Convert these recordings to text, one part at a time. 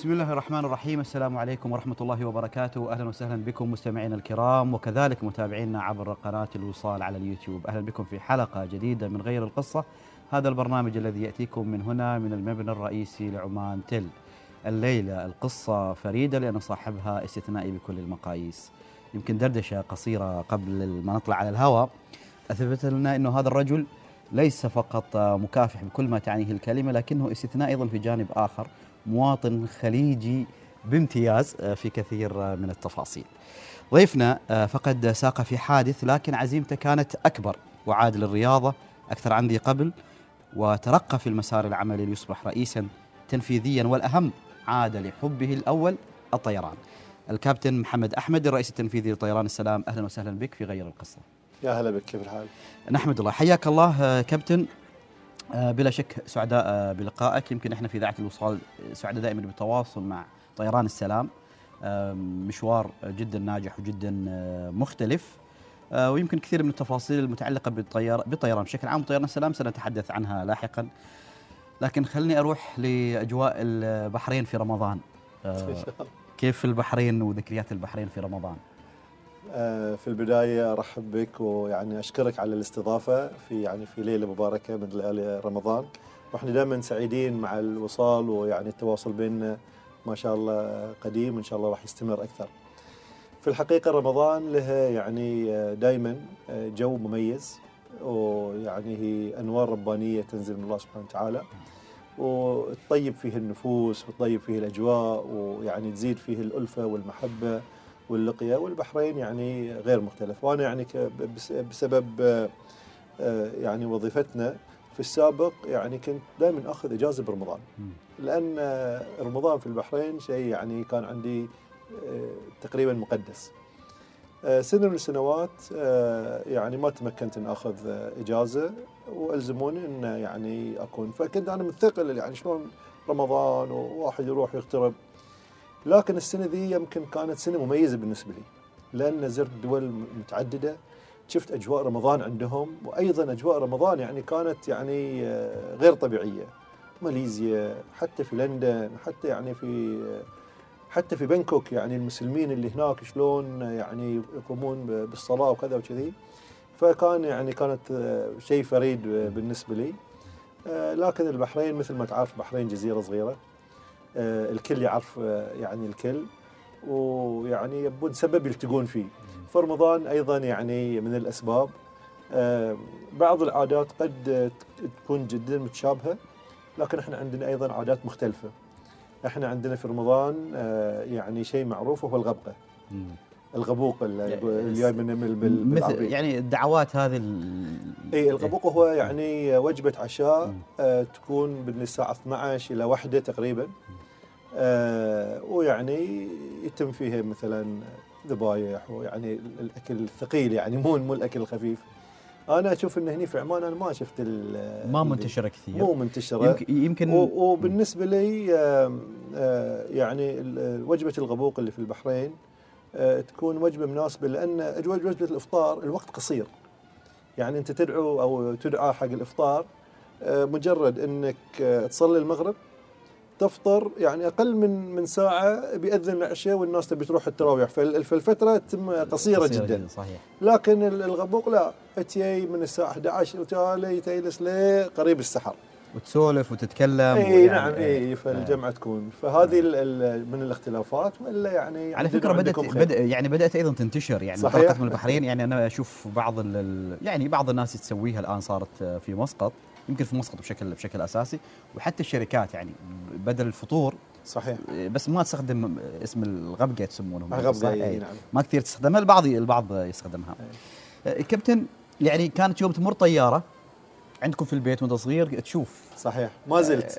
بسم الله الرحمن الرحيم السلام عليكم ورحمة الله وبركاته أهلا وسهلا بكم مستمعينا الكرام وكذلك متابعينا عبر قناة الوصال على اليوتيوب أهلا بكم في حلقة جديدة من غير القصة هذا البرنامج الذي يأتيكم من هنا من المبنى الرئيسي لعمان تل الليلة القصة فريدة لأن صاحبها استثنائي بكل المقاييس يمكن دردشة قصيرة قبل ما نطلع على الهواء أثبت لنا أنه هذا الرجل ليس فقط مكافح بكل ما تعنيه الكلمة لكنه استثنائي أيضا في جانب آخر مواطن خليجي بامتياز في كثير من التفاصيل. ضيفنا فقد ساق في حادث لكن عزيمته كانت أكبر وعاد للرياضة أكثر عن ذي قبل وترقى في المسار العملي ليصبح رئيسا تنفيذيا والأهم عاد لحبه الأول الطيران. الكابتن محمد أحمد الرئيس التنفيذي لطيران السلام أهلا وسهلا بك في غير القصة. يا هلا بك كيف الحال؟ نحمد الله حياك الله كابتن. بلا شك سعداء بلقائك. يمكن إحنا في اذاعه الوصال سعداء دائما بالتواصل مع طيران السلام. مشوار جدا ناجح وجدا مختلف. ويمكن كثير من التفاصيل المتعلقة بالطيار بالطيران. بشكل عام طيران السلام سنتحدث عنها لاحقا. لكن خلني أروح لأجواء البحرين في رمضان. كيف البحرين وذكريات البحرين في رمضان؟ في البداية أرحب بك ويعني أشكرك على الاستضافة في يعني في ليلة مباركة من ليالي رمضان. وإحنا دائما سعيدين مع الوصال ويعني التواصل بيننا ما شاء الله قديم وإن شاء الله راح يستمر أكثر. في الحقيقة رمضان لها يعني دائما جو مميز ويعني هي أنوار ربانية تنزل من الله سبحانه وتعالى. وتطيب فيه النفوس وتطيب فيه الأجواء ويعني تزيد فيه الألفة والمحبة. واللقيا والبحرين يعني غير مختلف. وأنا يعني بسبب يعني وظيفتنا في السابق يعني كنت دائما أخذ إجازة برمضان. لأن رمضان في البحرين شيء يعني كان عندي تقريبا مقدس. سنة من السنوات يعني ما تمكنت ان أخذ إجازة. وألزموني ان يعني أكون فكنت أنا متثقل يعني شلون رمضان وواحد يروح يغترب. لكن السنة ذي يمكن كانت سنة مميزة بالنسبة لي لأن زرت دول متعددة شفت أجواء رمضان عندهم وأيضا أجواء رمضان يعني كانت يعني غير طبيعية. ماليزيا حتى في لندن حتى يعني في حتى في بنكوك يعني المسلمين اللي هناك شلون يعني يقومون بالصلاة وكذا وكذي. فكان يعني كانت شيء فريد بالنسبة لي. لكن البحرين مثل ما تعرف بحرين جزيرة صغيرة. الكل يعرف يعني الكل ويعني يبون سبب يلتقون فيه. فرمضان أيضا يعني من الأسباب بعض العادات قد تكون جدا متشابهة لكن إحنا عندنا أيضا عادات مختلفة. إحنا عندنا في رمضان يعني شيء معروف وهو الغبقة. الغبوق اللي جاي من مثل يعني الدعوات هذه اي الغبوق هو يعني وجبة عشاء تكون من الساعة 12 إلى 1 تقريبا. آه ويعني يتم فيها مثلا ذبايح ويعني الأكل الثقيل يعني مو مو الأكل الخفيف. أنا أشوف إن هني في عمان أنا ما شفت ما منتشرة كثير. مو منتشرة. يمكن, يمكن وبالنسبة لي آه آه يعني وجبة الغبوق اللي في البحرين آه تكون وجبة مناسبة لأن وجبة الإفطار الوقت قصير. يعني أنت تدعو أو تدعى حق الإفطار آه مجرد إنك آه تصلي المغرب تفطر يعني أقل من من ساعة بيأذن العشاء والناس تبي تروح التراويح. فالفترة تتم قصيرة, قصيرة جدا. صحيح. لكن الغبوق لا. أتي من الساعة 11 وتالي تجلس لقريب السحر. وتسولف وتتكلم إي نعم إي فالجمعة تكون. فهذه من الاختلافات وإلا يعني على فكرة بدات بدأ يعني بدأت أيضا تنتشر. يعني صحيح. من البحرين يعني أنا أشوف بعض يعني بعض الناس تسويها الآن صارت في مسقط. يمكن في مسقط بشكل بشكل أساسي. وحتى الشركات يعني بدل الفطور صحيح. بس ما تستخدم اسم الغبقة يسمونهم غبقه أي نعم. ما كثير تستخدمها البعض البعض يستخدمها. أي. كابتن يعني كانت يوم تمر طيارة عندكم في البيت وأنت صغير تشوف. صحيح. ما زلت.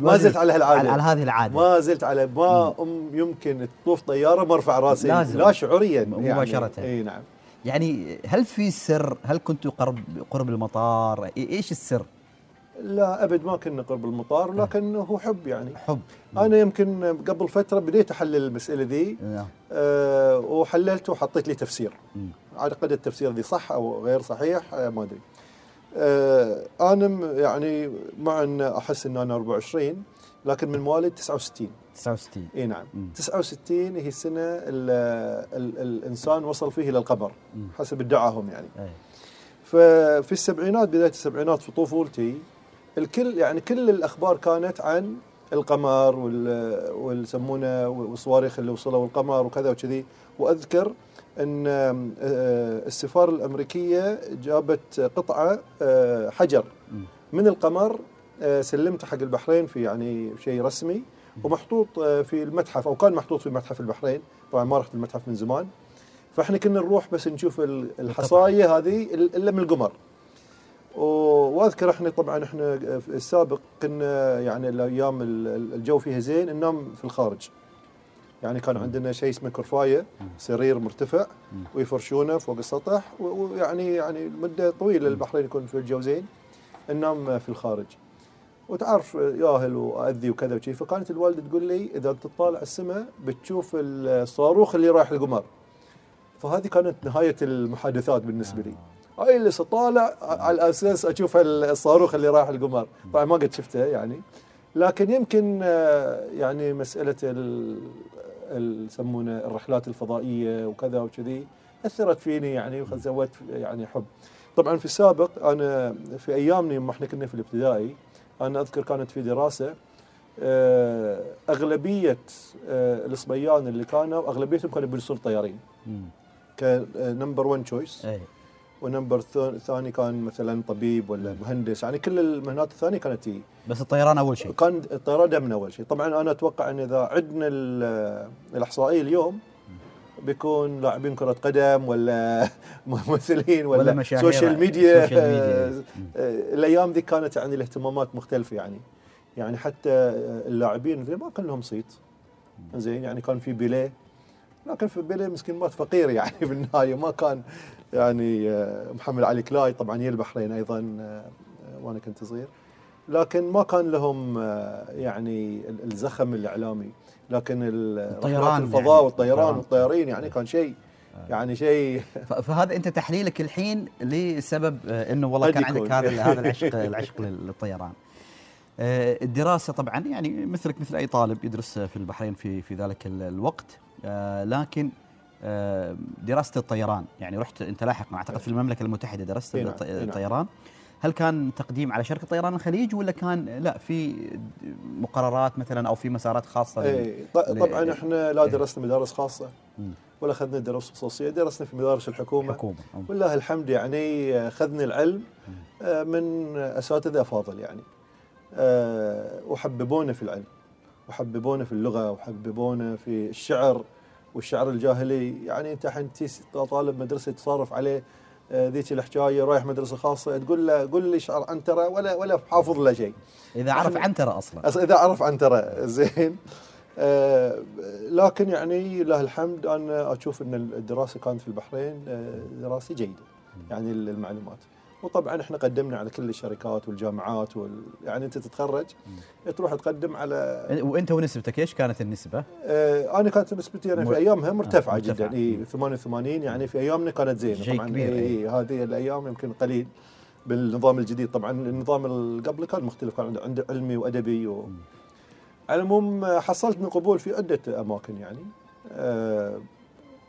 ما زلت على هالعادة. على هذه العادة. ما زلت على ما أم يمكن تطوف طيارة ما ارفع رأسي. لازم. لا شعوريا مباشره يعني. إي نعم. يعني هل في سر؟ هل كنتوا قرب قرب المطار؟ إيش السر؟ لا أبد ما كنا قرب المطار لكن هو حب يعني. حب. أنا يمكن قبل فترة بديت أحلل المسألة ذي أه وحللت وحطيت لي تفسير. اعتقد التفسير ذي صح أو غير صحيح أه ما أدري. آه أنا يعني مع أن أحس ان أنا 24 لكن من مواليد 69 69 إي نعم مم. 69 هي السنة ال ال الإنسان وصل فيه إلى القمر. حسب ادعاهم يعني أي. ففي السبعينات بداية السبعينات في طفولتي الكل يعني كل الأخبار كانت عن القمر وال والسمونه والصواريخ اللي وصلوا القمر وكذا وكذي وأذكر إن آه، السفارة الأمريكية جابت قطعة آه، حجر. من القمر آه، سلمته حق البحرين في يعني شيء رسمي ومحطوط آه، في المتحف أو كان محطوط في متحف البحرين طبعا ما رحت المتحف من زمان. فإحنا كنا نروح بس نشوف ال- الحصاية هذه ال- إلا من القمر. وأذكر إحنا طبعا إحنا في السابق كنا يعني الأيام ال- الجو فيها زين ننام في الخارج. يعني كان عندنا شيء اسمه كرفاية سرير مرتفع. ويفرشونه فوق السطح ويعني يعني مدة طويلة البحرين يكون في الجو زين. ننام في الخارج. وتعرف ياهل وأذي وكذا وشي. فكانت الوالدة تقول لي إذا أنت تطالع السماء بتشوف الصاروخ اللي رايح القمر. فهذه كانت نهاية المحادثات بالنسبة لي. هاي اللي طالع على أساس أشوف الصاروخ اللي رايح القمر. طبعا ما قد شفته يعني. لكن يمكن آه، يعني مسألة ال ال- يسمونه الرحلات الفضائية وكذا وكذي أثرت فيني يعني وسويت يعني حب. طبعا في السابق أنا في أيامنا يوم إحنا كنا في الابتدائي أنا أذكر كانت في دراسة آه، أغلبية آه، الصبيان اللي كانوا أغلبيتهم كانوا بيصيروا طيارين. ك number 1 choice ونمبر ثاني كان مثلا طبيب ولا مهندس يعني كل المهنات الثانية كانت هي. بس الطيران أول شيء. كان الطيران دائما أول شيء. طبعا أنا أتوقع إن إذا عدنا ال- الإحصائية اليوم بيكون لاعبين كرة قدم ولا ممثلين ولا, ولا مشاهير. social media, social media. الأيام ذي كانت يعني الاهتمامات مختلفة يعني. يعني حتى اللاعبين ما كان لهم صيت. زين يعني كان في بيليه. لكن في بيليه مسكين مات فقير يعني بالنهايه ما كان يعني آه، محمد علي كلاي طبعا هي البحرين أيضا آه، وأنا كنت صغير. لكن ما كان لهم آه، يعني ال- الزخم الإعلامي. لكن ال- الطيران رحلات الفضاء يعني. والطيران الطيران. والطيارين يعني كان شيء يعني شيء فهذا أنت تحليلك الحين لسبب آه، إنه والله كان. عندك هذا هذا العشق العشق لل- للطيران. آه، الدراسة طبعا يعني مثلك مثل أي طالب يدرس في البحرين في في ذلك ال- الوقت آه، لكن دراسة الطيران يعني رحت أنت لاحقا أعتقد في المملكة المتحدة درست إي نعم، هل كان تقديم على شركة طيران الخليج ولا كان لا في مقررات مثلا أو في مسارات خاصة اي طبعا إحنا لا إيه. درسنا مدارس خاصة. ولا اخذنا دروس خصوصية درسنا في مدارس الحكومة. حكومه أو- ولله الحمد يعني اخذنا العلم آه، من أساتذة أفاضل يعني. آه، وحببونا في العلم وحببونا في اللغة وحببونا في الشعر والشعر الجاهلي. يعني أنت الحين طالب مدرسة تصرف عليه آه، ذيك الحكاية رايح مدرسة خاصة تقول له قل لي شعر عنترة ولا ولا حافظ له شيء. إذا عرف عنترة أصلا. إذا عرف عنترة زين. آه، لكن يعني لله الحمد أنا أشوف إن الدراسة كانت في البحرين آه، دراسة جيدة يعني المعلومات وطبعا إحنا قدمنا على كل الشركات والجامعات وال... يعني أنت تتخرج تروح تقدم على وأنت ونسبتك إيش كانت النسبة؟ آه، أنا كانت نسبتي أنا م- في أيامها مرتفعة آه، جدا مرتفعة. اي 88 يعني في أيامنا كانت زينة شيء طبعا كبير، إي. هذه الأيام يمكن قليل بالنظام الجديد طبعا النظام اللي قبل كان مختلف كان عنده- علمي وأدبي و... على العموم آه، حصلت من قبول في عدة أماكن يعني آه،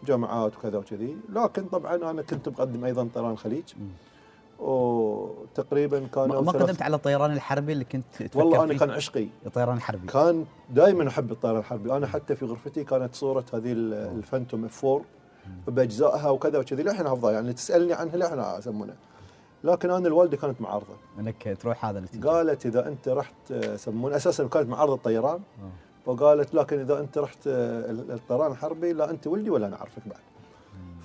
جامعات وكذا وكذي لكن طبعا أنا كنت مقدم أيضا طيران الخليج مم. وتقريبا كانوا ما قدمت على الطيران الحربي اللي كنت تفكر والله أنا؟ كان عشقي. الطيران الحربي. كان دائما أحب الطيران الحربي. أنا حتى في غرفتي كانت صورة هذه ال- الفانتوم اف 4 بأجزائها وكذا وكذي. للحين حافظها يعني تسألني عنها للحين أسمونها. لكن أنا الوالدة كانت معارضة. إنك تروح هذا الاتجاه قالت إذا أنت رحت آه، يسمون أساسا كانت معارضة الطيران. آه. وقالت لكن إذا أنت رحت آه، الطيران الحربي لا أنت ولدي ولا أنا أعرفك بعد.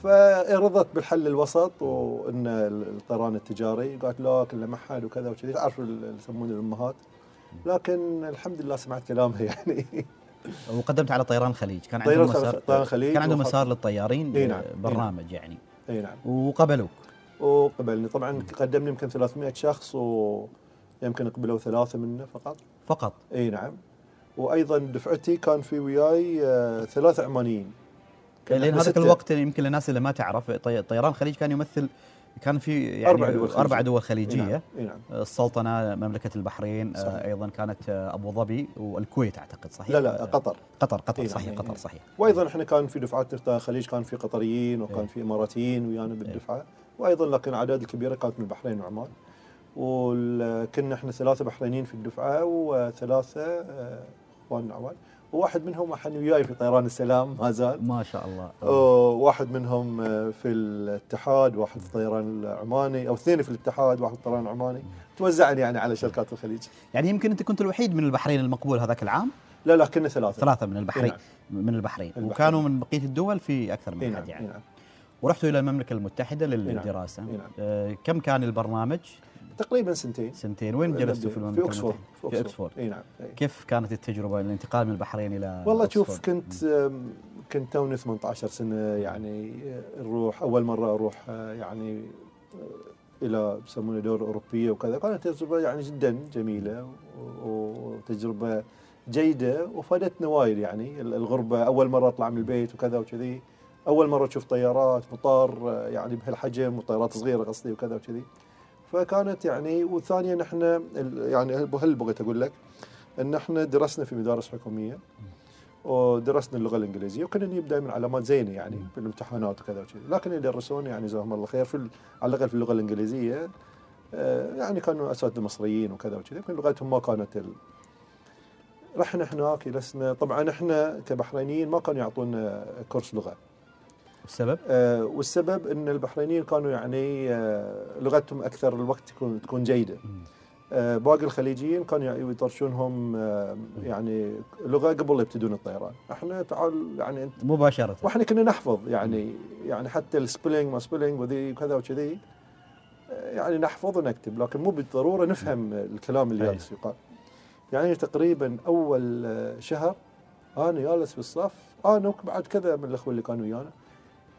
فرضت بالحل الوسط وإن الطيران التجاري قالت لا كله ما حد وكذا وكذي تعرف يسمونه الأمهات. لكن الحمد لله سمعت كلامها يعني. وقدمت على طيران الخليج كان عندهم مسار طيران الخليج كان عندهم مسار للطيارين إي نعم، إي برنامج يعني. إي نعم. وقبلوك. وقبلني. طبعا قدمني يمكن 300 شخص ويمكن قبلوا ثلاثة منه فقط. فقط. إي نعم. وأيضا دفعتي كان في وياي آه، ثلاثة عمانيين. لأن هذاك. الوقت يمكن للناس اللي ما تعرف طي- طيران الخليج كان يمثل كان في يعني أربع دول خليجية. أربع دول خليجية نعم. نعم. السلطنة مملكة البحرين صحيح. آه، أيضا كانت آه، أبو ظبي والكويت أعتقد صحيح لا لا آه، قطر قطر قطر إي نعم، صحيح إي قطر نعم. صحيح وأيضا إحنا كان في دفعات الخليج كان في قطريين وكان إيه. في إماراتيين ويانا بالدفعة وأيضا لكن الأعداد الكبيرة كانت من البحرين وعمان وكنا إحنا ثلاثة بحرينيين في الدفعة وثلاثة إخوان عمان وواحد منهم إحنا وياي في طيران السلام ما زال ما شاء الله واحد منهم آه، في الاتحاد واحد في الطيران العماني أو اثنين في الاتحاد واحد في الطيران العماني توزعن يعني على شركات الخليج يعني يمكن أنت كنت الوحيد من البحرين المقبول هذاك العام لا لا كنا ثلاثة ثلاثة من البحرين نعم. من البحرين البحرين. وكانوا من بقية الدول في أكثر من نعم احد إي يعني نعم ورحتوا إلى المملكة المتحدة نعم. للدراسة نعم. آه، كم كان البرنامج؟ تقريبا سنتين. سنتين. وين جلستوا في المملكه في اوكسفورد؟ في اوكسفورد إي نعم إي. كيف كانت التجربة الانتقال من البحرين إلى والله شوف؟ كنت آم، كنت توني 18 سنة يعني نروح أول مرة أروح آه، يعني آه، إلى يسمونه دور أوروبية وكذا. كانت تجربة يعني جدا جميلة وتجربة جيدة وفادتنا وايد يعني. ال- الغربة أول مرة أطلع من البيت وكذا وكذي. أول مرة أشوف طيارات مطار آه، يعني بهالحجم وطيارات صغيرة قصدي وكذا وكذي. فكانت يعني وثانيا إحنا ال- يعني هل بغيت أقول لك؟ إن إحنا درسنا في مدارس حكومية ودرسنا اللغة الإنجليزية وكنا نجيب دائما علامات زينة يعني في الامتحانات وكذا وكذا لكن اللي درسونا يعني جزاهم الله خير في على الأقل في اللغة الإنجليزية آه، يعني كانوا أساتذة مصريين وكذا وكذا يمكن لغتهم ما كانت ال... رحنا هناك جلسنا. طبعا إحنا كبحرينيين ما كانوا يعطونا كورس لغة. السبب؟ آه، والسبب إن البحرينيين كانوا يعني آه، لغتهم أكثر الوقت تكون تكون جيدة. آه، باقي الخليجيين كانوا يعني يطرشونهم آه، يعني لغة قبل يبتدون الطيران. إحنا تعال يعني أنت مباشرة. وإحنا كنا نحفظ يعني يعني حتى ال spelling ما spelling وذي وكذا وكذي. آه، يعني نحفظ ونكتب لكن مو بالضرورة نفهم الكلام اللي. جالس يقال. يعني تقريبا أول آه، شهر أنا جالس في الصف أنا وبعد كذا من الأخوة اللي كانوا ويانا.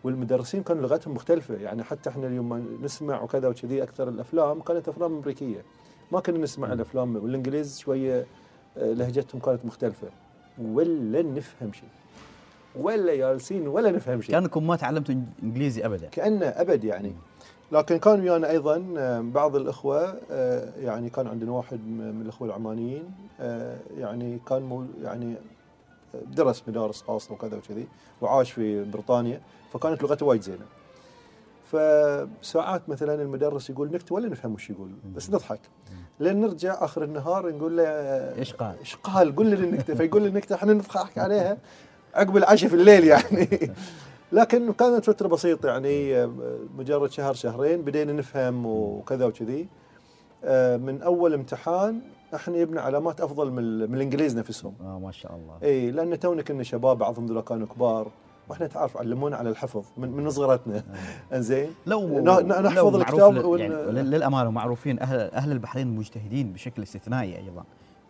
والمدرسين كانوا لغتهم مختلفة. يعني حتى إحنا اليوم ما نسمع وكذا وكذي أكثر الأفلام كانت أفلام أمريكية. ما كنا نسمع الأفلام والإنجليز شوية آه، لهجتهم كانت مختلفة. ولا نفهم شيء. ولا جالسين ولا نفهم شيء. كأنكم ما تعلمتوا إنجليزي ابدا. كانه أبد يعني. لكن كان ويانا أيضا آه، بعض الإخوة آه، يعني كان عندنا واحد من الإخوة العمانيين يعني كان مو يعني درس مدارس خاصة وكذا وكذي وعاش في بريطانيا. فكانت لغته وايد زينة. فساعات مثلا المدرس يقول نكتة ولا نفهم وش يقول بس نضحك. لين نرجع آخر النهار نقول له إيش قال؟ إيش قال؟ قول لي النكته فيقول لي النكتة إحنا نضحك عليها عقب العشاء في الليل يعني. لكن كانت فترة بسيطة يعني مجرد شهر شهرين بدينا نفهم وكذا وكذي. آه، من أول امتحان إحنا جبنا علامات أفضل من, من الإنجليز نفسهم. آه ما شاء الله. اي لأن تونا كنا شباب بعضهم ذولا كانوا كبار. وإحنا تعرف علمونا على الحفظ من, من صغرتنا. إنزين؟ لو ن- ن- نحفظ لو الكتاب ون- يعني لل- للأمانة معروفين أهل أهل البحرين مجتهدين بشكل استثنائي أيضا.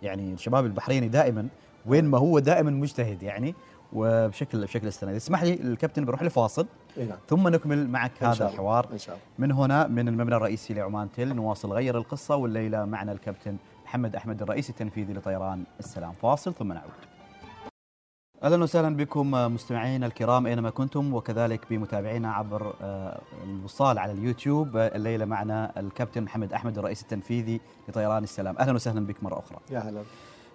يعني الشباب البحريني دائما وين ما هو دائما مجتهد يعني وبشكل بشكل استثنائي. اسمح لي الكابتن بروح لفاصل إي نعم. ثم نكمل معك إن هذا شاء الله. الحوار. إن شاء الله. من هنا من المبنى الرئيسي لعمان تل نواصل غير القصة والليلة معنا الكابتن محمد أحمد الرئيس التنفيذي لطيران السلام. فاصل ثم نعود. أهلا وسهلا بكم مستمعينا الكرام أينما كنتم وكذلك بمتابعينا عبر آه، الوصال على اليوتيوب. الليلة معنا الكابتن محمد أحمد الرئيس التنفيذي لطيران السلام. أهلا وسهلا بك مرة أخرى. يا هلا.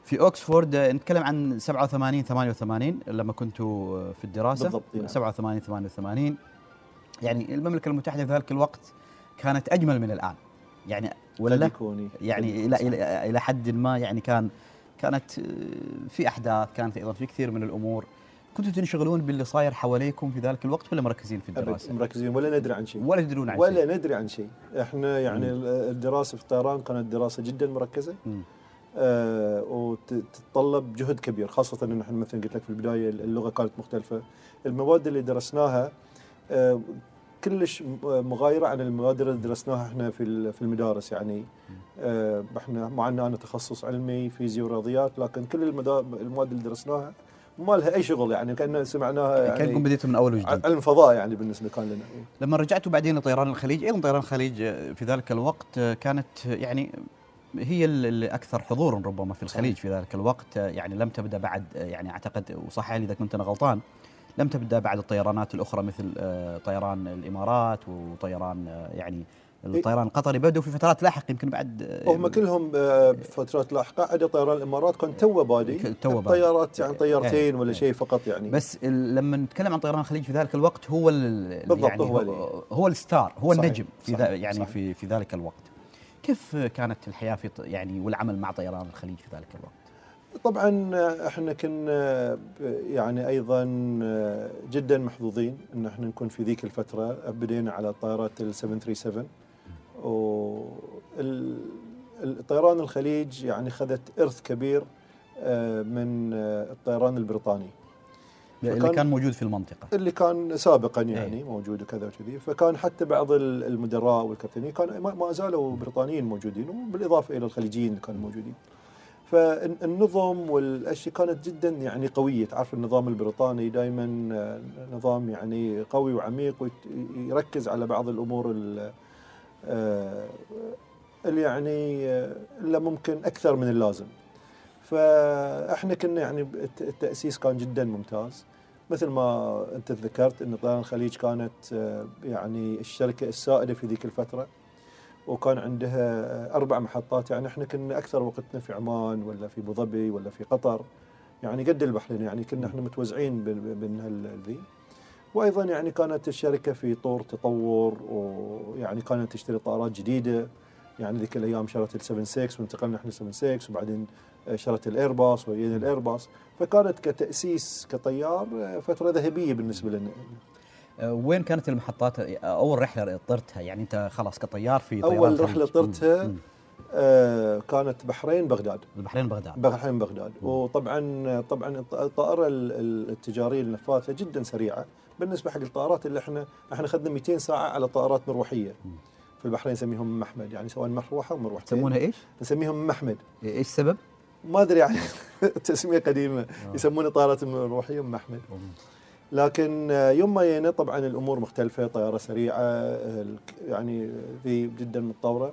في اوكسفورد نتكلم عن 87 88 لما كنتوا آه، في الدراسة. بالضبط، نعم. 87 88 يعني المملكة المتحدة في ذلك الوقت كانت أجمل من الآن. يعني ولا؟ لا يعني إلى إلى حد ما يعني كان كانت آه، في أحداث كانت أيضا في كثير من الأمور. كنتوا تنشغلون باللي صاير حواليكم في ذلك الوقت ولا مركزين في الدراسة؟ مركزين ولا ندري عن شيء. ولا تدرون عن شيء. ولا ندري عن شيء. إحنا يعني الدراسة في الطيران كانت دراسة جدا مركزة. مم. آه وتتطلب جهد كبير خاصة إن إحنا مثلا قلت لك في البداية اللغة كانت مختلفة. المواد اللي درسناها آه كلش مغايرة عن المواد اللي درسناها إحنا في في المدارس يعني. آه إحنا مع ان أنا تخصص علمي فيزياء ورياضيات لكن كل المواد اللي درسناها ما لها أي شغل يعني كأن سمعناها كانكم يعني بديتوا من أول وجديد. علم فضاء يعني بالنسبة كان لنا. إيه. لما رجعتوا بعدين لطيران الخليج أيضا طيران الخليج في ذلك الوقت كانت يعني هي ال- الاكثر حضورا ربما في الخليج في ذلك الوقت. يعني لم تبدأ بعد يعني أعتقد وصحح لي إذا كنت أنا غلطان لم تبدأ بعد الطيرانات الأخرى مثل آه، طيران الإمارات وطيران آه، يعني الطيران القطري. بدوا في فترات لاحقه يمكن بعد آه، هم كلهم بفترات لاحقة. عدا طيران الإمارات كان تو بادي. تو بادي. طيارات يعني طيارتين إيه، ولا. شيء فقط يعني. بس لما نتكلم عن طيران الخليج في ذلك الوقت هو ال- بالضبط، يعني هو هو, هو ال star هو صحيح، النجم في صحيح، يعني صحيح. في في ذلك الوقت. كيف كانت الحياة في يعني والعمل مع طيران الخليج في ذلك الوقت؟ طبعا آه، إحنا كنا ب- يعني أيضا آه، جدا محظوظين إن إحنا نكون في ذيك الفترة بدينا على طائرات ال 737 والطيران الخليج يعني خذت إرث كبير آه، من آه، الطيران البريطاني. اللي كان موجود في المنطقة. اللي كان سابقا يعني إيه. موجود وكذا وكذي. فكان حتى بعض ال- المدراء والكابتنين كان ما- ما زالوا بريطانيين موجودين وبالإضافة إلى الخليجيين اللي كانوا موجودين. فالنظم والأشياء كانت جدا يعني قوية. تعرف النظام البريطاني دائما نظام يعني قوي وعميق ويركز على بعض الأمور ال- آه، اللي يعني آه، اللي ممكن أكثر من اللازم. فإحنا كنا يعني الت- التأسيس كان جدا ممتاز. مثل ما أنت ذكرت إن طيران الخليج كانت آه، يعني الشركة السائدة في ذيك الفترة. وكان عندها آه، أربع محطات يعني إحنا كنا أكثر وقتنا في عمان ولا في أبو ظبي ولا في قطر يعني قد البحرين يعني كنا إحنا متوزعين بين هالذي وأيضا يعني كانت الشركة في طور تطور ويعني كانت تشتري طائرات جديدة يعني ذيك الأيام شرت ال 76 وانتقلنا إحنا 76 وبعدين شرت الايرباص وجينا الايرباص فكانت كتأسيس كطيار فترة ذهبية بالنسبة لنا. آه، وين كانت المحطات؟ آه، أول رحلة طرتها؟ يعني أنت خلاص كطيار في أول. رحلة طرتها مم. آه كانت بحرين بغداد. البحرين بغداد. بحرين بغداد. مم. وطبعا طبعا الطائرة ال- ال- التجارية النفاثه جدا سريعة. بالنسبة حق الطائرات اللي إحنا إحنا اخذنا 200 ساعة على طائرات مروحية. مم. في البحرين نسميهم محمد يعني سواء مروحة ومروحتين يسمونها إيش؟ نسميهم محمد. إيش السبب؟ ما أدري يعني. تسميه قديمة. يسمونه طائرات المروحيه محمد. لكن يوم ما جينا طبعا الأمور مختلفة طيارة سريعة يعني ذي جدا متطورة.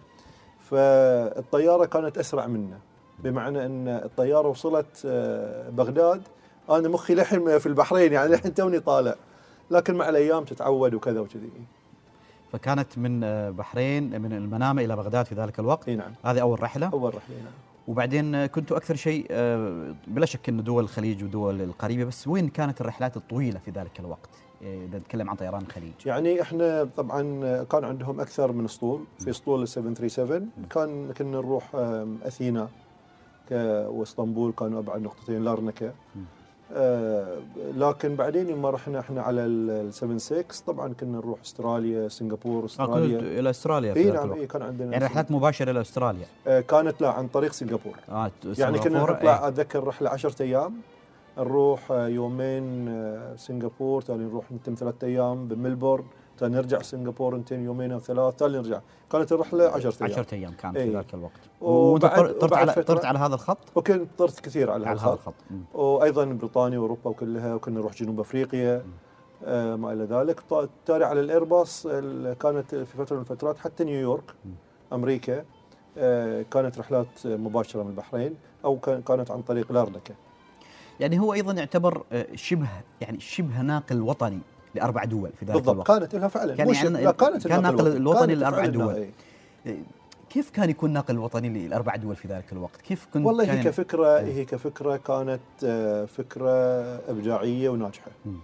فالطيارة كانت أسرع منا بمعنى إن الطيارة وصلت آه، بغداد. أنا مخي لحين في البحرين يعني لحين توني طالع. لكن مع الأيام تتعود وكذا وكذي. فكانت من آه، بحرين من المنامة إلى بغداد في ذلك الوقت؟ نعم. هذه أول رحلة؟ أول رحلة نعم. وبعدين آه، كنتوا أكثر شيء آه، بلا شك إنه دول الخليج ودول القريبة بس وين كانت الرحلات الطويلة في ذلك الوقت؟ آه، إذا نتكلم عن طيران الخليج. يعني إحنا طبعا كان عندهم أكثر من أسطول في أسطول ال 737 كان كنا نروح أثينا وإسطنبول كانوا أبعد نقطتين لارنكا. آه، لكن بعدين لما رحنا إحنا على ال 76 طبعا كنا نروح استراليا سنغافور آه، استراليا. إلى استراليا في إي نعم إي كان عندنا يعني رحلات مباشرة إلى استراليا. آه، كانت لا عن طريق سنغافور آه يعني كنا نطلع إيه. أتذكر رحلة 10 أيام. نروح آه، يومين سنغافور ثاني نروح نتم ثلاثة أيام بملبورن. نرجع سنغافور نتم يومين أو ثلاث ثاني نرجع. كانت الرحله 10 أيام. 10 أيام كانت في إيه. ذلك الوقت. وبعد- وانت طر- طرت وبعد على طرت على هذا الخط؟ وكنت طرت كثير على على هذا الخط. وأيضا بريطانيا وأوروبا وكلها وكنا نروح جنوب أفريقيا آه ما إلى ذلك. تالي على الإيرباص ال- كانت في فترة من الفترات حتى نيويورك أمريكا آه كانت رحلات مباشرة من البحرين أو كان- كانت عن طريق لارنكا يعني هو أيضا يعتبر آه، شبه يعني شبه ناقل وطني. لأربع دول في ذلك بالضبط الوقت كانت لها فعلا كان مش يعني كانت كان الناقل ناقل الوطني فعلاً دول. إيه. كيف كان يكون ناقل وطني للاربع دول في ذلك الوقت؟ كيف كنت والله هي كفكرة هي كفكرة كانت آه، فكرة إبداعية وناجحة مم.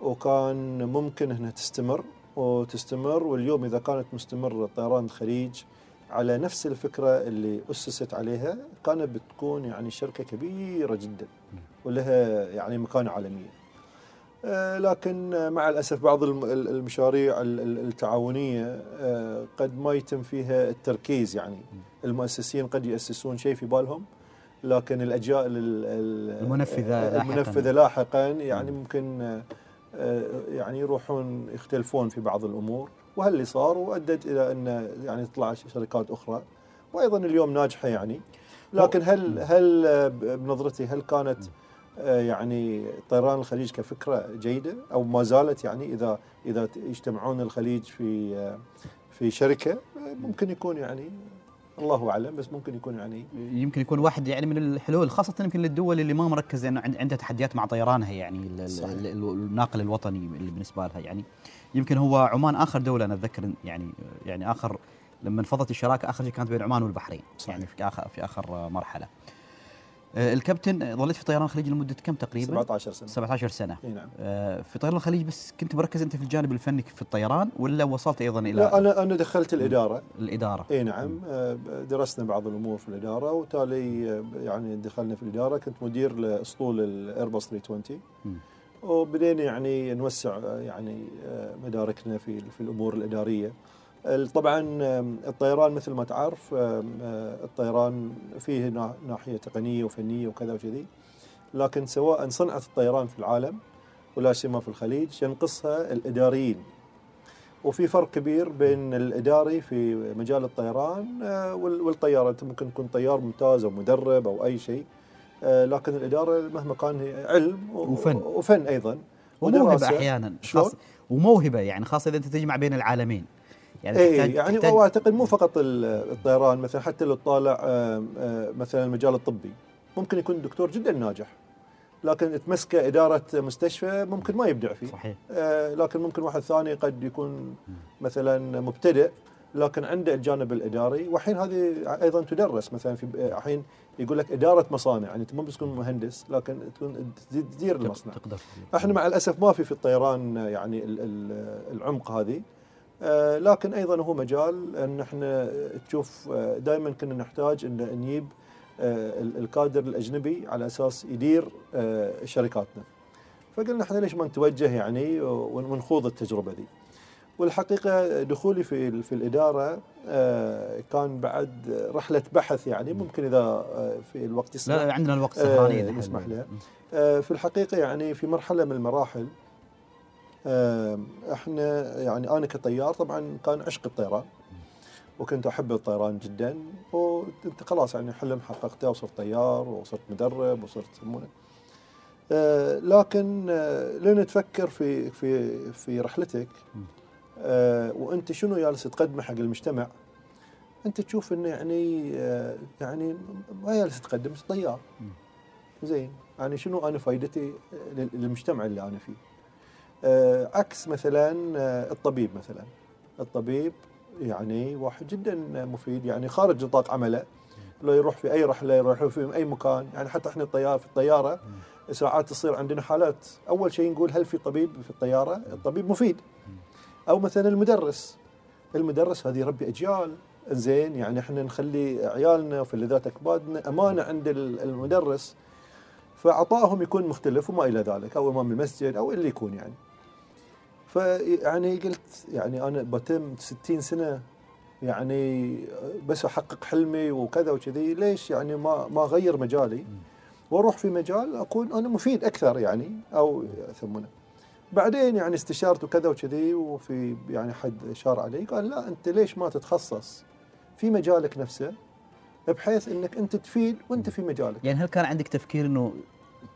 وكان ممكن انها تستمر وتستمر واليوم إذا كانت مستمرة طيران الخليج على نفس الفكرة اللي أسست عليها كانت بتكون يعني شركة كبيرة جدا ولها يعني مكانة عالمية. آه، لكن آه، مع الأسف بعض الم- ال- المشاريع ال- ال- التعاونية آه، قد ما يتم فيها التركيز يعني. المؤسسين قد يأسسون شيء في بالهم لكن الأجيال ال- ال- المنفذة لاحقاً. المنفذة لاحقا يعني ممكن آه، آه، يعني يروحون يختلفون في بعض الأمور. وهل اللي صار وادت إلى أن يعني تطلع شركات أخرى وأيضا اليوم ناجحة يعني. لكن هل هل آه، بنظرتي هل كانت آه، يعني طيران الخليج كفكرة جيدة أو ما زالت يعني إذا إذا يجتمعون الخليج في آه، في شركة آه، ممكن يكون يعني الله أعلم بس ممكن يكون يعني يمكن يكون واحد يعني من الحلول خاصة يمكن للدول اللي ما مركز لأنه عند- عندها تحديات مع طيرانها يعني صحيح. ال- ال- الناقل الوطني اللي بالنسبة لها يعني يمكن هو عمان آخر دولة أنا أتذكر يعني يعني آخر لما انفضت الشراكة آخر شيء كانت بين عمان والبحرين صحيح. يعني في آخر في آخر مرحلة آه، الكابتن ظليت في طيران الخليج لمدة كم تقريبا؟ 17 سنة. 17 سنة. إي نعم. آه، في طيران الخليج بس كنت مركز أنت في الجانب الفني في الطيران ولا وصلت أيضا إلى لا أنا أنا دخلت الإدارة. الإدارة؟ إي نعم. آه، درسنا بعض الأمور في الإدارة وتالي آه، يعني دخلنا في الإدارة. كنت مدير لأسطول الايرباص 320 مم. وبدينا يعني نوسع آه، يعني آه، مداركنا في في الأمور الإدارية. ال- طبعا الطيران مثل ما تعرف آه، الطيران فيه نا- ناحية تقنية وفنية وكذا وكذي لكن سواء صنعة الطيران في العالم ولا سيما في الخليج ينقصها الإداريين. وفي فرق كبير بين الإداري في مجال الطيران آه، وال- والطيارة. أنت ممكن تكون طيار ممتاز أو مدرب أو أي شيء آه، لكن الإدارة مهما كان هي علم وفن. وفن أيضا. شلون؟ خاصة وموهبة يعني خاصة إذا أنت تجمع بين العالمين. يعني اي تحتاج يعني تحتاج هو أعتقد مو فقط ال- الطيران مثلا حتى لو آه، مثلا المجال الطبي ممكن يكون دكتور جدا ناجح. لكن تمسكه إدارة مستشفى ممكن ما يبدع فيه. صحيح. آه، لكن ممكن واحد ثاني قد يكون مثلا مبتدئ لكن عنده الجانب الإداري. والحين هذه أيضا تدرس. مثلا في الحين يقول لك إدارة مصانع. يعني انت مو بس تكون مهندس لكن تكون تدير المصنع. تقدر. إحنا مع الأسف ما في في الطيران يعني ال- ال- العمق هذه. لكن أيضا هو مجال إن إحنا تشوف دائما كنا نحتاج إن نجيب آه، ال- الكادر الأجنبي على أساس يدير آه، شركاتنا. فقلنا إحنا ليش ما نتوجه يعني ون- ونخوض التجربة دي. والحقيقة دخولي في في الإدارة آه، كان بعد رحلة بحث يعني ممكن إذا آه، في الوقت يسمح لا عندنا الوقت آه، سهرانين. آه، في الحقيقة يعني في مرحلة من المراحل آه، إحنا يعني أنا كطيار طبعا كان عشق الطيران وكنت أحب الطيران جدا وانت خلاص يعني حلم حققته وصرت طيار وصرت مدرب وصرت يسمونه. آه، لكن آه، لين تفكر في في في رحلتك آه، وأنت شنو جالس تقدمه حق المجتمع؟ أنت تشوف إنه يعني آه، يعني ما جالس تقدم طيار. زين يعني شنو أنا فائدتي لل- للمجتمع اللي أنا فيه؟ عكس مثلا آه، الطبيب مثلا. الطبيب يعني واحد جدا مفيد يعني خارج نطاق عمله. لو يروح في أي رحلة يروح في أي مكان يعني حتى إحنا الطيار في الطيارة ساعات تصير عندنا حالات. أول شيء نقول هل في طبيب في الطيارة؟ الطبيب مفيد. أو مثلا المدرس. المدرس هذه يربي أجيال. زين يعني إحنا نخلي عيالنا وفلذات اكبادنا أمانة عند ال- المدرس. فعطائهم يكون مختلف وما إلى ذلك أو إمام المسجد أو اللي يكون يعني. فيعني قلت يعني أنا بتم 60 سنة يعني بس أحقق حلمي وكذا وكذي ليش يعني ما ما أغير مجالي؟ وأروح في مجال أكون أنا مفيد أكثر يعني أو يسمونه. بعدين يعني استشارت وكذا وكذي وفي يعني حد شار علي قال لا أنت ليش ما تتخصص في مجالك نفسه؟ بحيث إنك أنت تفيد وأنت في مجالك. يعني هل كان عندك تفكير إنه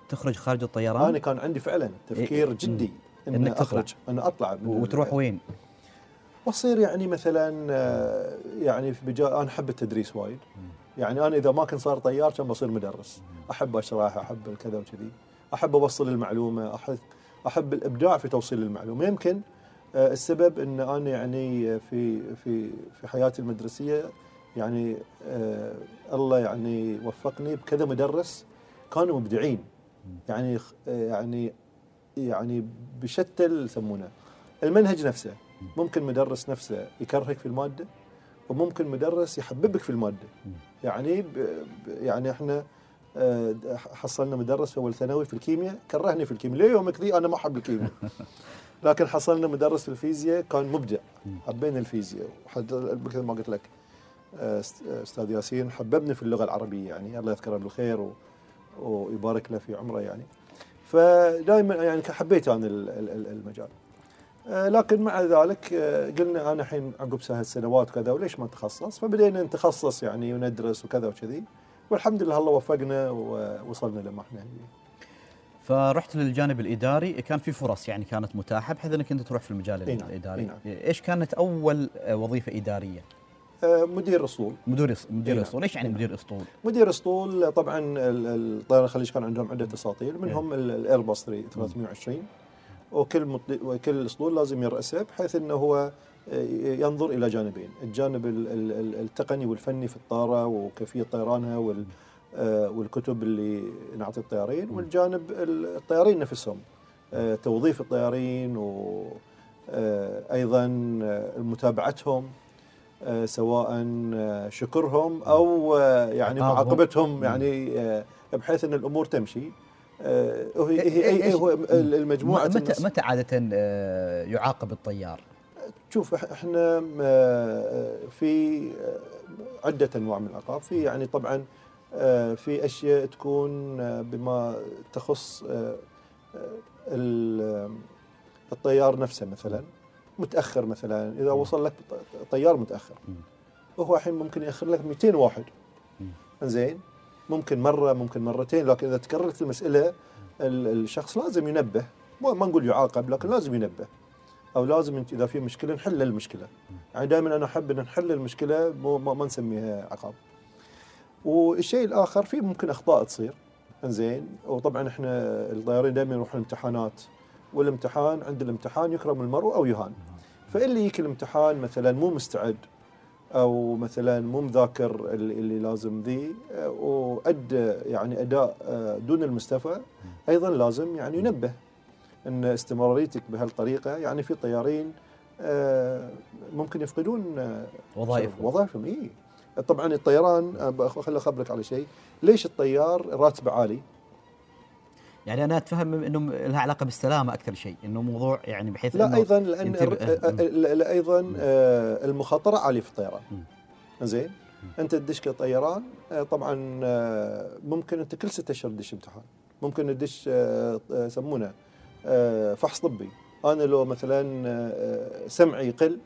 تخرج خارج الطيران؟ أنا كان عندي فعلا تفكير إيه. جدي. ان إنك تطلع. أخرج. ان أطلع. وتروح وين؟ واصير يعني مثلا آه، يعني في بجا... أنا أحب التدريس وايد. يعني أنا إذا ما كنت صار طيار كان بصير مدرس. أحب أشرح أحب الكذا وكذي. أحب أوصل المعلومة. أحب أحب الإبداع في توصيل المعلومة. يمكن آه، السبب إن أنا يعني في في في حياتي المدرسية يعني آه الله يعني وفقني بكذا مدرس كانوا مبدعين. يعني يعني يعني بشتى يسمونه. المنهج نفسه ممكن مدرس نفسه يكرهك في المادة وممكن مدرس يحببك في المادة. يعني يعني إحنا آه، حصلنا مدرس في أول ثانوي في الكيمياء كرهني في الكيمياء. ليه يومك ذي أنا ما أحب الكيمياء؟ لكن حصلنا مدرس في الفيزياء كان مبدع. حبينا الفيزياء. مثل ما قلت لك آه، آه، أستاذ ياسين حببني في اللغة العربية يعني. الله يذكره بالخير ويبارك له في عمره يعني. فدائما يعني حبيت أنا ال- ال- ال- المجال. آه، لكن مع ذلك آه، قلنا أنا الحين عقب سنوات وكذا وليش ما نتخصص فبدينا نتخصص يعني وندرس وكذا وكذي. والحمد لله الله وفقنا ووصلنا لما إحنا. فرحت للجانب الإداري. كان في فرص يعني كانت متاحة بحيث إنك أنت تروح في المجال إي نعم، الإداري. إي نعم. إيش كانت أول وظيفة إدارية؟ مدير أسطول. مدير مدير إيه. أسطول. إيش يعني إيه. مدير أسطول؟ مدير أسطول طبعا ال- ال- الطيران الخليج كان عندهم عدة اساطيل منهم ال- الايرباص 320 وكل وكل أسطول لازم يرأسه بحيث إنه هو آه، ينظر إلى جانبين، الجانب ال- ال- ال- التقني والفني في الطاره وكيفية طيرانها وال آه، والكتب اللي نعطي الطيارين والجانب ال- الطيارين نفسهم آه، توظيف الطيارين وأيضا متابعتهم آه، سواء آه، شكرهم أو آه، يعني. معاقبتهم يعني آه، بحيث إن الأمور تمشي. آه، وهي هي هي هو المجموعة متى متى عادة آه، يعاقب الطيار؟ شوف إحنا آه، في آه، عدة أنواع من العقاب. في يعني طبعا آه، في أشياء تكون آه، بما تخص آه، آه، ال- الطيار نفسه مثلا. متأخر مثلا. إذا وصل لك طيار متأخر. وهو الحين ممكن يأخر لك 200 واحد. زين ممكن مرة ممكن مرتين. لكن إذا تكررت المسألة ال- الشخص لازم ينبه. ما ما نقول يعاقب لكن لازم ينبه. أو لازم إذا في مشكلة نحل المشكلة. يعني دائما أنا أحب إن نحل المشكلة مو ما, ما نسميها عقاب. والشيء الآخر في ممكن أخطاء تصير. إنزين؟ وطبعا إحنا الطيارين دائما يروحون امتحانات والامتحان عند الامتحان يكرم المرء أو يهان. فاللي يجيك الامتحان مثلا مو مستعد أو مثلا مو مذاكر اللي, لازم ذي وادى يعني أداء آه، دون المستوى أيضا لازم يعني ينبه إن استمراريتك بهالطريقة يعني في طيارين آه، ممكن يفقدون آه، وظائفهم. وظائفهم إي. طبعا الطيران خليني أخبرك على شيء. ليش الطيار راتبه عالي؟ يعني أنا أتفهم إنه لها علاقة بالسلامة أكثر شيء إنه موضوع يعني بحيث لا أيضا لأن ينتبه- آه، آه، لا أيضا آه، المخاطرة عاليه في الطيران. زين؟ أنت تدش كطيران طبعا آه، ممكن أنت كل ستة أشهر تدش امتحان. ممكن تدش يسمونه آه، فحص طبي. أنا لو مثلا سمعي يقل.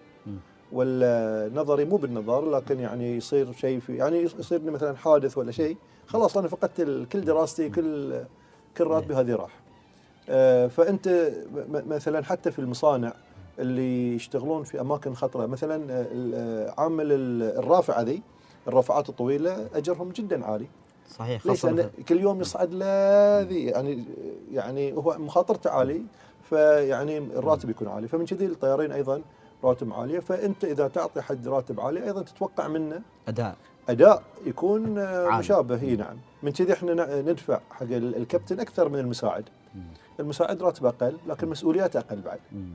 ولا نظري مو بالنظر لكن يعني يصير شيء في يعني يصير لي مثلا حادث ولا شيء خلاص أنا فقدت كل دراستي كل كل راتبي هذه راح. آه، فأنت مثلا حتى في المصانع اللي يشتغلون في أماكن خطرة مثلا آه، عامل ال- الرافعه ذي الرافعات الطويلة أجرهم جدا عالي. صحيح ليش؟ لأن كل يوم يصعد له ذي يعني يعني هو مخاطرته عالي فيعني الراتب يكون عالي. فمن كذي الطيارين أيضا رواتب عالية. فأنت إذا تعطي حد راتب عالي أيضا تتوقع منه أداء. أداء يكون آه،. مشابه إي نعم من كذي إحنا ندفع حق ال- الكابتن أكثر من المساعد مم. المساعد راتبه أقل لكن مسؤولياته أقل بعد مم.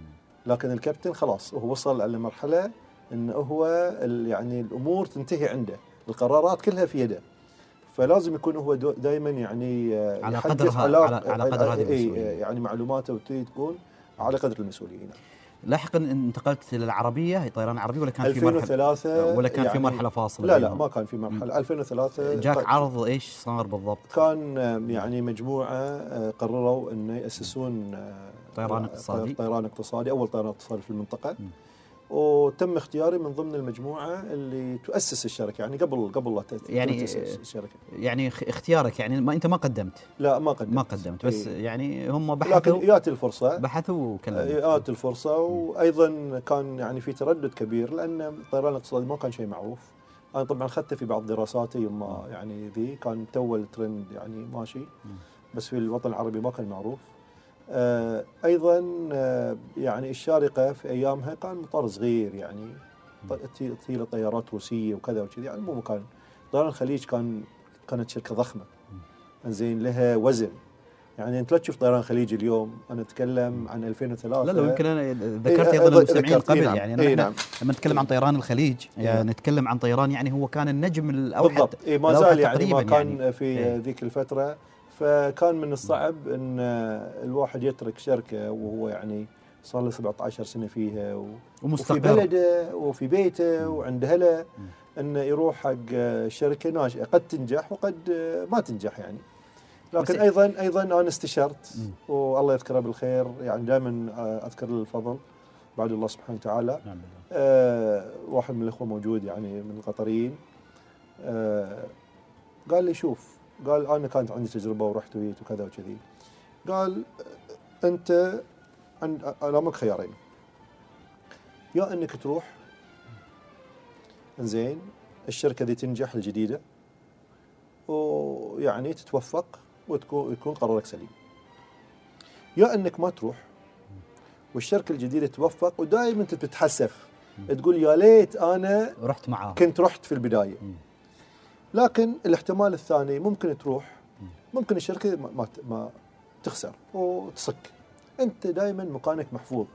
لكن الكابتن خلاص هو وصل على مرحله انه هو يعني الأمور تنتهي عنده القرارات كلها في يده فلازم يكون هو دائما يعني آه، على قدر ه- على- على قدر هذه إي، المسؤولية. يعني معلوماته تكون على قدر المسؤولية نعم. لاحقا انتقلت للعربيه هي طيران عربي ولا كان في مرحلة 2003 ولا كان في يعني- مرحلة فاصلة لا لا بينهم؟ ما كان في مرحلة 2003 جاك طيب. عرض إيش صار بالضبط؟ كان يعني مجموعة آه، قرروا إنه يأسسون آه، طيران اقتصادي. طيران اقتصادي أول طيران اقتصادي في المنطقة م. وتم اختياري من ضمن المجموعة اللي تؤسس الشركة يعني قبل قبل لا يعني- تؤسس الشركة. يعني اخ- اختيارك يعني ما أنت ما قدمت؟ لا ما قدمت. ما قدمت بس إيه. يعني هم لكن بحثوا جات الفرصة. بحثوا وكلموا جات الفرصة وأيضا كان يعني في تردد كبير لأن الطيران الاقتصادي ما كان شيء معروف. أنا طبعا اخذته في بعض دراساتي يوم ما يعني ذي كان تو الترند يعني ماشي. بس في الوطن العربي ما كان معروف. أيضا آه، يعني الشارقة في أيامها كان مطار صغير يعني تي- طيارات روسية وكذا وكذا يعني مو مكان. طيران الخليج كان كانت شركة ضخمة. زين لها وزن. يعني أنت لا تشوف طيران الخليج اليوم. أنا أتكلم عن 2003 لا لا يمكن أنا إيه، ذكرت أيضا المستمعين إيه قبل نعم، يعني إيه نعم. لما نتكلم عن طيران الخليج إيه. يعني. نتكلم عن طيران يعني هو كان النجم الأوحد بالضبط. إيه ما زال يعني ما كان يعني. في إيه. ذيك الفترة. فكان من الصعب إن الواحد يترك شركة وهو يعني صار له 17 سنة فيها و... وفي ومستقر. بلده وفي بيته وعند اهله انه يروح حق شركة ناشئه قد تنجح وقد ما تنجح يعني. لكن أيضا أيضا أنا استشرت. والله يذكره بالخير. يعني دائما أذكر الفضل بعد الله سبحانه وتعالى. نعم. آه واحد من الإخوة موجود يعني من القطريين. آه قال لي شوف قال أنا كانت عندي تجربة ورحت وجيت وكذا وكذي. قال أنت عند امامك خيارين يا إنك تروح زين الشركة دي تنجح الجديدة ويعني تتوفق وتكون يكون قرارك سليم. يا إنك ما تروح والشركة الجديدة توفق ودائما انت بتتحسف تقول يا ليت أنا رحت معاه كنت رحت في البداية. مم. لكن الاحتمال الثاني ممكن تروح ممكن الشركة ما, ما, تخسر وتصك. أنت دائما مكانك محفوظ.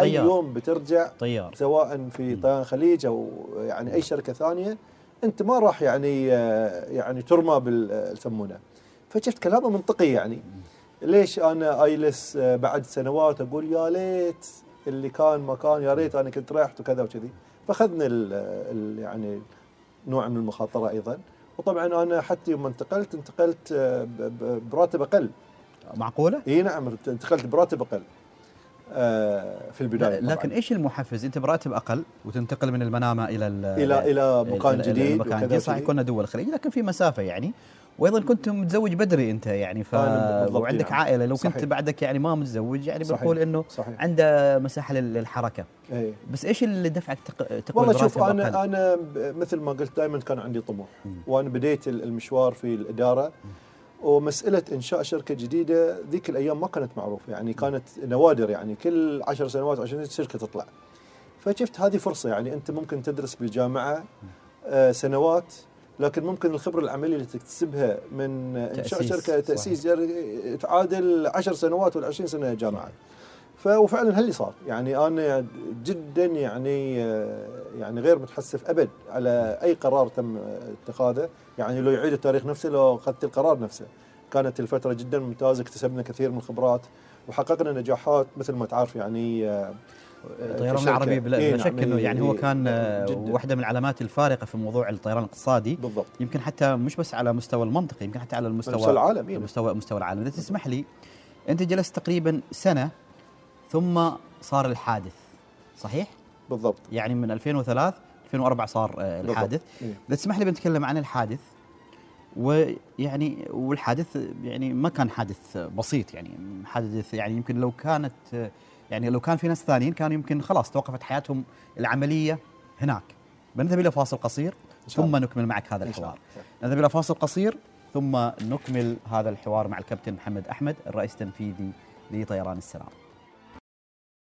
أي طيار. يوم بترجع طيار. سواء في طيران خليج أو يعني أي شركة ثانية أنت ما راح يعني آه، يعني ترمى بال يسمونه. فشفت كلامه منطقي يعني. ليش أنا ايلس آه، بعد سنوات أقول يا ليت اللي كان مكان يا ريت أنا كنت رحت وكذا وكذي. فأخذنا يعني نوع من المخاطرة أيضا. وطبعا أنا حتى يوم انتقلت انتقلت آه، براتب أقل معقولة؟ إي نعم انتقلت براتب أقل آه، في البداية لكن طبعاً. إيش المحفز؟ أنت براتب أقل وتنتقل من المنامة إلى ال- إلى إلى مكان جديد مكان جديد صح وكذي. كنا دول الخليج لكن في مسافة يعني وأيضا كنت متزوج بدري أنت يعني ف بالضبط، وعندك نعم. عائلة لو كنت صحيح. بعدك يعني ما متزوج يعني. بنقول إنه صحيح عنده مساحة لل- للحركة إيه بس إيش اللي دفعك تق... تقول والله شوف أنا أقل؟ أنا مثل ما قلت دائما كان عندي طموح. وأنا بديت ال- المشوار في الإدارة ومسألة إنشاء شركة جديدة ذيك الأيام ما كانت معروفة يعني كانت نوادر يعني كل عشر سنوات عشان شركة تطلع فشفت هذه فرصة يعني أنت ممكن تدرس بالجامعة آه، سنوات لكن ممكن الخبرة العملية اللي تكتسبها من انشاء تأسيس، شركة تأسيس تعادل 10 سنوات ولا 20 سنة جامعه وفعلا هاللي صار. يعني أنا جدا يعني يعني غير متحسف أبد على أي قرار تم اتخاذه. يعني لو يعيد التاريخ نفسه لو أخذت القرار نفسه. كانت الفترة جدا ممتازة اكتسبنا كثير من الخبرات وحققنا نجاحات مثل ما تعرف يعني الطيران كشركة. العربي بلا إيه بلا نعم، شك إنه إيه يعني هو إيه كان آه، جداً. واحدة من العلامات الفارقة في موضوع الطيران الاقتصادي بالضبط يمكن حتى مش بس على مستوى المنطقة يمكن حتى على المستوى مستوى العالم إيه. مستوى مستوى العالم إذا تسمح لي أنت جلست تقريبا سنة ثم صار الحادث صحيح بالضبط يعني من 2003 2004 صار آه، بالضبط. الحادث إيه. إذا تسمح لي بنتكلم عن الحادث ويعني والحادث يعني ما كان حادث بسيط يعني حادث يعني يمكن لو كانت يعني لو كان في ناس ثانيين كانوا يمكن خلاص توقفت حياتهم العملية هناك بنذهب إلى فاصل قصير ثم. نكمل معك هذا الحوار. نذهب إلى فاصل قصير ثم نكمل هذا الحوار مع الكابتن محمد أحمد الرئيس التنفيذي لطيران السلام.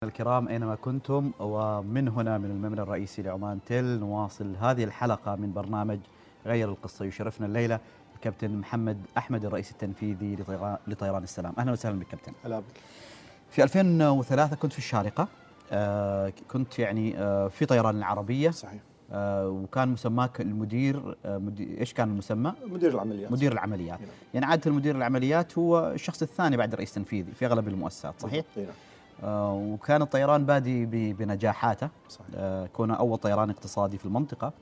الكرام أينما كنتم ومن هنا من الممر الرئيسي لعمان تل نواصل هذه الحلقة من برنامج غير القصة يشرفنا الليلة الكابتن محمد أحمد الرئيس التنفيذي لطيران لطيران السلام أهلا وسهلا بك كابتن. هلا بك في 2003 كنت في الشارقة آه كنت يعني آه في طيران العربية. صحيح. آه وكان مسماك المدير آه مدير إيش كان المسمى؟ مدير العمليات. مدير العمليات. نعم. يعني عادة المدير العمليات هو الشخص الثاني بعد الرئيس التنفيذي في أغلب المؤسسات صحيح؟ إيه. آه وكان الطيران بادي بنجاحاته. صحيح. آه كونه أول طيران اقتصادي في المنطقة.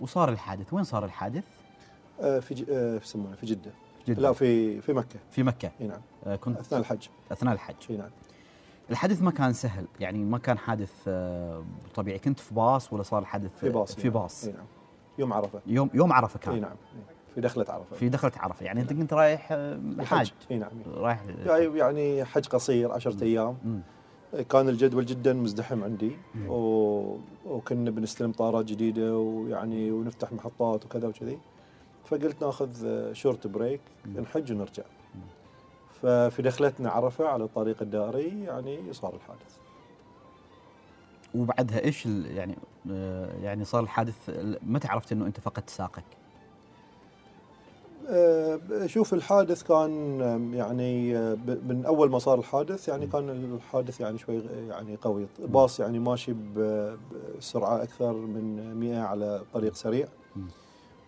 وصار الحادث. وين صار الحادث؟ آه، في ج- آه، في يسمونه؟ في جدة. جدة. لا في في مكة. في مكة. إي نعم. آه كنت أثناء الحج. أثناء الحج. إي نعم. الحدث ما كان سهل يعني ما كان حادث آه طبيعي. كنت في باص ولا صار الحادث في باص في نعم. باص؟ إي نعم. يوم عرفة. يوم يوم عرفة إي كان نعم. إي. في دخلة عرفة. في دخلة عرفة. يعني أنت كنت رايح آه، حاج إي نعم. رايح. يعني يعني حج قصير عشرة أيام. مم. كان الجدول جدا مزدحم عندي. و... وكنا بنستلم طيارات جديدة ويعني ونفتح محطات وكذا وكذي. فقلت ناخذ short break. نحج ونرجع. ففي دخلتنا عرفة على الطريق الدائري يعني صار الحادث وبعدها إيش يعني آه، يعني صار الحادث ال- متى عرفت إنه أنت فقدت ساقك؟ أه، شوف الحادث كان يعني ب- من أول ما صار الحادث يعني كان الحادث يعني شوي يعني قوي باص يعني ماشي بسرعة أكثر من 100 على طريق سريع.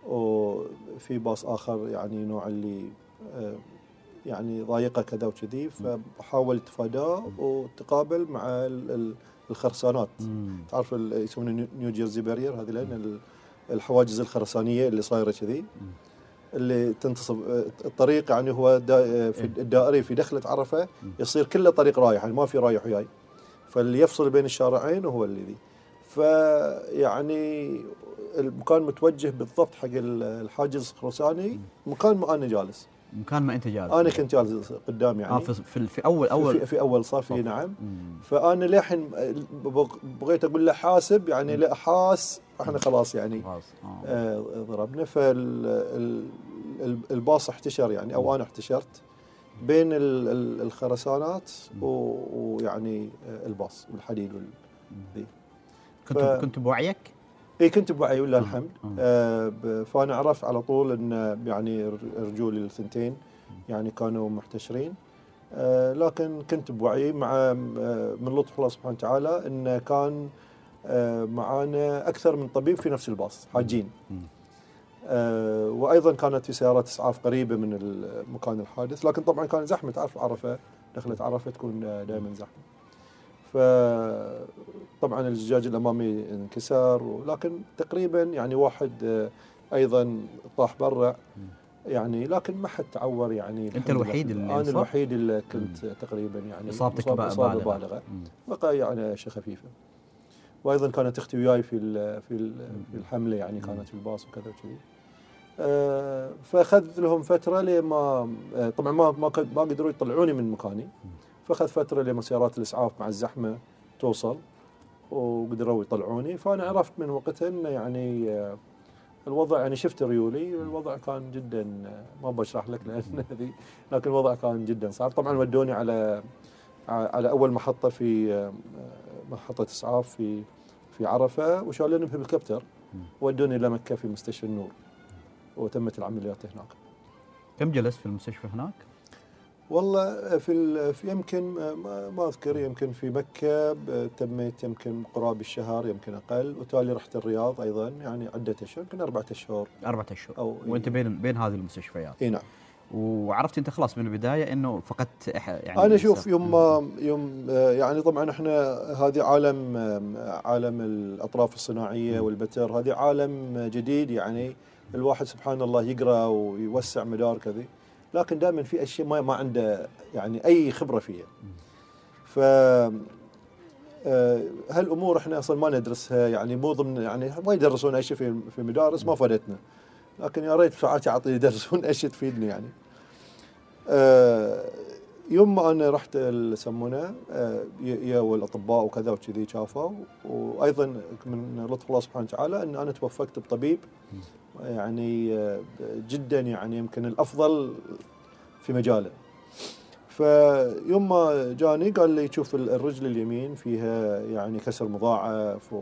وفي باص آخر يعني نوع اللي أه، يعني ضايقة كذا وكذي. فحاول أتفاداه وتقابل مع ال- ال- الخرسانات. تعرف يسمونه نيو- جيرسي بارير هذه الحواجز الخرسانية اللي صايرة كذي. اللي تنتصب الطريق يعني هو في الدائري في دخلة عرفة يصير كله طريق رايح يعني ما في رايح وياي فاللي يفصل بين الشارعين هو اللي ذي. فيعني المكان متوجه بالضبط حق ال- الحاجز الخرساني مكان ما أنا جالس. مكان ما أنت جالس. أنا كنت جالس قدام يعني. آه في, في, اول اول في, في اول صار في صف. نعم. مم. فأنا للحين بغ- بغيت أقول له حاسب يعني لا حاس. إحنا خلاص يعني خلاص. آه. آه، ضربنا. فالباص احتشر يعني أو أنا احتشرت بين ال- ال- الخرسانات ويعني آه، الباص والحديد وال... كنت ف- كنت بوعيك؟ إي كنت بوعي ولله الحمد آه. آه فأنا عرفت على طول إن يعني رجولي الثنتين يعني كانوا محتشرين آه لكن كنت بوعي مع آه من لطف الله سبحانه وتعالى انه كان آه معانا أكثر من طبيب في نفس الباص حاجين. آه وأيضا كانت في سيارات إسعاف قريبة من مكان الحادث لكن طبعا كان زحمة تعرف عرفة دخلت عرفة تكون دائما زحمة فطبعا الزجاج الأمامي انكسر ولكن تقريبا يعني واحد آه، أيضا طاح برا. يعني لكن ما حد تعور يعني لله. الوحيد اللي أنا؟ الوحيد اللي كنت تقريبا يعني إصابتك مصاب با- إصابة بالغة. بالغة. مم. بقى يعني اشياء خفيفه وأيضا كانت أختي وياي في ال- في ال- في الحملة يعني كانت في الباص وكذا وكذي. آه، فاخذ لهم فترة لما آه، طبعا ما ما ما قدروا يطلعوني من مكاني. فاخذ فترة لما سيارات الإسعاف مع الزحمة توصل وقدروا يطلعوني فأنا عرفت من وقتها إنه يعني آه، الوضع يعني شفت ريولي الوضع كان جدا آه، ما بشرح لك لأن هذه لكن الوضع كان جدا صعب طبعا ودوني على على أول محطة في آه، محطة إسعاف في في عرفة وشالوني بهليكوبتر ودوني إلى مكة في مستشفى النور وتمت العمليات هناك. كم جلست في المستشفى هناك؟ والله في, في يمكن ما, أذكر يمكن في مكة تميت يمكن قرابه الشهر يمكن أقل. وتالي رحت الرياض أيضا يعني عدة أشهر يمكن أربعة أشهر. أربعة أشهر. أو وأنت بين بين هذه المستشفيات. إي نعم. وعرفت أنت خلاص من البداية أنه فقدت يعني أنا أشوف. يوم ما يوم يعني طبعا إحنا هذه عالم عالم الأطراف الصناعية. والبتر هذه عالم جديد يعني الواحد سبحان الله يقرأ ويوسع مدار كذي. لكن دائما في أشياء ما ما عنده يعني أي خبرة فيها. ف آه، هالأمور إحنا أصلا ما ندرسها يعني مو ضمن يعني ما يدرسون أي شيء في في المدارس ما فادتنا. لكن يا ريت ساعات يعطي يدرسون أي شيء تفيدني يعني. آه، يوم ما أنا رحت يسمونه آه، يا والأطباء وكذا وكذي شافوا وأيضا من لطف الله سبحانه وتعالى إن أنا توفقت بطبيب يعني آه، جدا يعني يمكن الأفضل في مجاله. فيوم ما جاني قال لي شوف ال- الرجل اليمين فيها يعني كسر مضاعف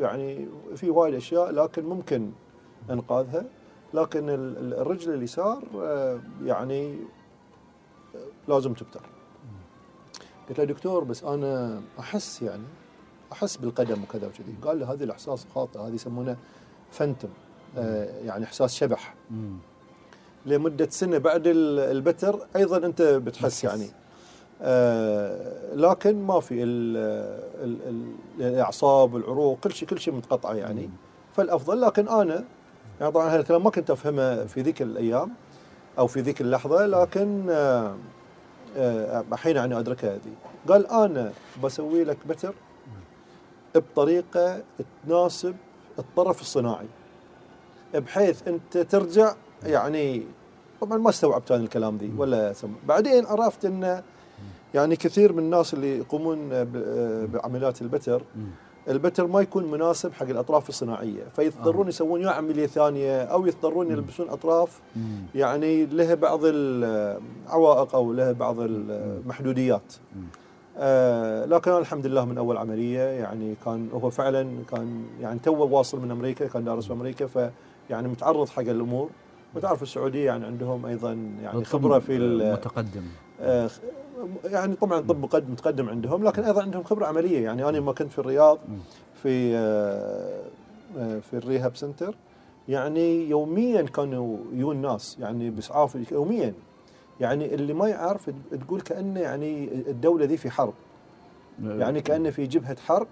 يعني في وايد أشياء لكن ممكن أنقاذها. لكن ال- ال- الرجل اليسار آه، يعني لازم تبتر قلت له دكتور بس أنا أحس يعني أحس بالقدم وكذا وكذي قال لي هذا الإحساس خاطئ هذه يسمونه فانتم آه، يعني إحساس شبح مم. لمدة سنة بعد ال- البتر أيضا أنت بتحس. يعني آه لكن ما في ال ال ال الإعصاب والعروق كل شيء كل شيء متقطعه يعني مم. فالأفضل لكن أنا يعني طبعا هالكلام ما كنت أفهمه في ذيك الأيام أو في ذيك اللحظة لكن آه آه الحين يعني ادركها هذه. قال أنا بسوي لك بتر بطريقة تناسب الطرف الصناعي بحيث أنت ترجع يعني طبعا ما استوعبت أنا الكلام ذي ولا سم... بعدين عرفت أن يعني كثير من الناس اللي يقومون ب- بعمليات البتر. البتر ما يكون مناسب حق الأطراف الصناعية فيضطرون آه. يسوون يا عملية ثانية أو يضطرون يلبسون أطراف مم. يعني لها بعض العوائق أو لها بعض المحدوديات مم. آه لكن الحمد لله من أول عملية يعني كان هو فعلا كان يعني تو واصل من أمريكا كان دارس في أمريكا فيعني متعرض حق الأمور. وتعرف السعودية يعني عندهم أيضا يعني خبرة في ال- متقدم. آه، يعني طبعا طب مقدم متقدم عندهم لكن أيضا عندهم خبرة عملية. يعني أنا لما كنت في الرياض. في آه، آه، في الريهاب سنتر يعني يوميا كانوا يجون ناس يعني باسعاف يوميا. يعني اللي ما يعرف تقول كأنه يعني الدولة ذي في حرب. يعني كأنه في جبهة حرب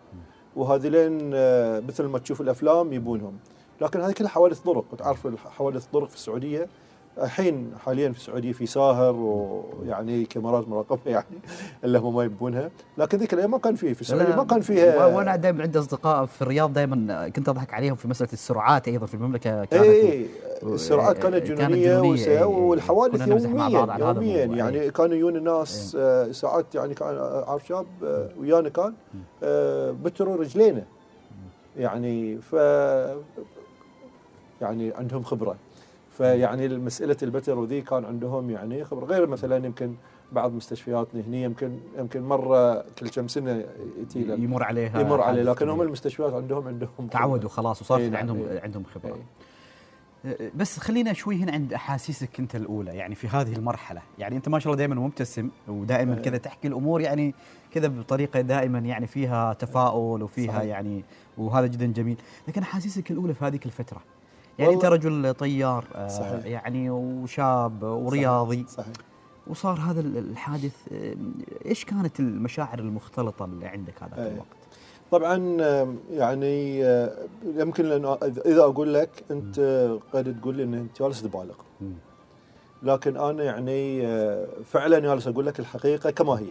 وهذولين آه، مثل ما تشوف الأفلام يبونهم. لكن هذه كلها حوادث طرق. وتعرف حوادث طرق في السعودية؟ الحين حاليا في السعودية في ساهر ويعني كاميرات مراقبة يعني اللي هم ما يبونها. لكن ذيك الأيام ما كان فيه في السعودية ما كان فيها وأنا دائما عندي أصدقاء في الرياض دائما كنت أضحك عليهم في مسألة السرعات أيضا في المملكة كانت اي السرعات كانت جنونية جنونية، وس- إي، إي. والحوادث يوميا يوميا. يعني كانوا يجون الناس آه، ساعات يعني كان آه، عارف شاب آه، ويانا كان بتروا رجلينا. يعني ف يعني عندهم خبرة. فيعني مسألة البتر وذي كان عندهم يعني خبره غير مثلا يمكن بعض مستشفياتنا هنا يمكن يمكن مرة كل كم سنة يتي يمر عليها يمر عليه لكن هم. المستشفيات عندهم عندهم تعودوا خلاص وصار في نعم، عندهم إي. عندهم خبره إي. بس خلينا شوي هنا عند أحاسيسك أنت الأولى يعني في هذه المرحلة يعني أنت ما شاء الله دائما مبتسم ودائما إيه. كذا تحكي الأمور يعني كذا بطريقة دائما يعني فيها تفاؤل وفيها صحيح. يعني وهذا جدا جميل لكن أحاسيسك الأولى في هذيك الفترة يعني انت رجل طيار آه صحيح. يعني وشاب ورياضي. صحيح. وصار هذا ال- الحادث آه، إيش كانت المشاعر المختلطة اللي عندك هذاك إيه. الوقت؟ طبعا يعني آه، يمكن اذا أقول لك أنت قد تقول لي إن أنت جالس تبالغ. لكن أنا يعني فعلا جالس أقول لك الحقيقة كما هي.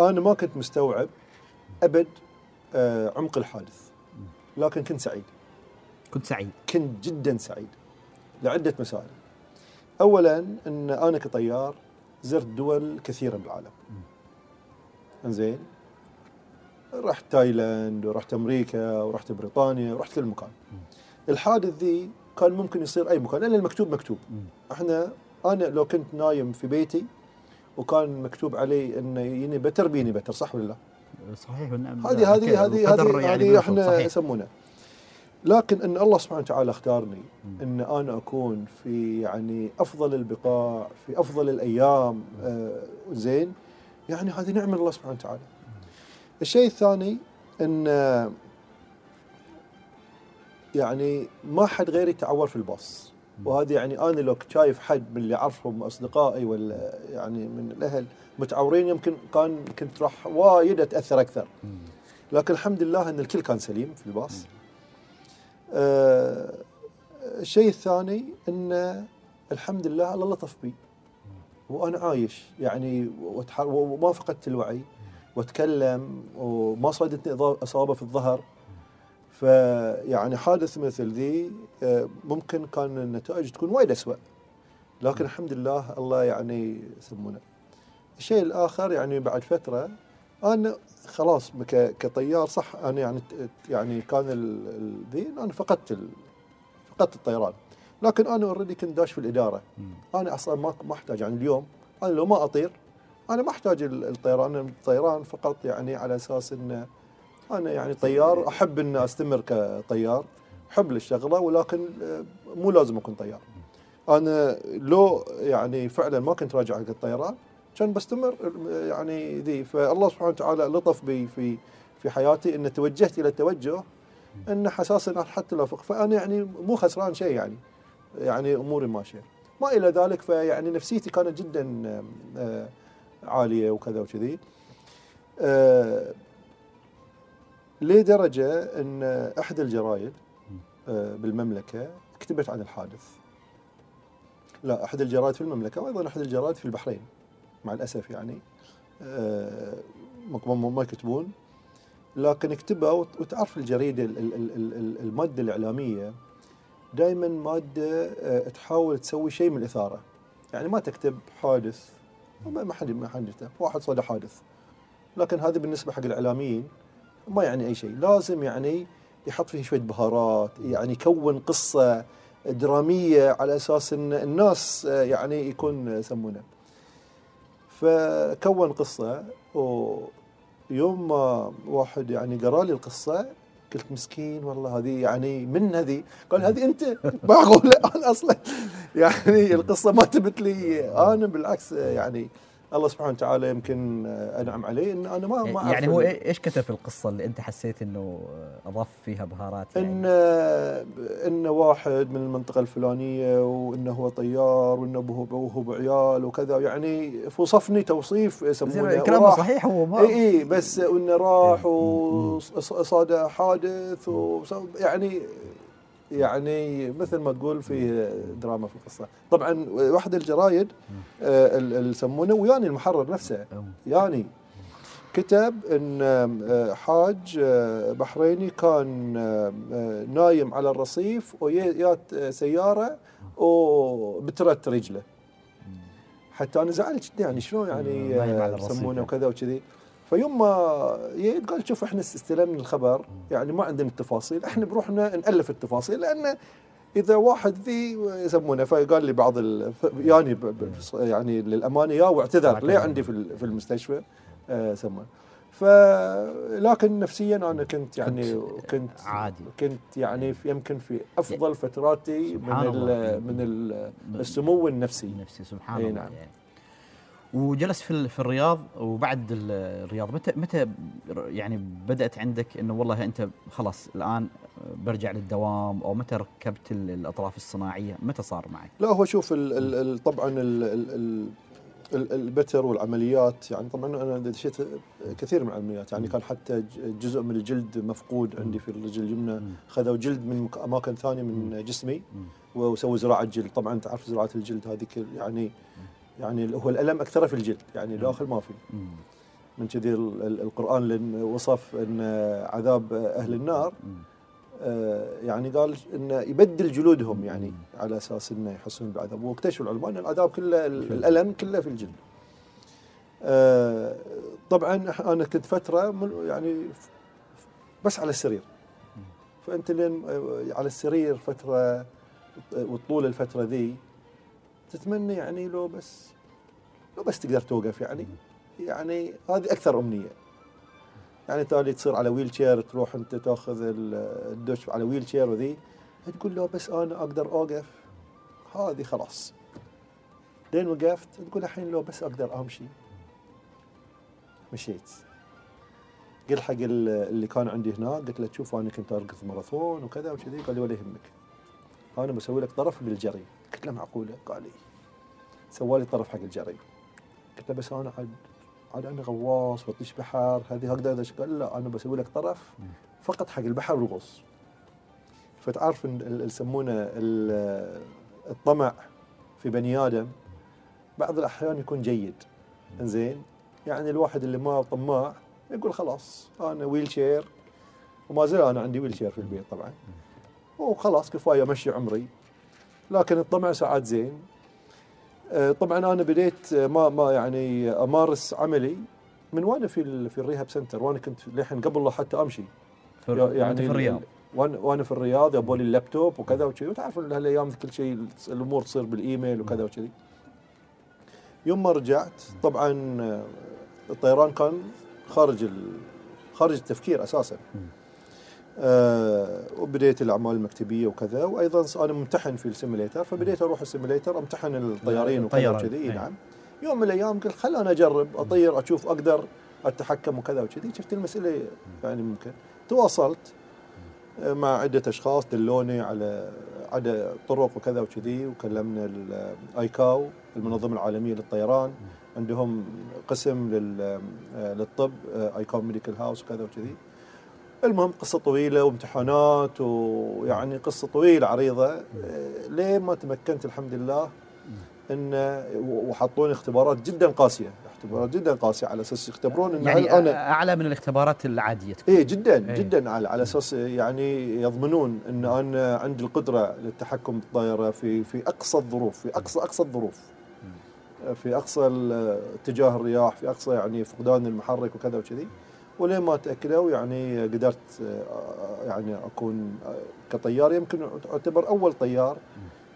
أنا ما كنت مستوعب أبد عمق الحادث. لكن كنت سعيد. كنت سعيد. كنت جدا سعيد لعدة مسائل. اولا أن أنا كطيار زرت دول كثيره بالعالم. إنزين. رحت تايلاند ورحت أمريكا ورحت بريطانيا ورحت كل مكان. الحادث ذي كان ممكن يصير أي مكان لأن المكتوب مكتوب. إحنا أنا لو كنت نايم في بيتي وكان مكتوب علي إنه يني بتر بيني بتر صح ولا لا؟ صحيح. هذه هذه هذه القدر هذه يعني هذه بيوصل، إحنا صحيح. يسمونها لكن إن الله سبحانه وتعالى اختارني. إن أنا أكون في يعني أفضل البقاع في أفضل الأيام آه زين يعني هذه نعمة الله سبحانه وتعالى. الشيء الثاني إن آه، يعني ما حد غيري تعور في الباص وهذه يعني أنا لو شايف حد من اللي أعرفهم أصدقائي ولا يعني من الأهل متعورين يمكن كان كنت راح وايد أتأثر أكثر. لكن الحمد لله إن الكل كان سليم في الباص. آه الشيء الثاني إن الحمد لله الله لطف بي. وأنا عايش يعني وما فقدت الوعي وأتكلم وما صادتني إصابة في الظهر. فيعني حادث مثل ذي آه، ممكن كان النتائج تكون وايد اسوء. لكن الحمد لله الله يعني يسمونه. الشيء الآخر يعني بعد فترة أنا خلاص كطيار صح أنا يعني يعني كان ذي أنا فقدت فقدت الطيران لكن أنا already كنت داش في الإدارة مم. أنا أصلا ما ما أحتاج يعني اليوم أنا لو ما أطير أنا ما أحتاج ال- الطيران أنا الطيران فقط يعني على أساس ان أنا يعني طيار أحب إن أستمر كطيار احب الشغله ولكن آه، مو لازم أكون طيار. أنا لو يعني فعلا ما كنت راجع حق الطيران كان بستمر يعني ذي. فالله سبحانه وتعالى لطف بي في في حياتي إن توجهت إلى التوجه إن حساس حتى فق فأنا يعني مو خسران شيء يعني يعني أموري ماشية. ما إلى ذلك فيعني نفسيتي كانت جدا آه، عالية وكذا وكذي. آه، لدرجة أن احدى الجرايد آه، بالمملكة كتبت عن الحادث. لا أحد الجرايد في المملكة وأيضا أحد الجرايد في البحرين مع الأسف يعني. آه، ما- يكتبون. لكن اكتبها وت- وتعرف الجريدة ال- ال- ال- ال- المادة الإعلامية دائما مادة آه، تحاول تسوي شيء من الإثارة. يعني ما تكتب حادث ما حد ما حد. واحد صدى حادث. لكن هذا بالنسبة حق الإعلاميين ما يعني أي شيء لازم يعني يحط فيه شوية بهارات يعني يكون قصة درامية على أساس إن الناس يعني يكون يسمونه. فكون قصة ويوم ما واحد يعني قرأ لي القصة قلت مسكين والله هذه يعني من هذه؟ قال هذه أنت؟ معقوله أنا أصلا يعني القصة ما تبت لي أنا بالعكس يعني الله سبحانه وتعالى يمكن أنعم علي إن أنا ما ما يعني هو إيه- إيش كتب في القصة اللي أنت حسيت إنه أضاف فيها بهارات إن يعني إن واحد من المنطقة الفلانية وإنه هو طيار وإنه ابوه بعيال وكذا. يعني وصفني توصيف يسمونه كلامه صحيح هو ما إي إي بس إنه راح مم. وصاد حادث يعني يعني مثل ما تقول في دراما في القصة. طبعا واحد الجرايد آه، ال- ال- يسمونه وياني المحرر نفسه. أم. يعني كتب إن آه، حاج آه، بحريني كان نايم على الرصيف ويأت سيارة وبترت رجله. حتى أنا زعلت يعني شلون يعني يسمونه يعني. وكذا وكذي. فيوم ما جيت قال شوف إحنا استلمنا الخبر يعني ما عندنا التفاصيل إحنا بروحنا نألف التفاصيل لأن إذا واحد ذي يسمونه فقال لي بعض ال... يعني ب... ب... يعني للأمانة يا واعتذر اعتذر. ليه عندي في في المستشفى آه سمونه ف لكن نفسيا أنا كنت يعني كنت عادي كنت يعني في يمكن في أفضل فتراتي من سبحان الله. ال من ال السمو النفسي نفسي سبحان إي الله نعم. يعني. وجلس في في الرياض وبعد ال- الرياض. متى متى يعني بدأت عندك إنه والله أنت خلاص الآن برجع للدوام أو متى ركبت ال- الأطراف الصناعية؟ متى صار معك؟ لا هو شوف ال ال ال طبعا ال ال ال ال- البتر والعمليات يعني طبعا أنا دشيت كثير من العمليات. يعني كان حتى جزء من الجلد مفقود عندي في الرجل اليمنى. خذوا جلد من أماكن ثانية من جسمي. وسووا زراعة جلد. طبعا تعرف زراعة الجلد هذه يعني يعني هو الألم أكثر في الجلد يعني داخل ما في. من كذي ال- ال- القرآن لأن وصف إن عذاب أهل النار. آه، يعني قال انه يبدل جلودهم يعني على أساس إنه يحسون بالعذاب واكتشفوا العلماء إن العذاب كله ال- الألم كله في الجلد. آه، طبعا أنا كنت فترة من- يعني بس على السرير. فأنت لين آه، على السرير فترة آه، وطول الفترة ذي تتمنى يعني لو بس لو بس تقدر توقف يعني. يعني هذه أكثر أمنية. يعني تالي تصير على wheelchair تروح أنت تأخذ ال- الدش على wheelchair وذي تقول له بس أنا أقدر أوقف هذه خلاص. لين وقفت تقول الحين لو بس أقدر أمشي. مشيت. قلت حق ال- اللي كان عندي هناك قلت له شوف أنا كنت أرقص ماراثون وكذا وكذي قال لي ولا يهمك. أنا بسوي لك طرف للجري قلت له معقوله قال لي سوى لي طرف حق الجري. قلت له بس أنا عاد عاد أنا غواص واطيش بحر هذه هقدر أدش قال لا أنا بسوي لك طرف فقط حق البحر والغوص. فتعرف يسمونه ال- الطمع في بني آدم بعض الأحيان يكون جيد. إنزين؟ يعني الواحد اللي ما طماع يقول خلاص أنا wheelchair وما زال أنا عندي wheelchair في البيت طبعا. وخلاص كفاية أمشي عمري. لكن الطمع ساعات زين. آه، طبعا أنا بديت آه، ما ما يعني أمارس عملي من وأنا في في ال rehab center وأنا كنت للحين قبل لا حتى أمشي. في يعني في الرياض. وأنا وأنا في الرياض يبوا لي اللابتوب وكذا وكذي وتعرف هالايام كل شيء الأمور تصير بالإيميل وكذا وكذي يوم ما رجعت طبعا آه، الطيران كان خارج. خارج التفكير أساسا. آه وبديت الأعمال المكتبية وكذا. وأيضا أنا ممتحن في ال simulator فبديت أروح ال simulator أمتحن الطيارين وكذا وكذي. إي نعم. يوم من الأيام قلت خل أنا أجرب أطير أشوف أقدر أتحكم وكذا وكذي. شفت المسألة يعني ممكن. تواصلت آه، مع عدة أشخاص دلوني على عدة طرق وكذا وكذي. وكلمنا الايكاو المنظمة العالمية للطيران. عندهم قسم آه، للطب ICAO medical house وكذا وكذي. المهم قصة طويلة وامتحانات ويعني قصة طويلة عريضة. آه، لين ما تمكنت الحمد لله إن وحطوني اختبارات جدا قاسية. اختبارات جدا قاسية على أساس يختبرون إن يعني أنا أعلى من الاختبارات العادية تكون. إيه جدا إيه. جدا على على أساس يعني يضمنون إن أنا عندي القدرة للتحكم بالطائرة في في أقصى الظروف في اقصى أقصى الظروف. في أقصى اتجاه الرياح في أقصى يعني فقدان المحرك وكذا وكذي. ولين ما تاكدوا يعني قدرت يعني أكون كطيار يمكن أعتبر أول طيار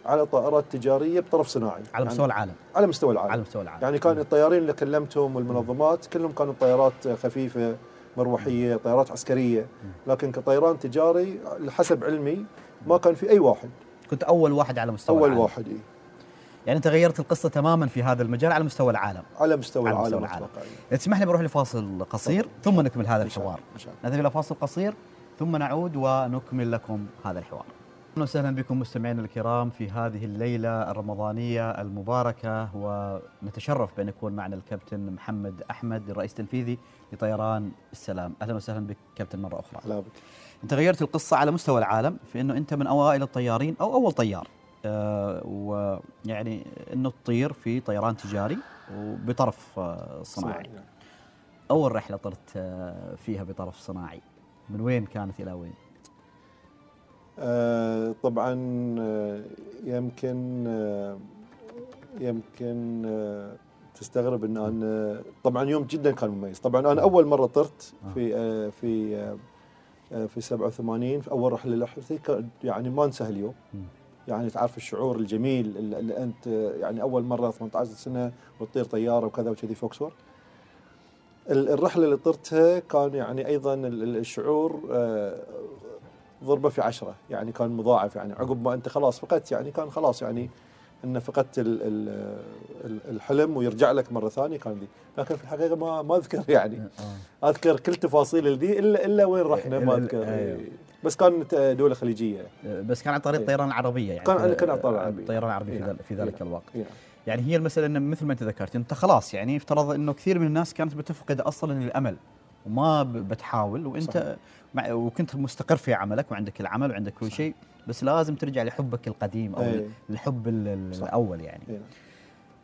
على طائرات تجارية بطرف صناعي. على مستوى العالم. على مستوى العالم. على مستوى العالم. يعني كان الطيارين اللي كلمتهم والمنظمات كلهم كانوا طيارات خفيفة مروحية طيارات عسكرية. لكن كطيران تجاري حسب علمي ما كان في أي واحد. كنت أول واحد على مستوى أول العالم. واحد إيه. يعني أنت غيرت القصة تماما في هذا المجال على مستوى العالم. على مستوى على العالم مستوى العالم. إذا تسمح لي بروح لفاصل قصير ثم نكمل هذا الحوار. نذهب إلى فاصل قصير ثم نعود ونكمل لكم هذا الحوار. أهلا وسهلا بكم مستمعينا الكرام في هذه الليلة الرمضانية المباركة ونتشرف بأن يكون معنا الكابتن محمد أحمد الرئيس التنفيذي لطيران السلام. أهلا وسهلا بك كابتن مرة أخرى. لا بك. أنت غيرت القصة على مستوى العالم في إنه أنت من أوائل الطيارين أو أول طيار. ويعني إنه تطير في طيران تجاري وبطرف آه صناعي نعم. أول رحلة طرت آه فيها بطرف صناعي من وين كانت إلى وين؟ آه، طبعا آه، يمكن آه، يمكن آه، تستغرب إن أنا طبعا يوم جدا كان مميز طبعا أنا أول مرة طرت في آه، في آه، آه، في 87 في أول رحلة كان يعني ما انسى هاليوم مم. يعني تعرف الشعور الجميل اللي أنت يعني أول مرة 18 سنة وتطير طيارة وكذا وكذي فوكسور ال- الرحلة اللي طرتها كان يعني أيضا ال- ال- الشعور آه، ضربة في عشرة يعني كان مضاعف يعني. عقب ما أنت خلاص فقدت يعني كان خلاص يعني ان فقدت ال ال ال الحلم ويرجع لك مرة ثانية كان ذي. لكن في الحقيقة ما ما أذكر يعني. آه. أذكر كل تفاصيل ذي الا إلا وين رحنا ما أذكر. أيوه. بس كانت دولة خليجية بس كان عن طريق إيه. الطيران العربيه يعني كان- كان عن طريق العربية. الطيران العربي في, إيه. في ذلك إيه. الوقت إيه. يعني هي المسألة إنه مثل ما انت ذكرت أنت خلاص يعني افترض إنه كثير من الناس كانت بتفقد أصلا الأمل وما بتحاول وإنت صحيح. مع وكنت مستقر في عملك وعندك العمل وعندك كل. شيء بس لازم ترجع لحبك القديم أو إيه. الحب ال- ال- صح. الأول يعني إيه.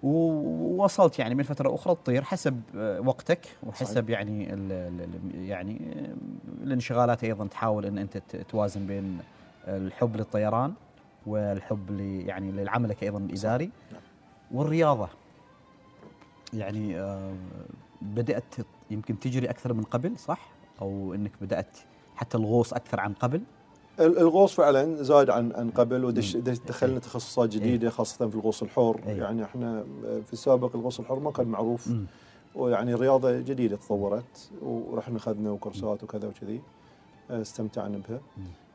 ووصلت يعني من فترة أخرى تطير حسب آه، وقتك وحسب صحيح. يعني ال ال يعني آه، الانشغالات أيضا تحاول إن أنت توازن بين الحب للطيران والحب ل يعني لعملك أيضا الاداري نعم. والرياضة يعني آه، بدأت يمكن تجري أكثر من قبل صح أو إنك بدأت حتى الغوص أكثر عن قبل الغوص فعلا زاد عن عن قبل ودش مم. دش- دخلنا تخصصات جديدة خاصة في الغوص الحر إيه. يعني إحنا في السابق الغوص الحر ما كان معروف. ويعني رياضة جديدة تطورت ورحنا اخذنا كورسات وكذا وكذي آه، استمتعنا بها.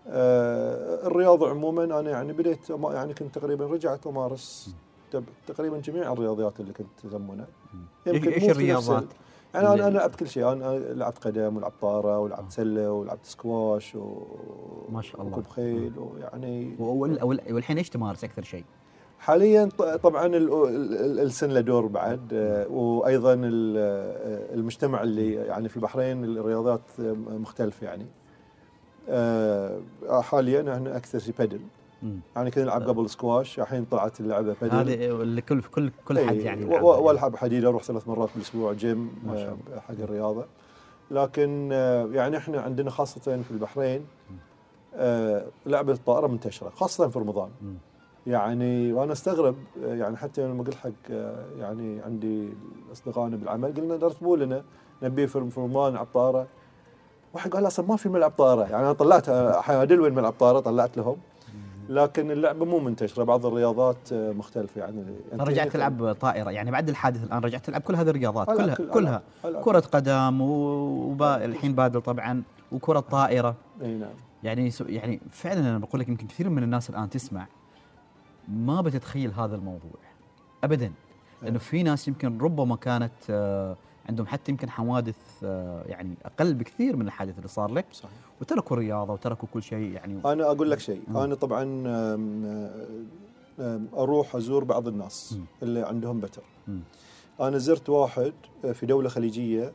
آه، الرياضة عموما أنا يعني بديت يعني كنت تقريبا رجعت أمارس تقريبا جميع الرياضيات اللي كنت مم. يمكن إيش الرياضات؟ أنا أنا لعبت كل شيء أنا لعبت قدم ولعبت طارة آه. ولعبت سلة ولعبت سكواش و ما شاء الله. وركوب خيل ويعني وال- وال- والحين إيش تمارس أكثر شيء؟ حاليا طبعا ال- ال- ال- السن له دور بعد آه، وأيضا ال- آه، المجتمع اللي يعني في البحرين الرياضات آه، مختلفة يعني آه، حاليا إحنا أكثر شيء بادل مم. يعني كنا نلعب قبل سكواش الحين طلعت اللعبة بادل هذه اللي كل كل كل حد إيه، يعني و- يلعبها و- يعني. والعب حديد أروح ثلاث مرات بالأسبوع جيم آه، حق الرياضة. لكن آه، يعني إحنا عندنا خاصة في البحرين آه، لعبة الطائرة منتشرة خاصة في رمضان. يعني وأنا أستغرب يعني حتى لما قلت حق يعني عندي أصدقائنا بالعمل قلنا رتبوا لنا نبي في رمضان نلعب طائرة. واحد قال أصلا ما في ملعب طائرة. يعني أنا طلعت حيادل وين ملعب طائرة طلعت لهم. لكن اللعبه مو منتشره بعض الرياضات آه، مختلفة يعني. رجعت تلعب طائرة يعني بعد الحادث الآن رجعت تلعب كل هذه الرياضات ألعب كلها كل- كلها. ألعب- ألعب. كرة قدم والحين بادل طبعا وكرة طائرة. أي نعم. يعني يعني فعلا أنا بقول لك يمكن كثير من الناس الآن تسمع ما بتتخيل هذا الموضوع. ابدا. لأنه في ناس يمكن ربما كانت آه، عندهم حتى يمكن حوادث آه، يعني أقل بكثير من الحادث اللي صار لك. صحيح. وتركوا الرياضة وتركوا كل شيء يعني. أنا أقول لك شيء. مم. أنا طبعا أروح أزور بعض الناس مم. اللي عندهم بتر. مم. أنا زرت واحد في دولة خليجية.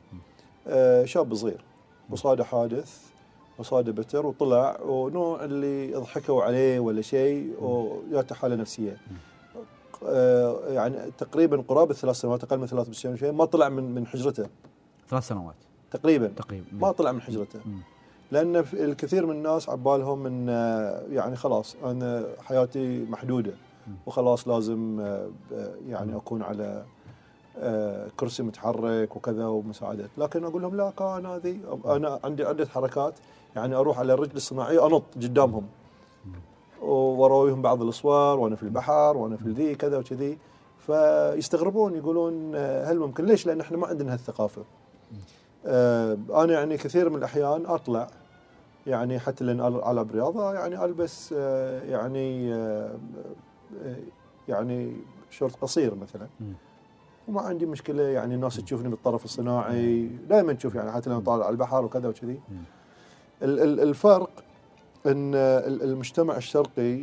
آه، شاب صغير. وصادة حادث وصادة بتر وطلع ونوع اللي يضحكوا عليه ولا شيء وجاته حالة نفسية. آه، يعني تقريبا قرابة ثلاث سنوات أقل من ثلاث سنوات ما طلع من من حجرته. ثلاث سنوات. تقريبا. تقريبا. ما طلع من حجرته. مم. لأن الكثير من الناس عبالهم إن آه، يعني خلاص أنا حياتي محدودة. وخلاص لازم آه، آه، يعني. أكون على كرسي متحرك وكذا ومساعدات لكن أقول لهم لا كان هذه أنا عندي عدة حركات. يعني أروح على الرجل الصناعيه أنط قدامهم. وراويهم بعض الصور وأنا في البحر وأنا في ذي كذا وكذي. فيستغربون يقولون هل ممكن؟ ليش؟ لأن إحنا ما عندنا هالثقافة. آه، أنا يعني كثير من الأحيان أطلع يعني حتى لأن العب رياضه يعني ألبس آه، يعني آه، يعني شورت قصير مثلا. وما عندي مشكلة يعني الناس تشوفني بالطرف الصناعي دائما تشوف يعني حتى لما طالع على البحر وكذا وكذي الفرق إن ال- المجتمع الشرقي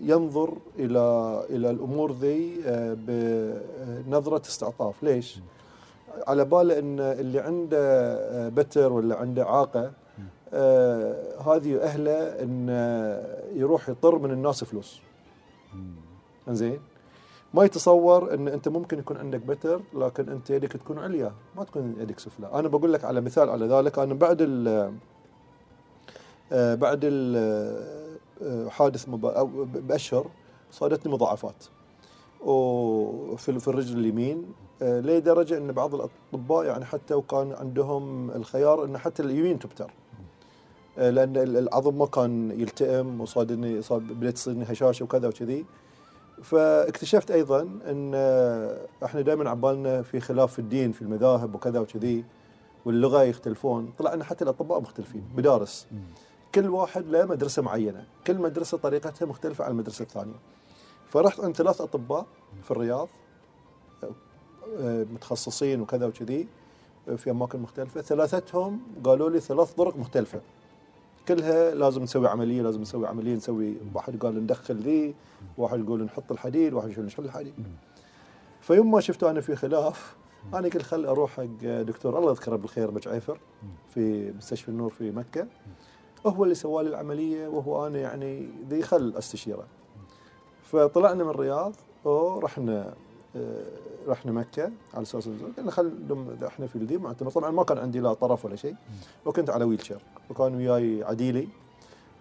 ينظر إلى إلى الأمور ذي بنظرة استعطاف. ليش؟ على باله إن اللي عنده آه، بتر ولا عنده اعاقه آه، هذه أهله إن يروح يطر من الناس فلوس. مم. زين ما يتصور إن أنت ممكن يكون عندك بتر لكن أنت يدك تكون عليا. ما تكون يدك سفلى. أنا بقول لك على مثال على ذلك أنا بعد ال آه، بعد ال آه، بأشهر صادتني مضاعفات. وفي في الرجل اليمين لدرجه إن بعض الأطباء يعني حتى وكان عندهم الخيار إن حتى اليمين تبتر. آه، لأن ال- العظم ما كان يلتئم وصادني صار بدأت تصيرني هشاشة وكذا وكذي. فاكتشفت أيضا إن آه، إحنا دائما عبالنا في خلاف في الدين في المذاهب وكذا وكذي واللغة يختلفون. طلع إن حتى الأطباء مختلفين مدارس كل واحد له مدرسة معينة. كل مدرسة طريقتها مختلفة عن المدرسة الثانية. فرحت عند ثلاث أطباء في الرياض. آه، متخصصين وكذا وكذي آه، في أماكن مختلفة. ثلاثتهم قالوا لي ثلاث طرق مختلفة. كلها لازم نسوي عملية لازم نسوي عملية نسوي واحد قال ندخل ذي واحد يقول نحط الحديد واحد يقول نشيل الحديد. فيوم ما شفته أنا في خلاف أنا قلت خل أروح حق دكتور الله يذكره بالخير بجعيفر في مستشفى النور في مكة. هو اللي سوى لي العملية وهو أنا يعني ذي خل أستشيره. فطلعنا من الرياض ورحنا آه، رحنا مكة على نزور. قلنا خل دم إحنا في الذي معتمر طبعا ما كان عندي لا طرف ولا شيء. وكنت على ويل شير. وكان وياي عديلي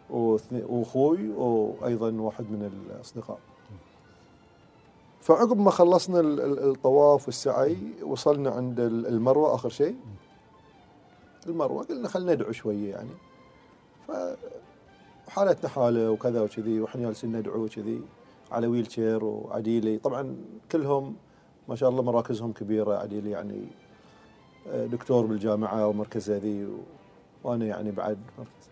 وأخوي وأيضا واحد من الأصدقاء. فعقب ما خلصنا ال- ال- الطواف والسعي وصلنا عند ال- المروة آخر شيء. المروة قلنا خلينا ندعو شوية يعني. ف حالتنا حالة وكذا وكذي وإحنا جالسين ندعو وكذي. على ويل شير وعديلي. طبعا كلهم ما شاء الله مراكزهم كبيرة. عديلي يعني آه، دكتور بالجامعة ومركزه ذي وأنا يعني بعد مركز.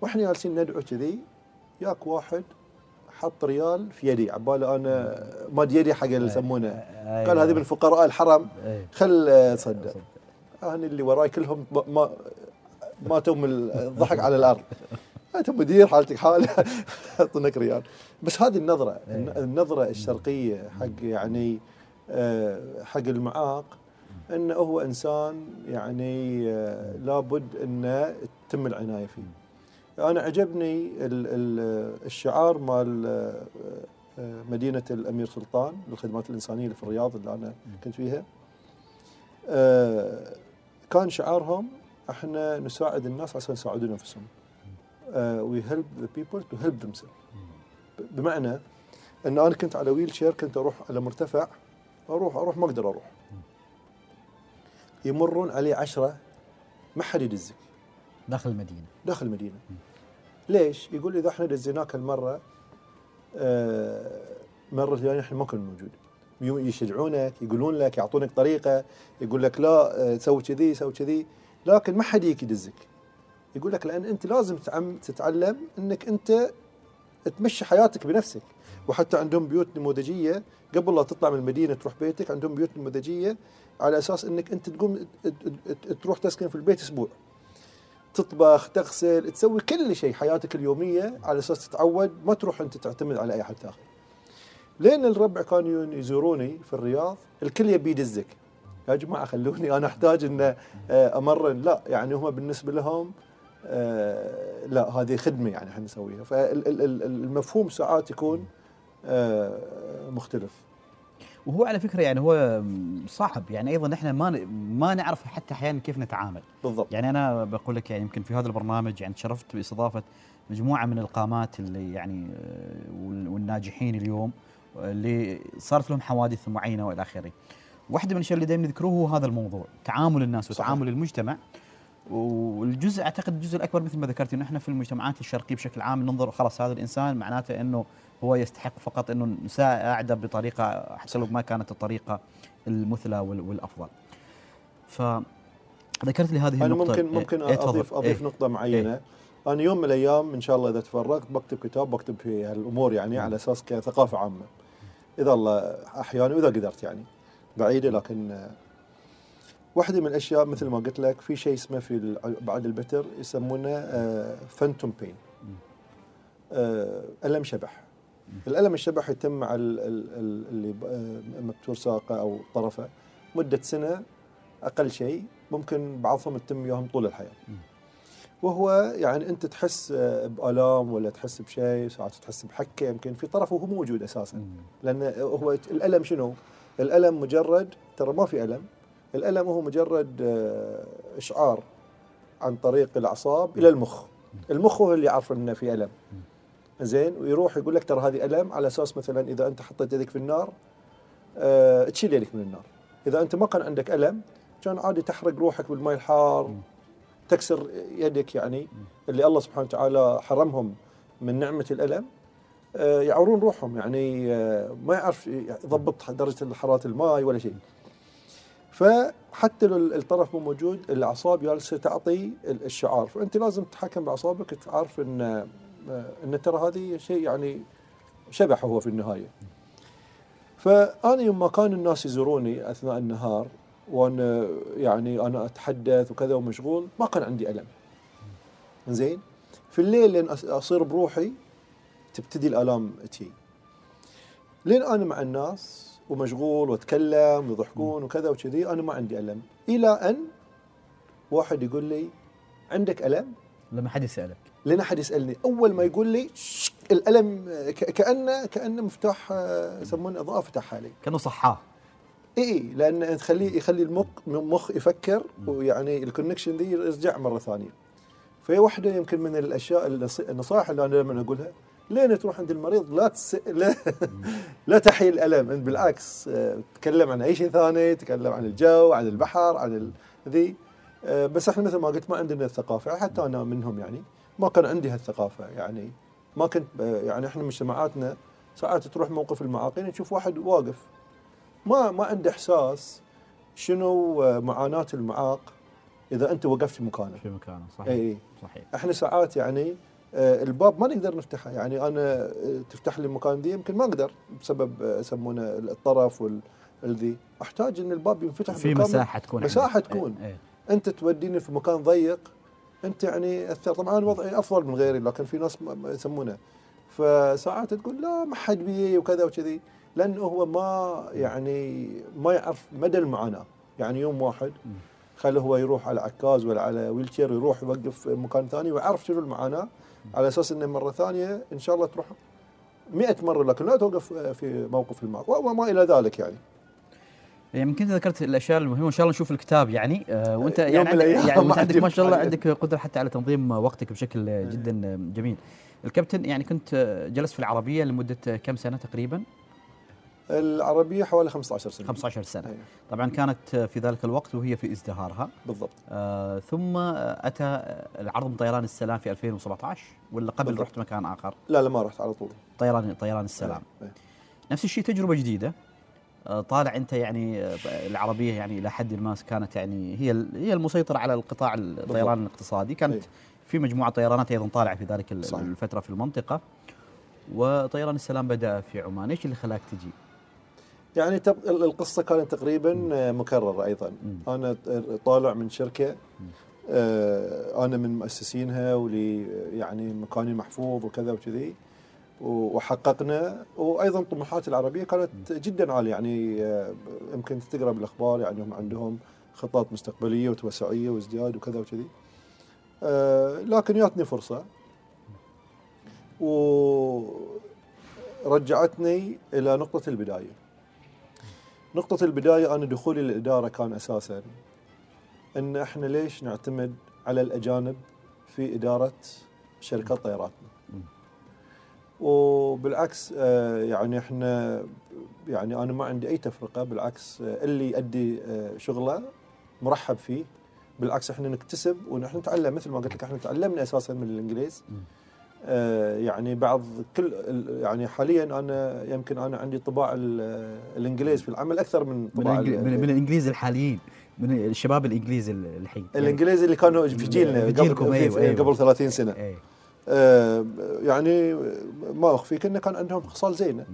وإحنا جالسين ندعو كذي ياك واحد حط ريال في يدي. عباله أنا ماد يدي حق اللي يسمونه. قال هذه من فقراء الحرم. خل آه، تصدق أنا اللي وراي كلهم ما- ما ماتوا من الضحك على الأرض. أنت مدير حالتك حاله اعطنك ريال بس هذه النظرة النظرة الشرقية حق يعني آه، حق المعاق انه هو إنسان يعني آه، لابد إنه تتم العناية فيه. أنا عجبني ال- ال- الشعار مال آه، مدينة الأمير سلطان للخدمات الإنسانية اللي في الرياض اللي أنا كنت فيها. كان شعارهم إحنا نساعد الناس عشان يساعدون أنفسهم. we help the people to help them بمعنى إن أنا كنت على wheelchair كنت أروح على مرتفع أروح أروح ما أقدر أروح. يمرون علي عشرة ما حد يدزك داخل المدينة داخل المدينة. ليش؟ يقول إذا إحنا دزيناك المرة آه، مرة ثانية إحنا ما كنا موجود. يو- يشجعونك يقولون لك يعطونك طريقة يقول لك لا آه، سوي كذي سوي كذي لكن ما حد يجيك يدزك. يقول لك لأن أنت لازم تتعلم أنك أنت تمشي حياتك بنفسك. وحتى عندهم بيوت نموذجيه قبل لا تطلع من المدينة تروح بيتك عندهم بيوت نموذجيه على أساس أنك أنت تقوم تروح تسكن في البيت أسبوع. تطبخ تغسل تسوي كل شيء حياتك اليومية على أساس تتعود ما تروح أنت تعتمد على أي احد آخر. لين الربع كانوا يزوروني في الرياض الكل يبي يدزك. يا جماعة خلوني أنا أحتاج ان آه، أمرن. لا يعني هم بالنسبة لهم لا هذه خدمة يعني إحنا نسويها. فالمفهوم ساعات يكون آه، مختلف. وهو على فكرة يعني هو صعب. يعني أيضا إحنا ما ما نعرف حتى أحيانا كيف نتعامل. بالضبط. يعني أنا بقول لك يعني يمكن في هذا البرنامج يعني تشرفت باستضافة مجموعة من القامات اللي يعني آه، وال- والناجحين اليوم آه، اللي صارت لهم حوادث معينة وإلى آخره. واحدة من الأشياء اللي دائما نذكروه هو هذا الموضوع تعامل الناس صحيح. وتعامل المجتمع. والجزء أعتقد الجزء الأكبر مثل ما ذكرت إنه إحنا في المجتمعات الشرقية بشكل عام ننظر خلاص هذا الإنسان معناته إنه هو يستحق فقط إنه نساعده بطريقة حسب ما كانت الطريقة المثلى وال- والأفضل. ف ذكرت لي هذه أنا النقطة ممكن ممكن إيه، تفضل. اضيف أضيف إيه. نقطة معينة أنا يوم من الأيام إن شاء الله إذا تفرغت بكتب كتاب بكتب في هالأمور يعني على أساس كثقافة عامة إذا الله أحيانا وإذا قدرت يعني بعيدة لكن آه، واحدة من الأشياء مثل ما قلت لك في شيء اسمه في بعد البتر يسمونه فانتوم بين ألم شبح الألم الشبح يتم مع ال- ال- ال- اللي آه، مبتور ساقة أو طرفة مدة سنة أقل شيء ممكن بعضهم تتم وياهم طول الحياة. وهو يعني أنت تحس آه، بآلام ولا تحس بشيء ساعات تحس بحكة يمكن في طرف وهو موجود أساسا مم. لأن هو الألم شنو؟ الألم مجرد ترى ما في ألم الألم هو مجرد آه، إشعار عن طريق الأعصاب إلى المخ. المخ هو اللي يعرف إنه في ألم. زين؟ ويروح يقول لك ترى هذه ألم على أساس مثلا إذا أنت حطيت يدك في النار آه، تشيل يدك من النار. إذا أنت ما كان عندك ألم كان عادي تحرق روحك بالماء الحار تكسر يدك يعني. اللي الله سبحانه وتعالى حرمهم من نعمة الألم آه، يعورون روحهم يعني آه، ما يعرف يضبط درجة حرارة الماء ولا شيء. فحتى لو الطرف مو موجود الأعصاب جالسة تعطي الشعار. فأنت لازم تتحكم بأعصابك تعرف إن آه، إن ترى هذه شيء يعني شبح هو في النهاية. فأنا يوم ما كان الناس يزوروني أثناء النهار وأنا يعني أنا أتحدث وكذا ومشغول ما كان عندي ألم. زين؟ في الليل لين أصير بروحي تبتدي الألام تجي لين أنا مع الناس ومشغول واتكلم ويضحكون وكذا وكذي أنا ما عندي ألم. إلى أن واحد يقول لي عندك ألم؟ لما حد يسألك. لين أحد يسألني. أول ما يقول لي الألم كأنه كأنه مفتاح آه، يسمونه إضاءة فتحها علي كأنه صحاه إي لأن تخليه يخلي المخ المخ يفكر ويعني ال connection دي يرجع مرة ثانية. فهي واحدة يمكن من الأشياء النص- النصائح اللي أنا دائما أقولها. لين تروح عند المريض لا تس... لا لا تحيي الألم بالعكس آه، تكلم عن أي شيء ثاني تكلم عن الجو عن البحر عن ال- ذي آه، بس إحنا مثل ما قلت ما عندنا الثقافة حتى أنا منهم يعني ما كان عندي هالثقافة يعني ما كنت آه، يعني إحنا مجتمعاتنا ساعات تروح موقف المعاقين تشوف واحد واقف ما ما عنده إحساس شنو معاناة المعاق إذا أنت وقفت في مكانه. في مكانه صحيح اي صحيح. إحنا ساعات يعني الباب ما نقدر نفتحه يعني أنا آه، تفتح لي المكان دي يمكن ما أقدر بسبب آه، يسمونه الطرف والذي أحتاج إن الباب ينفتح في. مساحة تكون عندك. تكون. إيه، إيه. أنت توديني في مكان ضيق أنت يعني أثر طبعا وضعي أفضل من غيري لكن في ناس يسمونه فساعات تقول لا ما حد بي وكذا وكذي لأنه هو ما يعني ما يعرف مدى المعاناة يعني يوم واحد خله هو يروح على عكاز ولا على wheelchair ويروح يوقف مكان ثاني ويعرف شنو المعاناة على أساس إنه مرة ثانية إن شاء الله تروح 100 مرة لكن لا توقف في موقف الماء وما إلى ذلك يعني يعني يمكن انت ذكرت الأشياء المهمة وان شاء الله نشوف الكتاب يعني آه وأنت يوم يعني عندك يعني ما عندك ما شاء الله. عندك قدرة حتى على تنظيم وقتك بشكل آه، جدا آه، جميل. الكابتن يعني كنت آه، جلست في العربية لمدة آه، كم سنة تقريبا؟ العربية حوالي 15 سنة 15 سنة. أيوة، طبعا كانت في ذلك الوقت وهي في ازدهارها بالضبط آه ثم أتى العرض من طيران السلام في 2017 ولا قبل بالضبط. رحت مكان آخر؟ لا لا ما رحت على طول طيران طيران السلام. أيوة. نفس الشيء تجربة جديدة آه، طالع أنت يعني آه، العربية يعني إلى حد ما كانت يعني هي هي المسيطرة على القطاع الطيران الاقتصادي كانت أي. في مجموعة طيرانات أيضا طالعة في ذلك صحيح. الفترة في المنطقة وطيران السلام بدأ في عمان إيش اللي خلاك تجي؟ يعني تب... ال- القصة كانت تقريبا آه، مكررة أيضا. مم. أنا ت- طالع من شركة آه، أنا من مؤسسينها ولي يعني مكاني محفوظ وكذا وكذي وحققنا وأيضا طموحات العربية كانت جدا عالية. يعني آه، يمكن تقرأ بالأخبار يعني هم عندهم خطط مستقبلية وتوسعية وازدياد وكذا وكذي. آه، لكن جاتني فرصة. ورجعتني إلى نقطة البداية. نقطة البداية أنا دخولي للإدارة كان أساسا. أن إحنا ليش نعتمد على الأجانب في إدارة شركات طياراتنا. وبالعكس آه، يعني إحنا يعني أنا ما عندي أي تفرقة بالعكس آه، اللي يؤدي آه، شغله مرحب فيه. بالعكس إحنا نكتسب ونحن نتعلم. مثل ما قلت لك إحنا تعلمنا أساسا من الإنجليز. يعني بعض كل يعني حاليا أنا يمكن أنا عندي طباع ال- الإنجليز في العمل أكثر من من, طباع ال- من, من الإنجليز الحاليين من الشباب الإنجليز ال- الحين يعني الإنجليز اللي كانوا في جيلنا قبل, أيوة، أيوة. قبل 30 سنة إيه. آه يعني ما اخفيك انه كان عندهم خصال زينه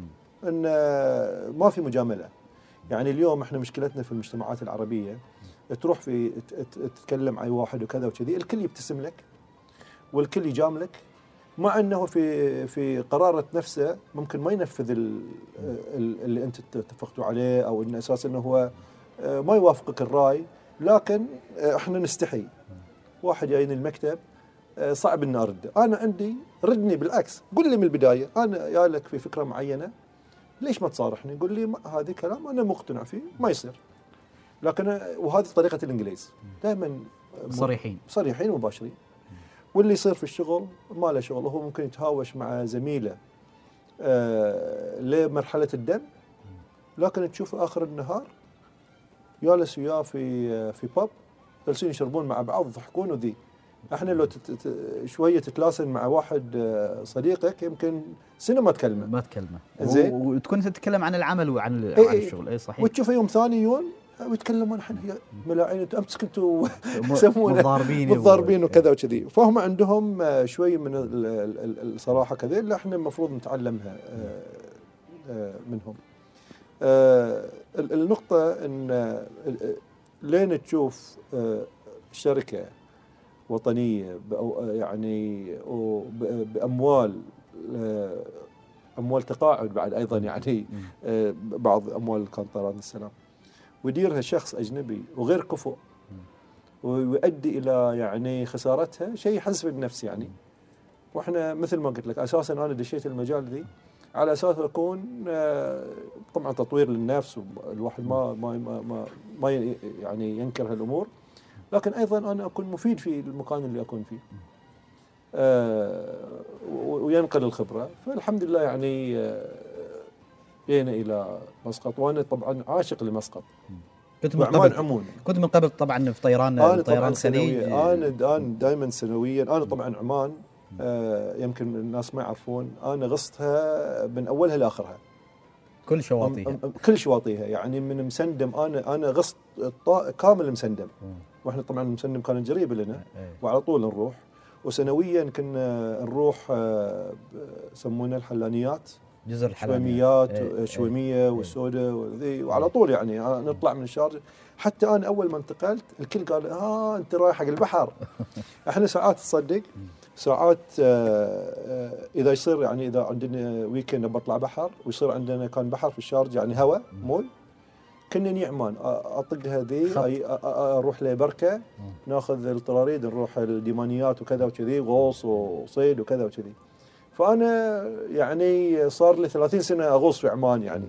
إن آه، ما في مجاملة يعني اليوم إحنا مشكلتنا في المجتمعات العربية تروح في تتكلم عن واحد وكذا وكذي الكل يبتسم لك والكل يجاملك مع أنه في في قرارة نفسه ممكن ما ينفذ ال- ال- اللي أنت اتفقتوا عليه أو إن أساسا إنه هو آه، ما يوافقك الرأي لكن آه، إحنا نستحي. واحد جايني المكتب آه، صعب اني ارده أنا عندي ردني بالعكس. قل لي من البداية. أنا يا لك في فكرة معينة. ليش ما تصارحني؟ يقول لي هذه كلام أنا مقتنع فيه. ما يصير. لكن وهذه طريقة الإنجليز. دائما صريحين. صريحين ومباشرين. واللي يصير في الشغل ما له شغل هو ممكن يتهاوش مع زميله آه لمرحلة الدم. لكن تشوف آخر النهار جالس وياه في في باب جالسين يشربون مع بعض يضحكون وذي. إحنا لو تت شوية تتلاسن مع واحد آه، صديقك يمكن سنه ما تكلمه. ما تكلمه. زين. وتكون تتكلم عن العمل وعن ال- إي عن إي. الشغل. اي صحيح. وتشوفه يوم ثاني يون ويتكلمون إحنا ملاعين أمس كنتوا يسمونه متضاربين متضاربين وكذا وكذي. فهم عندهم آه، شوي من ال- ال- ال- الصراحة كذا اللي إحنا المفروض نتعلمها آه، آه، منهم. ال- النقطة إن لين تشوف شركة وطنية يعني بأموال أموال تقاعد بعد أيضا يعني بعض أموال طيران السلام ويديرها شخص أجنبي وغير كفؤ. ويؤدي إلى يعني خسارتها شيء يحسب النفس يعني. وإحنا مثل ما قلت لك أساسا أنا دشيت المجال ذي على أساس أكون آه، طبعا تطوير للنفس الواحد ما ما ما, ما, يعني ينكر هالأمور. لكن أيضا أنا أكون مفيد في المكان اللي أكون فيه. آه، وينقل الخبرة. فالحمد لله يعني آه، جينا إلى مسقط. وأنا طبعا عاشق لمسقط. كنت من قبل عموما كنت من قبل طبعا في طيران أنا طيران الخليج أنا أنا دائما سنويا. أنا طبعا عمان. آه يمكن الناس ما يعرفون. أنا غصتها من أولها لآخرها. كل أم- شواطئها. أم- كل شواطئها. يعني من مسندم أنا أنا غصت الطا- كامل مسندم. وإحنا طبعا مسندم كان قريب لنا إيه. وعلى طول نروح. وسنويا كنا نروح آه، يسمونه الحلانيات. جزر الحلال شويميات إيه، إيه. شويمية والسودا وذي وعلى طول يعني نطلع من الشارجه حتى أنا أول ما انتقلت الكل قال آه أنت رايح حق البحر. إحنا ساعات تصدق ساعات آه، آه، إذا يصير يعني إذا عندنا ويكند بطلع بحر ويصير عندنا كان بحر في الشارجه يعني هواء مول كنا نيي عمان آ- اطقها ذيك خط. أي- أ- أ- أروح لبركه ناخذ الطراريد نروح الديمانيات وكذا وكذي غوص وصيد وكذا وكذي. فأنا يعني صار لي 30 سنة أغوص في عمان يعني.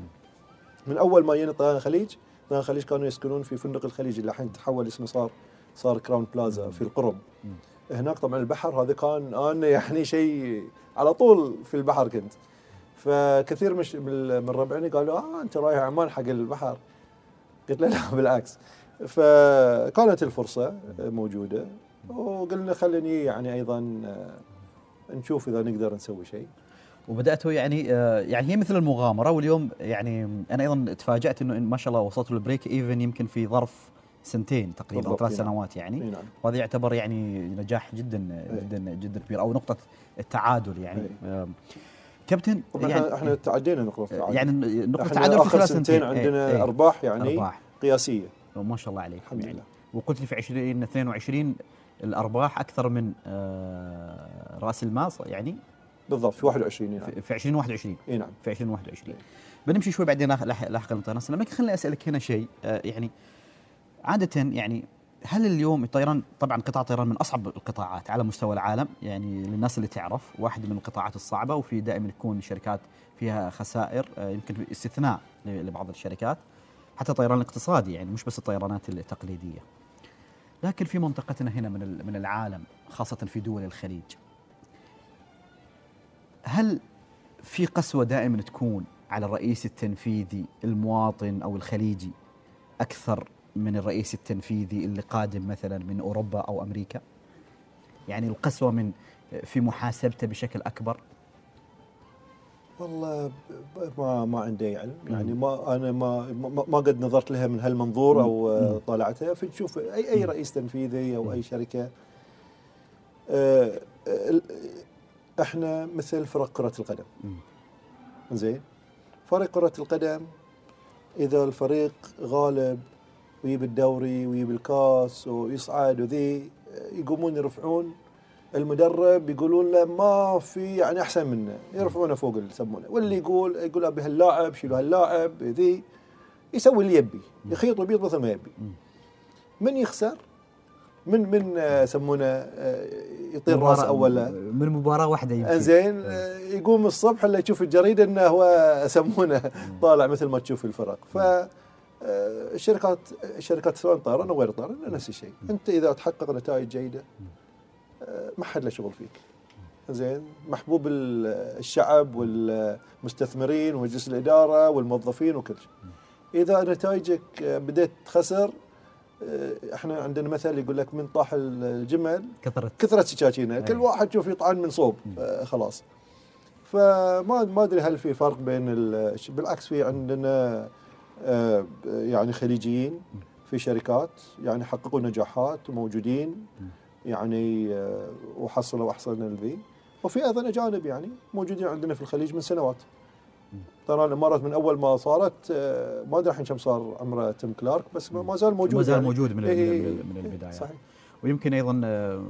من أول ما جينا طيران الخليج طيران الخليج كانوا يسكنون في فندق الخليج اللي الحين تحول اسمه صار صار كراون بلازا في القرم. هناك طبعا البحر هذا كان أنا يعني شيء على طول في البحر كنت. فكثير مش من من ربعنا قالوا آه أنت رايح عمان حق البحر. قلت له لا بالعكس. فكانت الفرصة موجودة. وقلنا خليني يعني أيضا نشوف إذا نقدر نسوي شيء. وبديتوا يعني آه، يعني هي مثل المغامرة واليوم يعني أنا أيضا تفاجأت إنه إن ما شاء الله وصلتوا ال break even يمكن في ظرف سنتين تقريبا ثلاث نعم. سنوات يعني. نعم. وهذا يعتبر يعني نجاح جدا جدا جدا كبير أو نقطة التعادل يعني. آم، كابتن طبعا يعني إحنا إحنا تعدينا نقطة التعادل. يعني نقطة التعادل في خلال سنتين سنتين. عندنا إيه، إيه. أرباح يعني أرباح. قياسية. ما شاء الله عليك الحمد يعني. لله. وقلت لي في 20 22 الأرباح أكثر من آه، رأس المال يعني؟ بالضبط في 21 نعم في في 2021 إي نعم. في 2021 بنمشي شوي بعدين لاحق- لاحق- لاحقا للطيران. السلام لكن خليني أسألك هنا شيء آه، يعني عادة يعني هل اليوم الطيران طبعا قطاع الطيران من أصعب القطاعات على مستوى العالم يعني للناس اللي تعرف واحد من القطاعات الصعبة وفي دائما يكون شركات فيها خسائر آه، يمكن استثناء لبعض الشركات حتى الطيران الاقتصادي يعني مش بس الطيرانات التقليدية. لكن في منطقتنا هنا من من العالم خاصة في دول الخليج. هل في قسوة دائما تكون على الرئيس التنفيذي المواطن أو الخليجي أكثر من الرئيس التنفيذي اللي قادم مثلا من أوروبا أو أمريكا؟ يعني القسوة من في محاسبته بشكل أكبر والله ما ما عندي علم. يعني ما أنا ما ما, قد نظرت لها من هالمنظور أو آه، طالعتها فنشوف اي أي رئيس تنفيذي أو أي شركة. آه، إحنا مثل فرق كرة القدم. زين فريق كرة القدم إذا الفريق غالب ويجيب الدوري ويجيب الكاس ويصعد وذي يقومون يرفعون المدرب يقولون له ما في يعني أحسن منه يرفعونه فوق اللي يسمونه. واللي يقول يقول أبي هاللاعب شيلوا هاللاعب ذي يسوي اللي يبي يخيط ويبيض مثل ما يبي. من يخسر؟ من من آه، يسمونه آه، يطير راس مباراة- اول من مباراة واحدة يمكن. زين آه، يقوم الصبح إلا يشوف الجريدة إنه هو يسمونه طالع مثل ما تشوف الفرق. ف الشركات الشركات سواء طيران أو غير طيران نفس الشيء. أنت إذا تحقق نتائج جيدة ما حد له شغل فيك. زين؟ محبوب ال- الشعب والمستثمرين ومجلس الإدارة والموظفين وكل شيء. إذا نتائجك آه، بديت خسر آه، إحنا عندنا مثل يقول لك من طاح الجمل كثرت. كثرت سكاكينه. كل واحد شوف يطعن من صوب آه، خلاص. فما ما أدري هل في فرق بين ال- بالعكس في عندنا يعني خليجيين في شركات يعني حققوا نجاحات وموجودين. يعني آه، وحصلوا احسن الذي وفي أيضا أجانب يعني موجودين عندنا في الخليج من سنوات. ترى الامارات من أول ما صارت آه، ما أدري الحين كم صار عمره تيم كلارك بس ما زال موجود ما زال يعني. موجود من إيه، من- من البداية. صحيح. ويمكن أيضا آه،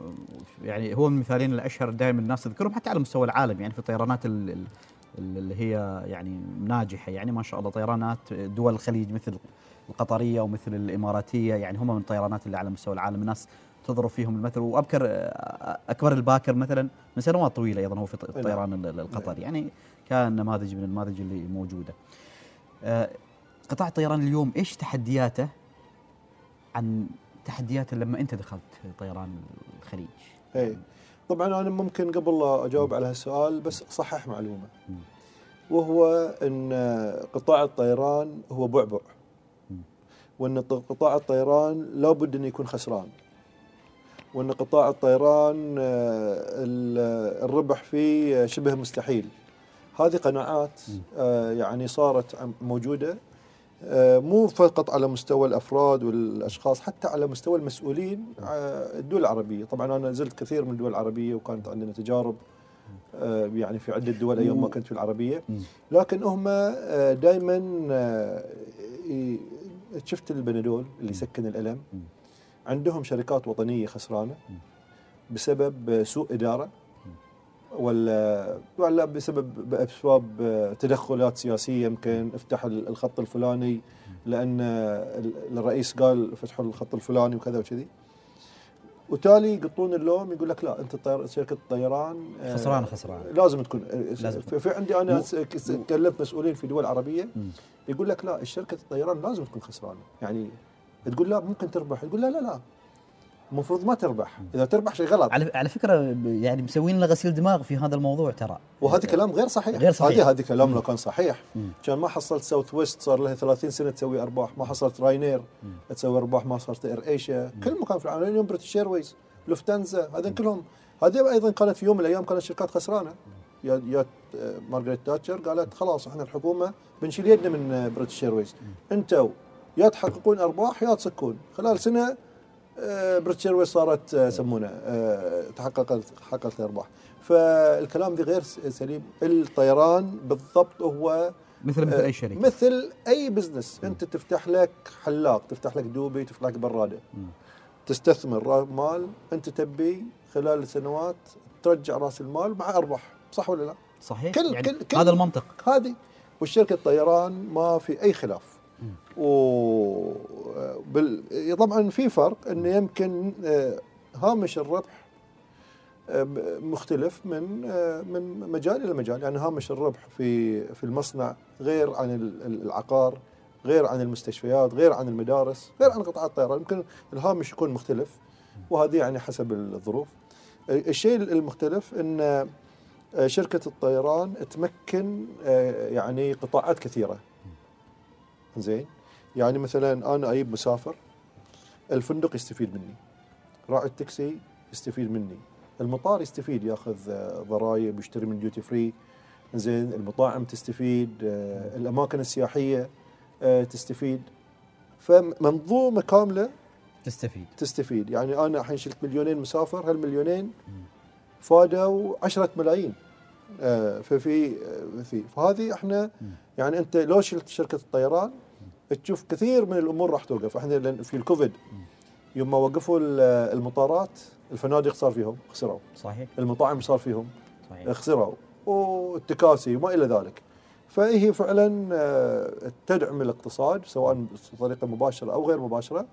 يعني هو من المثالين الأشهر دائما الناس تذكرهم حتى على مستوى العالم يعني في الطيرانات ال- ال- اللي هي يعني ناجحة. يعني ما شاء الله طيرانات دول الخليج مثل القطرية ومثل الإماراتية يعني هم من الطيرانات اللي على مستوى العالم. الناس تضرب فيهم المثل. وأبكر أكبر الباكر مثلا من سنوات طويلة أيضا هو في الطيران ال- ال- القطري يعني كان نماذج من النماذج اللي موجودة. قطاع الطيران اليوم إيش تحدياته؟ عن تحدياته لما أنت دخلت طيران الخليج؟ اي طبعا أنا ممكن قبل لا أجاوب على هالسؤال بس اصحح معلومة. وهو إن قطاع الطيران هو بعبع. وإن قطاع الطيران لابد انه يكون خسران. وإن قطاع الطيران آه، ال- الربح فيه شبه مستحيل. هذه قناعات. آه، يعني صارت موجودة آه، مو فقط على مستوى الأفراد والأشخاص حتى على مستوى المسؤولين الدول العربية، طبعا أنا نزلت كثير من الدول العربية وكانت عندنا تجارب يعني في عدة دول أيام ما كنت في العربية،. لكن هم دائما شفت البنادول اللي يسكن الألم. عندهم شركات وطنية خسرانة. بسبب سوء إدارة ولا ولا بسبب باسباب تدخلات سياسية يمكن افتح الخط الفلاني لأن الرئيس قال فتحوا الخط الفلاني وكذا وكذي وتالي يقطون اللوم يقول لك لا أنت طير شركة الطيران آه، خسرانة خسرانة. لازم تكون لازم في, عندي أنا كلمت مسؤولين في دول عربية. يقول لك لا شركه الطيران لازم تكون خسرانة يعني تقول لا ممكن تربح. يقول لا لا لا. المفروض ما تربح. إذا تربح شيء غلط. على على فكرة يعني مسوين لنا غسيل دماغ في هذا الموضوع ترى. وهذا كلام غير صحيح. غير صحيح. هذه هذه كلام لو كان صحيح. مم. كان ما حصلت Southwest صار لها 30 سنة تسوي أرباح. ما حصلت Ryanair مم. تسوي أرباح. ما صارت Air Asia كل مكان في العالم. اليوم British Airways لوفتهانزا هذين كلهم. هذه أيضا كانت في يوم من الأيام كانت شركات خسرانة. يا يا مارغريت تاتشر قالت خلاص إحنا الحكومة بنشيل يدنا من British Airways أنتوا يا تحققون أرباح يا تسكون. خلال سنة آه، British Airways صارت آه، يسمونه آه، تحققت حققت الارباح فالكلام ذي غير سليم. الطيران بالضبط هو مثل مثل أي شركة. مثل أي business أنت تفتح لك حلاق تفتح لك دوبي تفتح لك برادة. مم. تستثمر مال. أنت تبي خلال السنوات ترجع رأس المال مع أرباح. صح ولا لا؟ صحيح. كل- يعني كل- كل- هذا المنطق. هذه. والشركة الطيران ما في أي خلاف. و بال... طبعا في فرق انه يمكن آه، هامش الربح آه، مختلف من آه، من مجال إلى مجال. يعني هامش الربح في في المصنع غير عن ال- ال- العقار غير عن المستشفيات غير عن المدارس غير عن قطاع الطيران. يمكن الهامش يكون مختلف وهذه يعني حسب الظروف. الشيء المختلف إن شركة الطيران تمكن يعني قطاعات كثيرة. زين؟ يعني مثلا أنا أجيب مسافر الفندق يستفيد مني راعي التاكسي يستفيد مني المطار يستفيد يأخذ آه، ضرائب يشتري من duty free زين المطاعم تستفيد آه، الأماكن السياحية آه، تستفيد. فمنظومة كاملة تستفيد. تستفيد. يعني أنا الحين شلت مليونين مسافر هالمليونين فادوا عشرة ملايين. ففي في فهذه إحنا يعني أنت لو شلت شركة الطيران تشوف كثير من الأمور راح توقف. إحنا لأن في الكوفيد يوم ما وقفوا ال- المطارات الفنادق صار فيهم خسروا. صحيح. المطاعم صار فيهم صحيح. خسروا. والتكاسي وما إلى ذلك. فهي فعلا آه، تدعم الاقتصاد سواء بطريقة مباشرة أو غير مباشرة.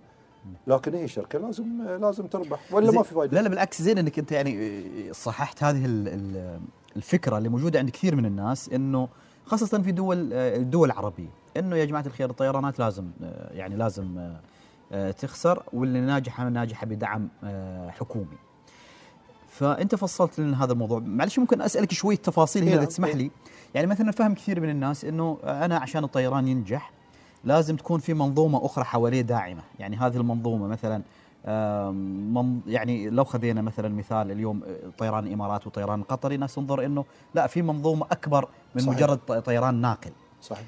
لكن هي شركة لازم لازم تربح ولا ما في فائده لا لا بالعكس. زين إنك أنت يعني صححت هذه ال- ال- الفكرة اللي موجودة عند كثير من الناس إنه خاصة في دول الدول العربية. إنه يا جماعة الخير الطيرانات لازم يعني لازم تخسر واللي ناجحة ناجحة بدعم حكومي. فأنت فصلت لنا هذا الموضوع معلش ممكن أسألك شوية تفاصيل هنا إيه إذا تسمح. لي يعني مثلا فهم كثير من الناس إنه أنا عشان الطيران ينجح لازم تكون في منظومة أخرى حواليه داعمة يعني هذه المنظومة مثلا يعني لو خذينا مثلا مثال اليوم آه، طيران الإمارات وطيران القطري ناس تنظر إنه لا في منظومة أكبر من صحيح. مجرد طيران ناقل صحيح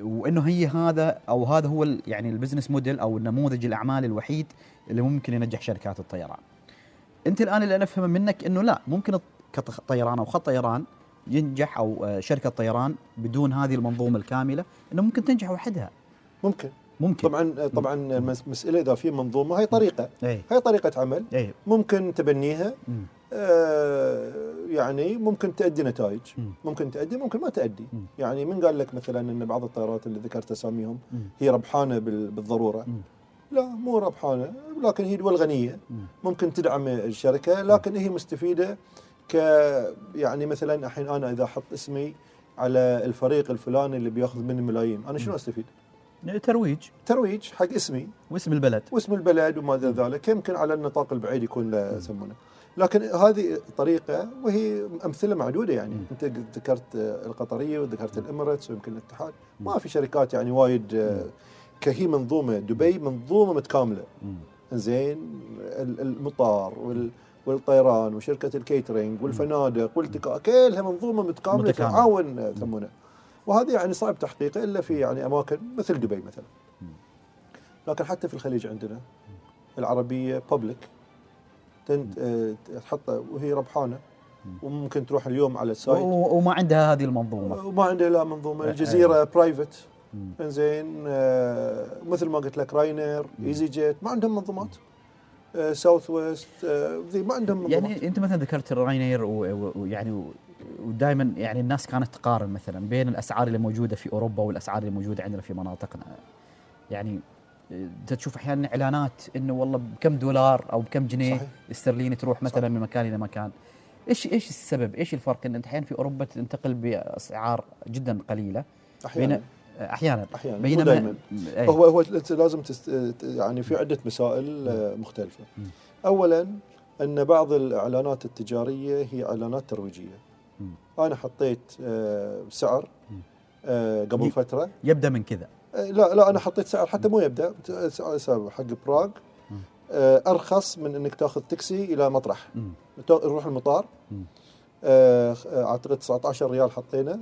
وإنه هي هذا أو هذا هو يعني البزنس موديل أو النموذج الاعمالي الوحيد اللي ممكن ينجح شركات الطيران. أنت الآن اللي أنا أفهمه منك إنه لا ممكن كطيران أو خط طيران ينجح أو آه، شركة طيران بدون هذه المنظومة الكاملة إنه ممكن تنجح وحدها. ممكن. ممكن. طبعا طبعا المس- المساله اذا في منظومة هي طريقة. اي هي طريقة عمل. اي ممكن تبنيها. آه، يعني ممكن تؤدي نتائج. مم. ممكن تؤدي ممكن ما تؤدي. يعني من قال لك مثلا إن بعض الطيارات اللي ذكرت أساميهم. هي ربحانة بال- بالضرورة. لا مو ربحانة لكن هي دول غنية. مم. ممكن تدعم الشركة لكن هي مستفيدة ك يعني مثلا الحين أنا إذا أحط اسمي على الفريق الفلاني اللي بيأخذ مني ملايين أنا شنو أستفيد؟ ترويج. ترويج حق اسمي. واسم البلد. واسم البلد وما إلى ذلك. يمكن على النطاق البعيد يكون له يسمونه. لكن هذه طريقة وهي أمثلة معدودة يعني. مم. أنت ذكرت القطرية وذكرت ال Emirates ويمكن الاتحاد. ما في شركات يعني وايد آه، كهي منظومة دبي منظومة متكاملة. زين ال- المطار وال والطيران وشركة الكيترينج والفنادق والتكا كلها منظومة متكاملة متكاملة. تعاون آه، يسمونه وهذا يعني صعب تحقيقه إلا في يعني أماكن مثل دبي مثلا. لكن حتى في الخليج عندنا العربية بابليك آه، تحطها وهي ربحانة وممكن تروح اليوم على ال site. وما عندها هذه المنظومة. وما عنده لا منظومة. الجزيرة private. إنزين آه، مثل ما قلت لك Ryanair easyJet ما عندهم منظومات. آه، Southwest آه، ذي ما عندهم منظومات. يعني أنت مثلا ذكرت و- ويعني ودائما يعني الناس كانت تقارن مثلا بين الأسعار اللي موجودة في أوروبا والأسعار اللي موجودة عندنا في مناطقنا. يعني تشوف أحيانا إعلانات إنه والله بكم دولار أو بكم جنيه صحيح. استرليني تروح مثلا صحيح. من مكان إلى مكان إيش إيش السبب؟ إيش الفرق إن انت أحيانا في أوروبا تنتقل بأسعار جدا قليلة أحيانا أحيانا أحيانا بينما دائما أي. هو هو انت لازم تست يعني في عدة مسائل آه، مختلفة مم. اولا إن بعض الإعلانات التجارية هي إعلانات ترويجية مم. أنا حطيت آه، سعر. آه، قبل فترة يبدأ من كذا لا لا أنا حطيت سعر حتى مو يبدأ سعر حق براغ. آه، أرخص من إنك تأخذ تاكسي إلى مطرح نروح المطار. آه، أعتقد 19 ريال حطينا.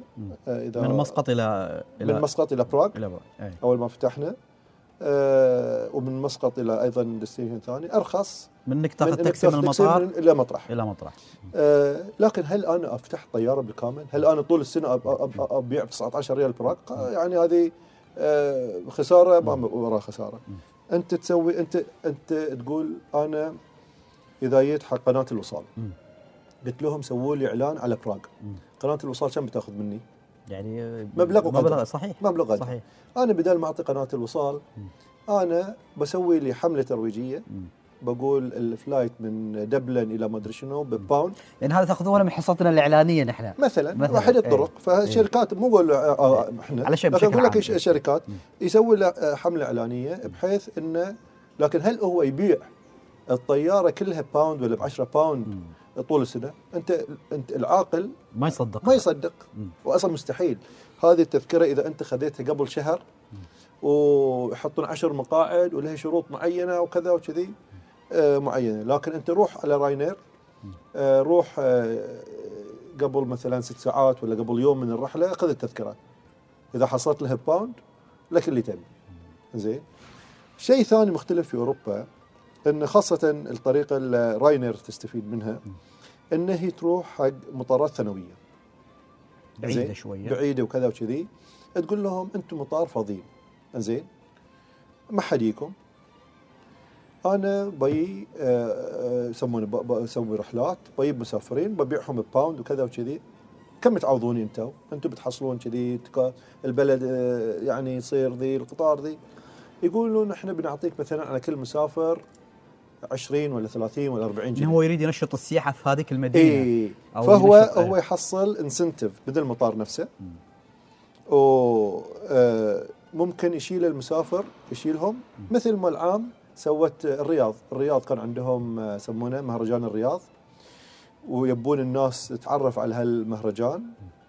آه، إذا من مسقط إلى من مسقط إلى براغ إلى. أول ما فتحنا ومن مسقط إلى أيضا destination ثاني أرخص من إنك تأخذ تاكسي من المطار من إلى مطرح إلى مطرح لكن هل أنا أفتح طيارة بالكامل؟ هل أنا طول السنة أبيع ب 19 ريال براغ؟ يعني هذه خسارة ما وراها خسارة. أنت تسوي أنت أنت تقول أنا إذا جيت حق قناة الوصال. قلت لهم سووا لي إعلان على براغ. قناة الوصال كم بتأخذ مني؟ يعني مبلغ وقدر. مبلغ صحيح مبلغ قدر. صحيح أنا بدل ما أعطي قناة الوصال أنا بسوي لي حملة ترويجية. بقول ال flight من دبلن إلى ما أدري شنو ب pound لأن هذا تاخذونه من حصتنا الإعلانية نحن. مثلا, مثلاً، واحد إيه. الطرق. فالشركات مو أقول آه، آه، إحنا. على لكن أقول لك الشركات يسوي له آه، حملة إعلانية بحيث إنه لكن هل هو يبيع الطيارة كلها pound ولا ب 10 pound طول السنة؟ أنت أنت العاقل ما يصدق. ما يصدق. مم. واصلا مستحيل. هذه التذكرة إذا أنت خذيتها قبل شهر ويحطون عشر مقاعد ولها شروط معينة وكذا وكذي. معينة. لكن أنت روح على Ryanair آه، روح آه، قبل مثلا ست ساعات ولا قبل يوم من الرحلة خذ التذكرة. إذا حصلت لها pound لك اللي تبي. زين؟ شيء ثاني مختلف في أوروبا إن خاصة الطريقة اللي Ryanair تستفيد منها إن هي تروح حق مطارات ثانوية. بعيدة؟ شوية. بعيدة وكذا وكذي. تقول لهم أنتم مطار فاضيين. زين؟ ما حد يجيكم. أنا بي آه، آه، يسمونه بسوي رحلات بجيب مسافرين ببيعهم ب pound وكذا وكذي. كم تعوضوني أنتم؟ أنتم بتحصلون كذي البلد آه، يعني يصير ذي القطار ذي. يقولون إحنا بنعطيك مثلا على كل مسافر 20 ولا 30 ولا 40 إنه جنيه. هو يريد ينشط السياحة في هذيك المدينة. اي فهو هو يحصل incentive بدل المطار نفسه. و آه، ممكن يشيل المسافر يشيلهم. مثل ما العام سوت الرياض. الرياض كان عندهم آه، يسمونه مهرجان الرياض ويبون الناس تتعرف على هالمهرجان.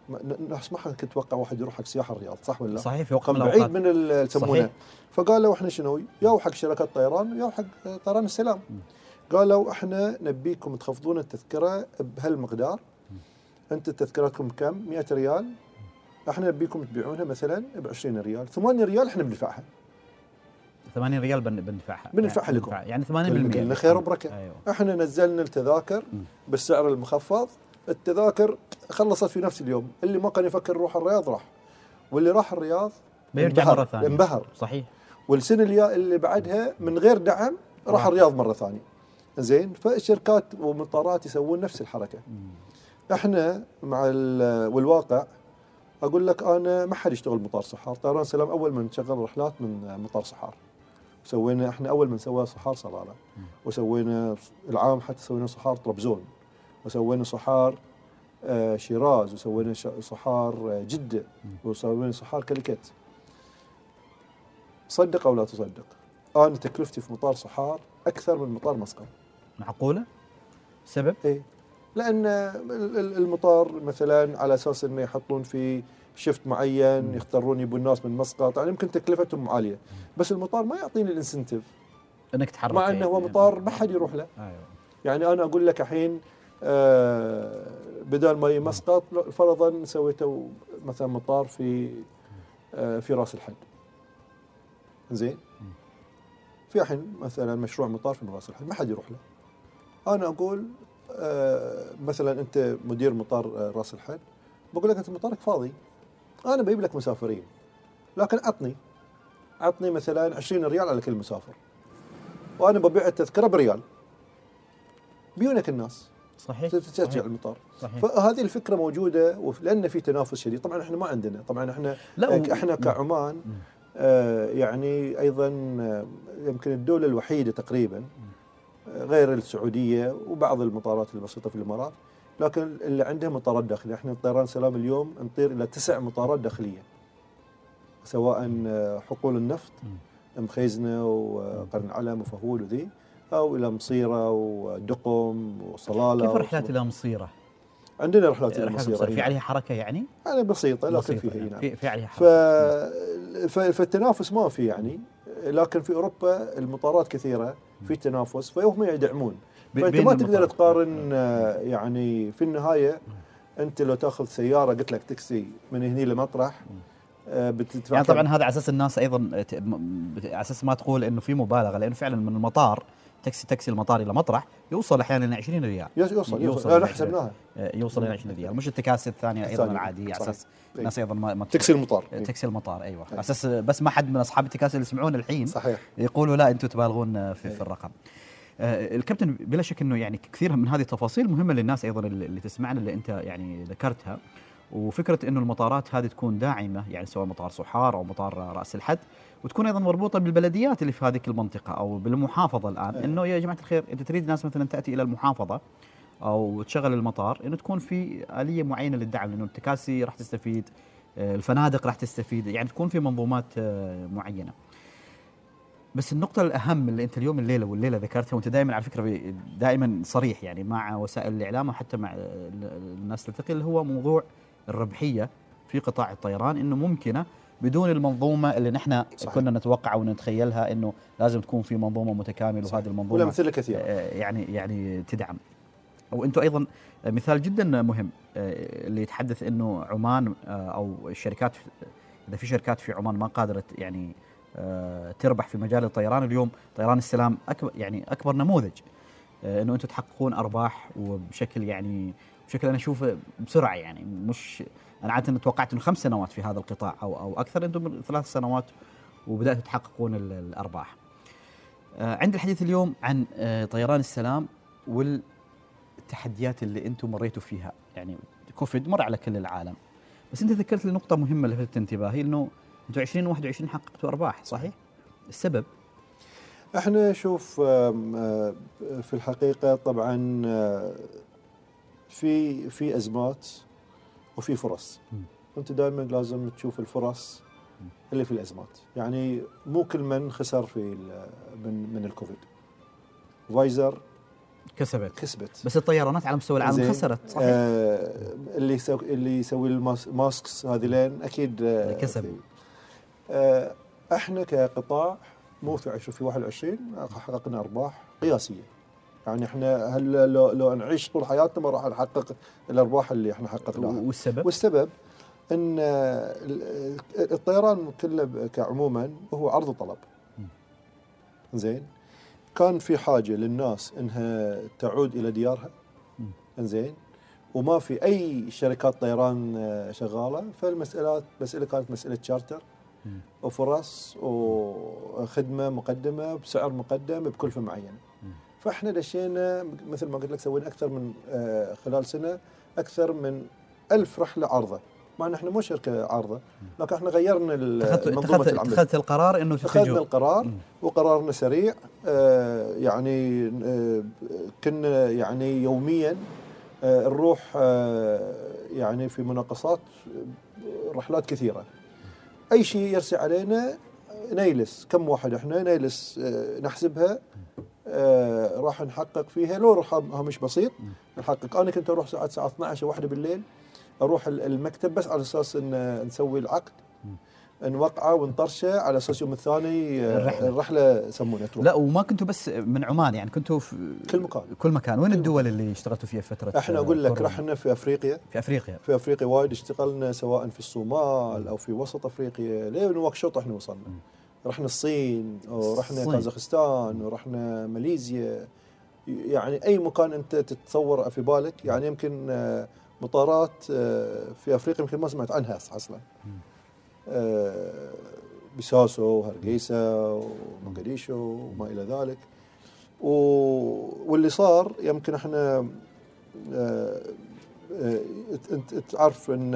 م- ن- ناس ما كنت أتوقع واحد يروح حق سياحة الرياض صح ولا لا؟ صحيح في وقت من بعيد من ال- يسمونه. فقالوا إحنا شنو؟ ياو حق شركات طيران وياو حق طيران السلام. قالوا إحنا نبيكم تخفضون التذكرة بهالمقدار. أنت تذكرتكم كم؟ 100 ريال. إحنا نبيكم تبيعونها مثلا ب 20 ريال. 8 ريال إحنا بندفعها. 80 ريال بن- بندفعها. بندفعها يعني لكم. يعني 80% قلنا خير وبركة. أيوه. إحنا نزلنا التذاكر بالسعر المخفض. التذاكر خلصت في نفس اليوم. اللي ما كان يفكر يروح الرياض راح. واللي راح الرياض بيرجع مرة ثانية. انبهر. صحيح. والسنة اللي اللي بعدها من غير دعم راح راح. الرياض مرة ثانية. زين؟ فالشركات والمطارات يسوون نفس الحركة. إحنا مع ال- والواقع أقول لك أنا ما حد يشتغل مطار صحار طيران سلام أول من شغل رحلات من مطار صحار سوينا إحنا أول من سوى صحار صلالة. وسوينا العام حتى سوينا صحار طرابزون. وسوينا صحار آه، شيراز وسوينا صحار آه، جدة. وسوينا صحار كاليكوت صدق أو لا تصدق أنا تكلفتي في مطار صحار أكثر من مطار مسقط. معقولة؟ سبب؟ إيه. لأن ال- ال- المطار مثلا على أساس إنه يحطون في شفت معين يختارون يبون الناس من مسقط يعني يمكن تكلفتهم عالية. بس المطار ما يعطيني الانسنتيف. إنك تحرك مع إنه هو مطار ما حد يروح له. أيوه. يعني أنا أقول لك الحين آه بدال ما مسقط فرضا سويتوا مثلا مطار في آه في راس الحد. زين؟ في الحين مثلا مشروع مطار في راس الحد ما حد يروح له. أنا أقول آه مثلا أنت مدير مطار راس الحد بقول لك أنت مطارك فاضي. أنا بجيب لك مسافرين لكن عطني عطني مثلا 20 ريال على كل مسافر وأنا ببيع التذكرة بريال. بيونك الناس. صحيح ترجع صحيح. المطار. صحيح. فهذه الفكرة موجودة لأن في تنافس شديد. طبعا إحنا ما عندنا. طبعا إحنا لا و- إحنا كعمان آه يعني أيضا آه، يمكن الدولة الوحيدة تقريبا آه، غير السعودية وبعض المطارات البسيطة في الإمارات لكن اللي عندها مطارات داخلية إحنا طيران سلام اليوم نطير إلى تسع مطارات داخلية سواء آه، حقول النفط مخيزنه وقرن علم وفهود وذي أو إلى مصيرة ودقم وصلالة كيف رحلات إلى مصيرة؟ عندنا رحلات إلى مصيرة في إي. عليها حركة يعني؟ يعني بسيطة لكن فيها يعني. نعم في في عليها. حركة ف... فالتنافس ما في يعني لكن في أوروبا المطارات كثيرة في تنافس فهم يدعمون فأنت ما تقدر. تقارن آه، يعني في النهاية أنت لو تأخذ سيارة قلت لك تاكسي من هني لمطرح آه، بتدفع يعني؟ طبعا هذا على أساس الناس أيضا على أساس ما تقول إنه في مبالغة لأنه فعلا من المطار تاكسي تاكسي المطار إلى مطرح يوصل أحيانا إلى 20 ريال يوصل يوصل, يوصل إلى حسبناها آه، يوصل إلى 20 ريال مش التكاسي الثانية أيضا. العادية على. أساس إي. الناس أيضا ما تاكسي المطار إيه. تاكسي المطار أيوه على أساس بس ما حد من أصحاب التكاسي اللي يسمعون الحين صحيح يقولوا لا أنتم تبالغون في. في الرقم. آه، الكابتن بلا شك إنه يعني كثير من هذه التفاصيل مهمة للناس أيضا اللي تسمعنا اللي أنت يعني ذكرتها وفكرة إنه المطارات هذه تكون داعمة يعني سواء مطار صحار أو مطار رأس الحد وتكون أيضا مربوطة بالبلديات اللي في هذه المنطقة أو بالمحافظة الآن إيه. إنه يا جماعة الخير انت تريد ناس مثلا تأتي إلى المحافظة أو تشغل المطار إنه تكون في آلية معينة للدعم لأنه التكاسي راح تستفيد آه، الفنادق راح تستفيد يعني تكون في منظومات آه، معينة. بس النقطة الأهم اللي أنت اليوم الليلة والليلة ذكرتها وأنت دائما على فكرة دائما صريح يعني مع وسائل الإعلام وحتى مع ال- الناس تلتقي اللي هو موضوع الربحية في قطاع الطيران إنه ممكنة بدون المنظومة اللي نحن صحيح. كنا نتوقع ونتخيلها إنه لازم تكون في منظومة متكاملة وهذه المنظومة والامثله كثيرة. آه، يعني يعني تدعم. وأنتم أيضا مثال جدا مهم آه، اللي يتحدث إنه عمان آه، أو الشركات إذا في شركات في عمان ما قادره يعني تربح في مجال الطيران. اليوم طيران السلام اكبر يعني أكبر نموذج آه، إنه أنتم تحققون أرباح وبشكل يعني بشكل أنا أشوفه بسرعة يعني. مش أنا عادة توقعت إنه خمس سنوات في هذا القطاع أو أو أكثر. أنتم من ثلاث سنوات وبدأتوا تحققون ال- الأرباح. آه، عند الحديث اليوم عن آه، طيران السلام والتحديات اللي أنتم مريتوا فيها. يعني كوفيد مر على كل العالم. بس أنت ذكرت لي نقطة مهمة لفتت انتباهي إنه أنتم 2021 حققتوا أرباح. صحيح؟ السبب؟ إحنا شوف آه، في الحقيقة طبعا آه، في في أزمات وفي فرص. انت دائما لازم تشوف الفرص اللي في الأزمات. يعني مو كل من خسر في من من الكوفيد. فايزر كسبت. كسبت. بس الطيرانات على مستوى العالم. خسرت صحيح؟ آه اللي يسوي اللي يسوي ال masks هذه لين أكيد آه كسب. آه إحنا كقطاع مو في 20 في 21 حققنا ارباح قياسية. يعني إحنا هل لو, لو نعيش طول حياتنا ما راح نحقق الارباح اللي إحنا حققناها. والسبب؟ والسبب إن آه، ال- الطيران كله كعموما هو عرض وطلب زين؟ كان في حاجة للناس إنها تعود إلى ديارها. زين؟ وما في أي شركات طيران آه، شغالة فالمساله مسألة كانت مسألة شارتر وفرص وخدمة مقدمة بسعر مقدم بكلفة معينة. فإحنا دشينا مثل ما قلت لك سوينا أكثر من آه، خلال سنة أكثر من ألف رحلة عارضة. مع إن إحنا مو شركة عارضة لكن إحنا غيرنا منظومه العمل اتخذت القرار إنه أخذنا تتجهوا القرار وقرارنا سريع. آه، يعني آه، كنا يعني يوميا آه، نروح آه، يعني في مناقصات آه، رحلات كثيرة. أي شيء يرسي علينا نيلس كم واحد إحنا نيلس آه، نحسبها آه، راح نحقق فيها. لو روح هامش بسيط نحقق. أنا كنت أروح الساعة 12 واحدة بالليل أروح ال- المكتب بس على أساس إن نسوي العقد. نوقعه ونطرشه على أساس يوم الثاني آه، الرحلة. الرحلة يسمونها تروح. لا وما كنتوا بس من عمان يعني كنتوا في كل مكان. كل مكان. وين الدول اللي اشتغلتوا فيها فترة إحنا أقول لك؟ رحنا في أفريقيا. في أفريقيا. في أفريقيا وايد اشتغلنا سواء في الصومال أو في وسط أفريقيا. لين نواكشوط إحنا وصلنا. رحنا الصين ورحنا. كازاخستان ورحنا ماليزيا. يعني أي مكان أنت تتصور في بالك يعني يمكن آه، مطارات آه، في أفريقيا يمكن ما سمعت عنها أصلا. بساسو وهرقيسة ومقديشو وما إلى ذلك. و... واللي صار يمكن إحنا آه، آه، انت تعرف إن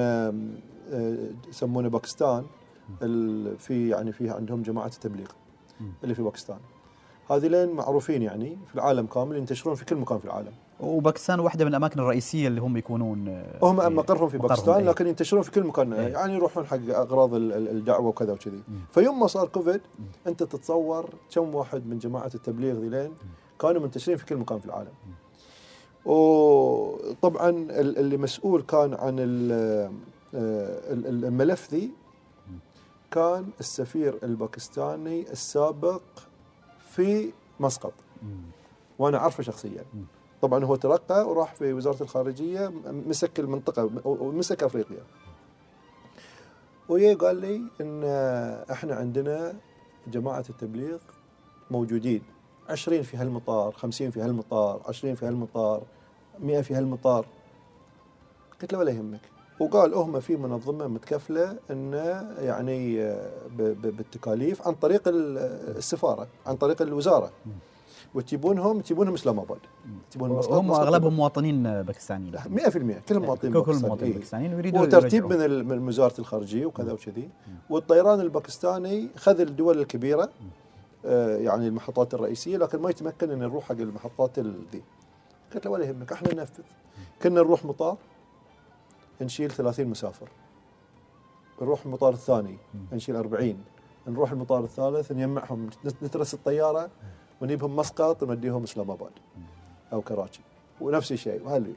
آه، يسمونه باكستان في يعني فيها عندهم جماعة التبليغ اللي في باكستان. هذه لين معروفين يعني في العالم كامل ينتشرون في كل مكان في العالم. وباكستان واحدة من الأماكن الرئيسية اللي هم يكونون آه، هم مقرهم في باكستان إيه. لكن ينتشرون في كل مكان. إيه. يعني يروحون حق أغراض ال- ال- الدعوة وكذا وكذي. فيوم ما صار كوفيد أنت تتصور كم واحد من جماعة التبليغ ذيلين كانوا منتشرين في كل مكان في العالم. وطبعا ال- اللي مسؤول كان عن آه، ال- ال- الملف ذي كان السفير الباكستاني السابق في مسقط. وأنا أعرفه شخصيا. طبعا هو ترقى وراح في وزارة الخارجية مسك المنطقة ومسك أفريقيا. ويا قال لي إن إحنا عندنا جماعة التبليغ موجودين. 20 في هالمطار 50 في هالمطار 20 في هالمطار 100 في هالمطار. قلت له ولا يهمك. وقال هم في منظمة متكفلة انه يعني بالتكاليف عن طريق ال- السفارة عن طريق الوزارة. وتجيبونهم تجيبونهم إسلام آباد. تجيبونهم مسقط- هم. أغلبهم مواطنين باكستانيين. 100% كلهم مواطنين كل باكستانيين. المواطنين إيه. الباكستانيين يريدون وترتيب. من من وزاره الخارجية وكذا وكذي. والطيران الباكستاني خذ الدول الكبيرة آه، يعني المحطات الرئيسية لكن ما يتمكن إن نروح حق المحطات ال- ذي. قلت له ولا يهمك إحنا ننفذ. كنا نروح مطار نشيل 30 مسافر. نروح المطار الثاني نشيل 40 نروح المطار الثالث نجمعهم نترس الطيارة. ونجيبهم مسقط ونوديهم إسلام آباد أو كراتشي ونفس الشيء وهل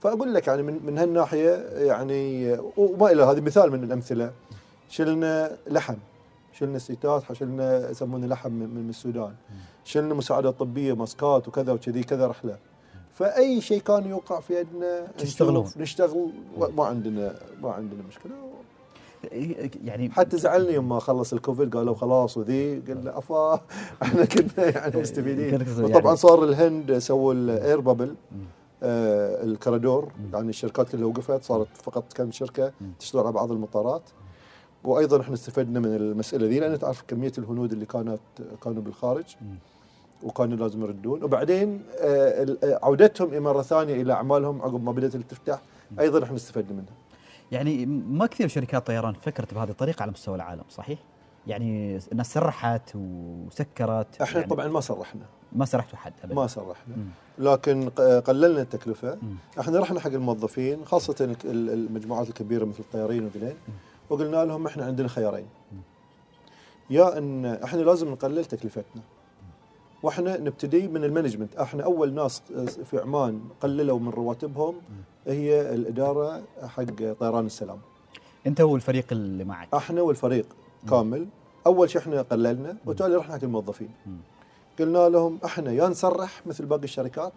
فأقول لك يعني من من هالناحية يعني وما إلى هذه مثال من الأمثلة. شلنا لحم شلنا سيتات شلنا يسمونه لحم من, السودان. شلنا مساعدات طبية ماسكات وكذا وكذي كذا رحلة. فأي شيء كان يوقع في يدنا تشتغلون. نشتغل ما عندنا ما عندنا مشكلة. يعني حتى زعلني يوم ما خلص الكوفيد قالوا خلاص وذي قلنا أفا إحنا كنا يعني مستفيدين. كنت- يعني- وطبعا صار الهند سووا الاير بابل آه الكرادور يعني الشركات كلها وقفت صارت فقط كم شركة تشتغل على بعض المطارات. وأيضا إحنا استفدنا من المسألة ذي لأن تعرف كمية الهنود اللي كانت كانوا بالخارج وكانوا لازم يردون. وبعدين آه آه، عودتهم مره ثانية إلى أعمالهم عقب ما بدأت تفتح. أيضا إحنا استفدنا منها. يعني ما كثير شركات طيران فكرت بهذه الطريقة على مستوى العالم صحيح؟ يعني الناس سرحت وسكرت إحنا يعني طبعا ما صرحنا ما سرحتوا حد ابدا. ما صرحنا لكن ق- قللنا التكلفة. إحنا رحنا حق الموظفين خاصة ال- ال- المجموعات الكبيرة مثل الطيارين وذلين وقلنا لهم إحنا عندنا خيارين. يا إن إحنا لازم نقلل تكلفتنا. وإحنا نبتدي من المانجمنت. إحنا أول ناس في عمان قللوا من رواتبهم. هي الإدارة حق طيران السلام. أنت والفريق اللي معك. إحنا والفريق كامل. أول شيء إحنا قللنا وتالي رحنا حق الموظفين. قلنا لهم إحنا يا نسرح مثل باقي الشركات.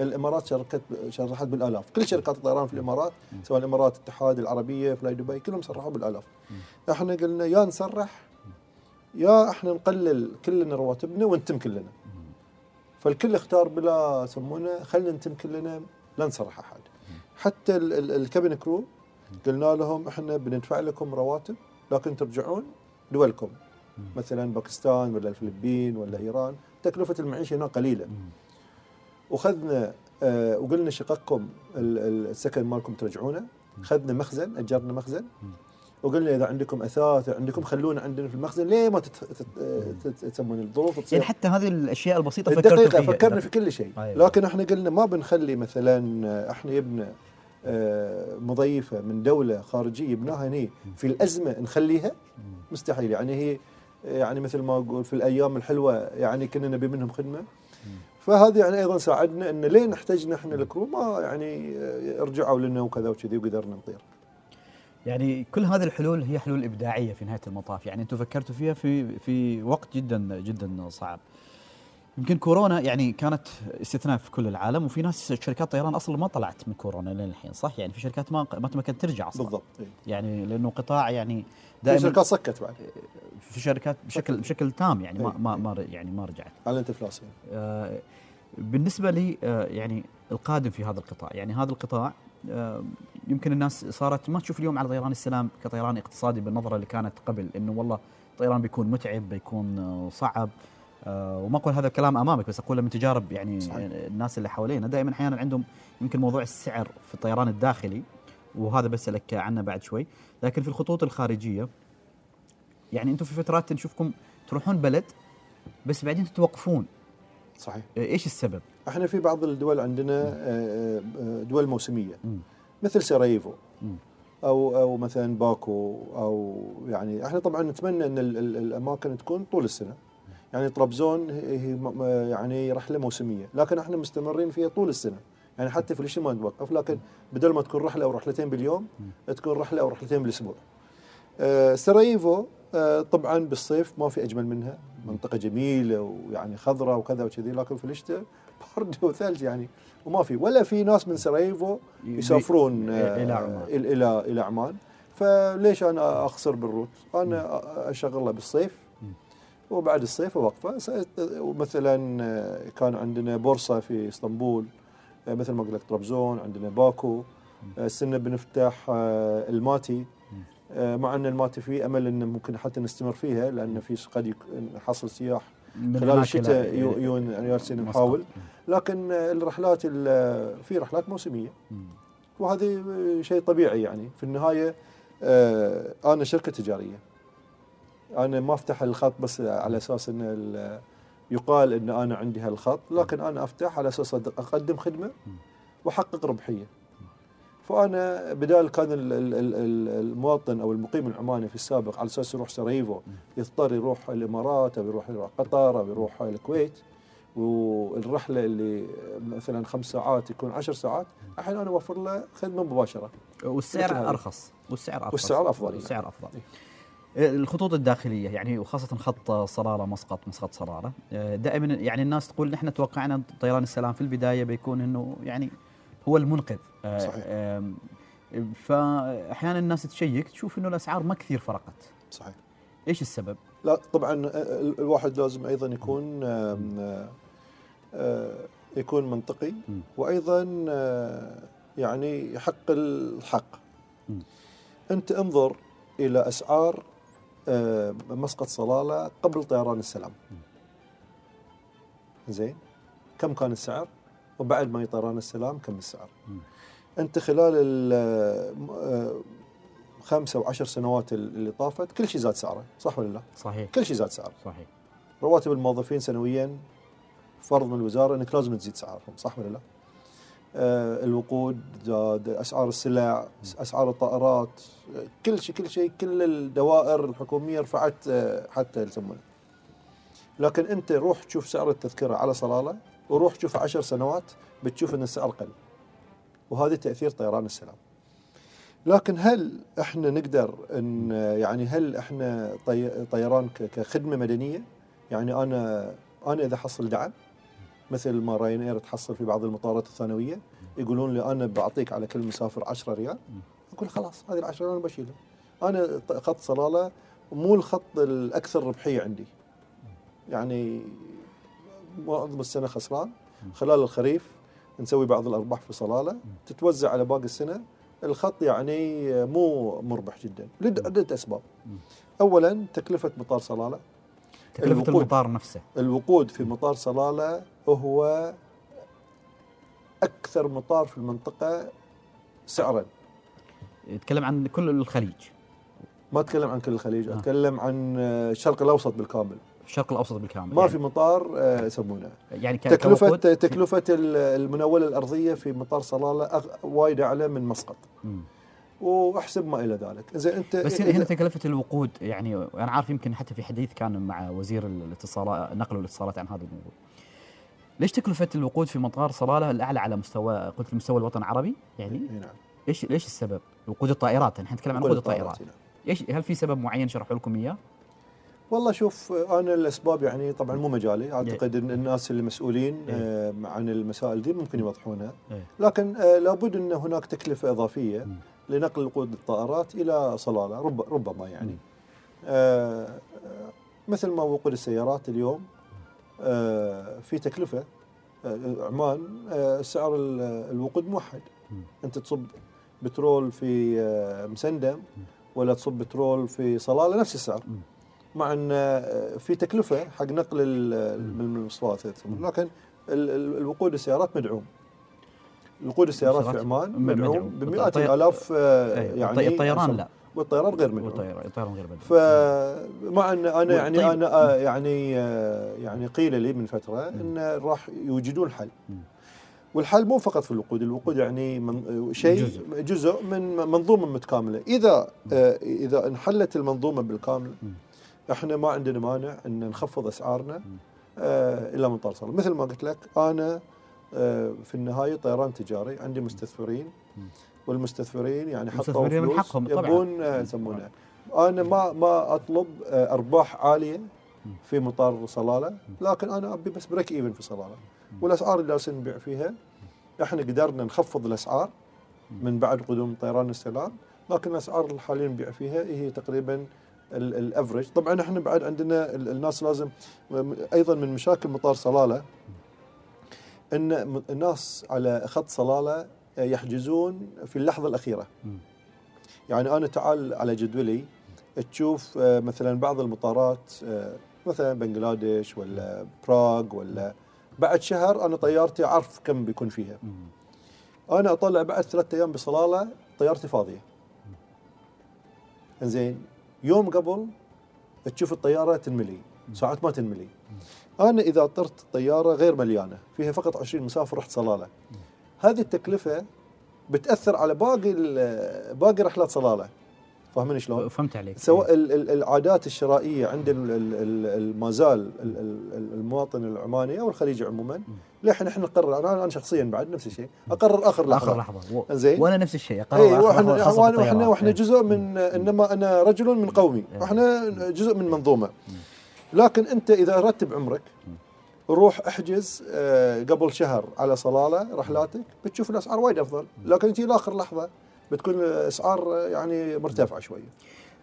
الإمارات شركة سرحت بالآلاف. كل شركات الطيران في الإمارات سواء الإمارات الاتحاد العربية فلاي دبي كلهم سرحوا بالآلاف. إحنا قلنا يا نسرح يا إحنا نقلل كلنا رواتبنا ونتم كلنا. فالكل اختار بلا يسمونه خلينا نتم كلنا لا نسرح أحد. حتى ال- ال- ال cabin crew قلنا لهم إحنا بندفع لكم رواتب لكن ترجعون دولكم. مثلا باكستان ولا الفلبين ولا إيران تكلفة المعيشة هنا قليلة. وخذنا آه وقلنا شققكم ال- ال- السكن مالكم ترجعونه. خذنا مخزن أجرنا مخزن. وقلنا إذا عندكم أثاث عندكم خلونا عندنا في المخزن ليه ما تسمون الظروف يعني حتى هذه الأشياء البسيطة فكرتوا الدقيقة فيها. فكرنا في كل شيء. أيوة. لكن إحنا قلنا ما بنخلي مثلا إحنا يبنى آه، مضيفة من دولة خارجية يبناها هنا في الأزمة نخليها؟ مستحيل. يعني هي يعني مثل ما أقول في الأيام الحلوة يعني كنا نبي منهم خدمة. فهذا يعني أيضا ساعدنا أن لين احتجنا إحنا الكرو ما يعني آه، رجعوا لنا وكذا وكذي وقدرنا نطير. يعني كل هذه الحلول هي حلول إبداعية في نهاية المطاف. يعني أنتم فكرتوا فيها في في وقت جدا جدا صعب. يمكن كورونا يعني كانت استثناء في كل العالم وفي ناس شركات طيران أصلا ما طلعت من كورونا لين الحين صح يعني في شركات ما ما تمكنت ترجع أصلا بالضبط إيه. يعني لأنه قطاع يعني في دائما شركات سكت بعد في شركات بشكل بشكل تام يعني ما إيه. ما, ما يعني ما رجعت اعلنت افلاس. آه، بالنسبة لي آه، يعني القادم في هذا القطاع يعني هذا القطاع آه، يمكن الناس صارت ما تشوف اليوم على طيران السلام كطيران اقتصادي بالنظرة اللي كانت قبل إنه والله طيران بيكون متعب بيكون آه، صعب وما أقول هذا الكلام أمامك بس اقوله من تجارب يعني صحيح. الناس اللي حوالينا دائما أحيانا عندهم يمكن موضوع السعر في الطيران الداخلي وهذا بسألك عنه بعد شوي لكن في الخطوط الخارجية يعني أنتم في فترات نشوفكم تروحون بلد بس بعدين تتوقفون صحيح إيش السبب؟ إحنا في بعض الدول عندنا آه، آه، دول موسمية. مثل سراييفو. أو أو مثلا باكو أو يعني إحنا طبعا نتمنى إن ال- ال- الأماكن تكون طول السنة يعني طرابزون هي يعني رحلة موسمية. لكن إحنا مستمرين فيها طول السنة. يعني حتى في الشتاء ما نوقف لكن بدل ما تكون رحلة أو رحلتين باليوم تكون رحلة أو رحلتين بالأسبوع. آه، سراييفو آه، طبعا بالصيف ما في أجمل منها. منطقة جميلة ويعني خضراء وكذا وكذي لكن في الشتاء برد وثلج يعني وما في. ولا في ناس من سراييفو يسافرون آه، إلى عمان. إلى إلى إلى عمان فليش أنا أخسر بال route؟ أنا اشغله بالصيف. وبعد الصيف اوقفه س- ومثلا آه، كان عندنا بورصة في إسطنبول آه، مثل ما قلت لك طرابزون عندنا باكو آه، السنة بنفتح الماتي. مع أن الماتي في أمل ان ممكن حتى نستمر فيها لأن في قد نحصل سياح خلال الشتاء يون يالسين مسقط. نحاول لكن الرحلات ال- في رحلات موسمية. مم. وهذه شيء طبيعي يعني. في النهاية أنا شركة تجارية. أنا ما أفتح الخط بس على أساس إن ال- يقال إن أنا عندي هالخط لكن أنا أفتح على أساس أقدم خدمة وأحقق ربحية. فأنا بدال كان ال- ال- ال- ال- المواطن أو المقيم العماني في السابق على أساس يروح سراييفو يضطر يروح الإمارات أو يروح قطر أو يروح الكويت والرحلة اللي مثلا خمس ساعات يكون عشر ساعات الحين أنا أوفر له خدمة مباشرة. والسعر. أرخص. والسعر أرخص. والسعر أفضل. والسعر أفضل. آه، الخطوط الداخلية يعني وخاصة خط صلاله مسقط مسقط صلاله آه، دائما يعني الناس تقول نحن توقعنا طيران السلام في البداية بيكون إنه يعني هو المنقذ آه، صحيح. فاحيانا الناس تشيك تشوف إنه الأسعار ما كثير فرقت صحيح إيش السبب؟ لا طبعا ال- الواحد لازم أيضا يكون آه، يكون منطقي. وأيضا آه، يعني يحق الحق. أنت انظر إلى أسعار آه، مسقط صلالة قبل طيران السلام. زين؟ كم كان السعر؟ وبعد ما طيران السلام كم السعر. أنت خلال ال- آه، خمسة وعشر سنوات اللي طافت كل شيء زاد سعره صح ولا لا؟ صحيح. كل شيء زاد سعره. صحيح. رواتب الموظفين سنويا فرض من الوزارة إنك لازم تزيد سعرهم صح ولا لا؟ آه الوقود زاد أسعار السلع أسعار الطائرات كل شيء كل شيء كل الدوائر الحكومية رفعت آه حتى يسمونه. لكن أنت روح تشوف سعر التذكرة على صلالة وروح تشوف عشر سنوات بتشوف إن السعر قل. وهذا تأثير طيران السلام. لكن هل إحنا نقدر إن يعني هل إحنا طي- طيران كخدمة مدنية؟ يعني أنا أنا إذا حصل دعم مثل ما راين اير تحصل في بعض المطارات الثانوية يقولون لي أنا بعطيك على كل مسافر 10 ريال. أقول خلاص هذه ال 10 ريال أنا بشيلها. أنا خط صلالة مو الخط الأكثر ربحية عندي. يعني معظم السنة خسران. خلال الخريف نسوي بعض الأرباح في صلالة. تتوزع على باقي السنة. الخط يعني مو مربح جدا. لعده أسباب. اولا تكلفة مطار صلالة. الوقود. المطار نفسه. الوقود في مطار صلالة هو أكثر مطار في المنطقة سعرا. يتكلم عن كل الخليج. ما أتكلم عن كل الخليج آه. أتكلم عن الشرق الأوسط بالكامل. الشرق الأوسط بالكامل. ما يعني. في مطار آه، يسمونه. يعني تكلفه تكلفة ال- المناولة الأرضية في مطار صلالة وايد أعلى من مسقط. مم. واحسب ما إلى ذلك إذا انت بس إذا- هنا تكلفة الوقود يعني أنا عارف يمكن حتى في حديث كان مع وزير الاتصالات نقل والاتصالات عن هذا الموضوع. ليش تكلفة الوقود في مطار صلالة الأعلى على مستوى قلت مستوى الوطن العربي يعني نعم ليش ليش السبب؟ وقود الطائرات إحنا نتكلم عن وقود الطائرات. نعم. إيش هل في سبب معين شرحوا لكم إياه؟ والله شوف أنا الأسباب يعني طبعا مو مجالي أعتقد إن الناس المسؤولين. آه، عن المسائل دي ممكن يوضحونها. لكن آه، لابد إن هناك تكلفة إضافية. لنقل وقود الطائرات إلى صلالة رب ربما يعني. آه، آه، مثل ما وقود السيارات اليوم آه، في تكلفة آه، عمان آه، سعر ال- الوقود موحد. أنت تصب بترول في آه، مسندم ولا تصب بترول في صلالة نفس السعر. مع إن آه، في تكلفة حق نقل من المواصلات لكن ال- ال- الوقود السيارات مدعوم. وقود السيارات في عمان مدعوم مدعوم. بمئات الالاف آه، يعني الطي- الطيران لا والطيران غير مدعوم والطيران الطيران غير بدري فمع ان أنا يعني. أنا آه، يعني آه، يعني قيل لي من فترة أن راح يوجدون حل. والحل مو فقط في الوقود الوقود يعني من شيء جزء. جزء, من منظومة متكاملة إذا إذا انحلت المنظومة بالكامل. إحنا ما عندنا مانع أن نخفض أسعارنا إلى مطار صالح مثل ما قلت لك أنا في النهاية طيران تجاري عندي مستثمرين. والمستثمرين يعني حطوا المستثمرين من فلوس حقهم. يبون آه، يسمونه أنا ما ما أطلب آه، أرباح عالية في مطار صلالة لكن أنا أبي بس break even في صلالة. والأسعار اللي جالسين نبيع فيها إحنا قدرنا نخفض الأسعار من بعد قدوم طيران السلام لكن الأسعار اللي حاليا نبيع فيها هي تقريبا ال average طبعا إحنا بعد عندنا ال- الناس لازم أيضا من مشاكل مطار صلالة إن الناس على خط صلالة يحجزون في اللحظة الأخيرة. يعني أنا تعال على جدولي تشوف آه، مثلا بعض المطارات آه، مثلا بنغلاديش ولا براغ ولا بعد شهر أنا طيارتي اعرف كم بيكون فيها. أنا أطلع بعد ثلاثة أيام بصلالة طيارتي فاضية. زين يوم قبل تشوف الطيارة تنملي ساعات ما تنملي. أنا إذا طرت الطيارة غير مليانة فيها فقط 20 مسافر رحت صلالة هذه التكلفة بتأثر على باقي باقي رحلات صلالة فاهمين شلون؟ فهمت عليك سواء ال- العادات الشرائية عند ما زال ال- ال- المواطن العماني أو الخليجي عموما لحن إحنا نقرر أنا أنا شخصيا بعد نفس الشيء أقرر آخر لحظة آخر لحظة. زين. وأنا نفس الشيء أقرر اي وإحنا وإحنا. وإحنا, إيه. جزء من إنما أنا رجل من قومي إيه. وإحنا جزء من منظومة لكن أنت إذا رتب عمرك روح احجز آه، قبل شهر على صلالة رحلاتك بتشوف الأسعار وايد أفضل. لكن تجي لاخر لحظة بتكون الأسعار آه، يعني مرتفعة شوية.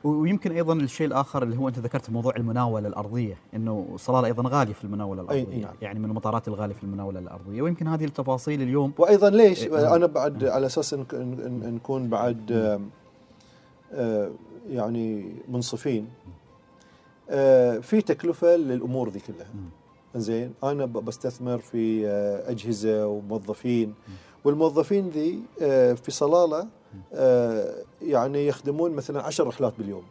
ويمكن أيضا الشيء الآخر اللي هو أنت ذكرت موضوع المناولة الأرضية إنه صلالة أيضا غالية في المناولة الأرضية. أي نعم. يعني من المطارات الغالية في المناولة الأرضية. ويمكن هذه التفاصيل اليوم وأيضا ليش؟ إيه. أنا بعد على أساس نكون بعد آه، يعني منصفين في تكلفة للأمور ذي كلها. زين أنا بستثمر في آه، أجهزة وموظفين. والموظفين ذي آه، في صلالة آه، يعني يخدمون مثلا عشر رحلات باليوم.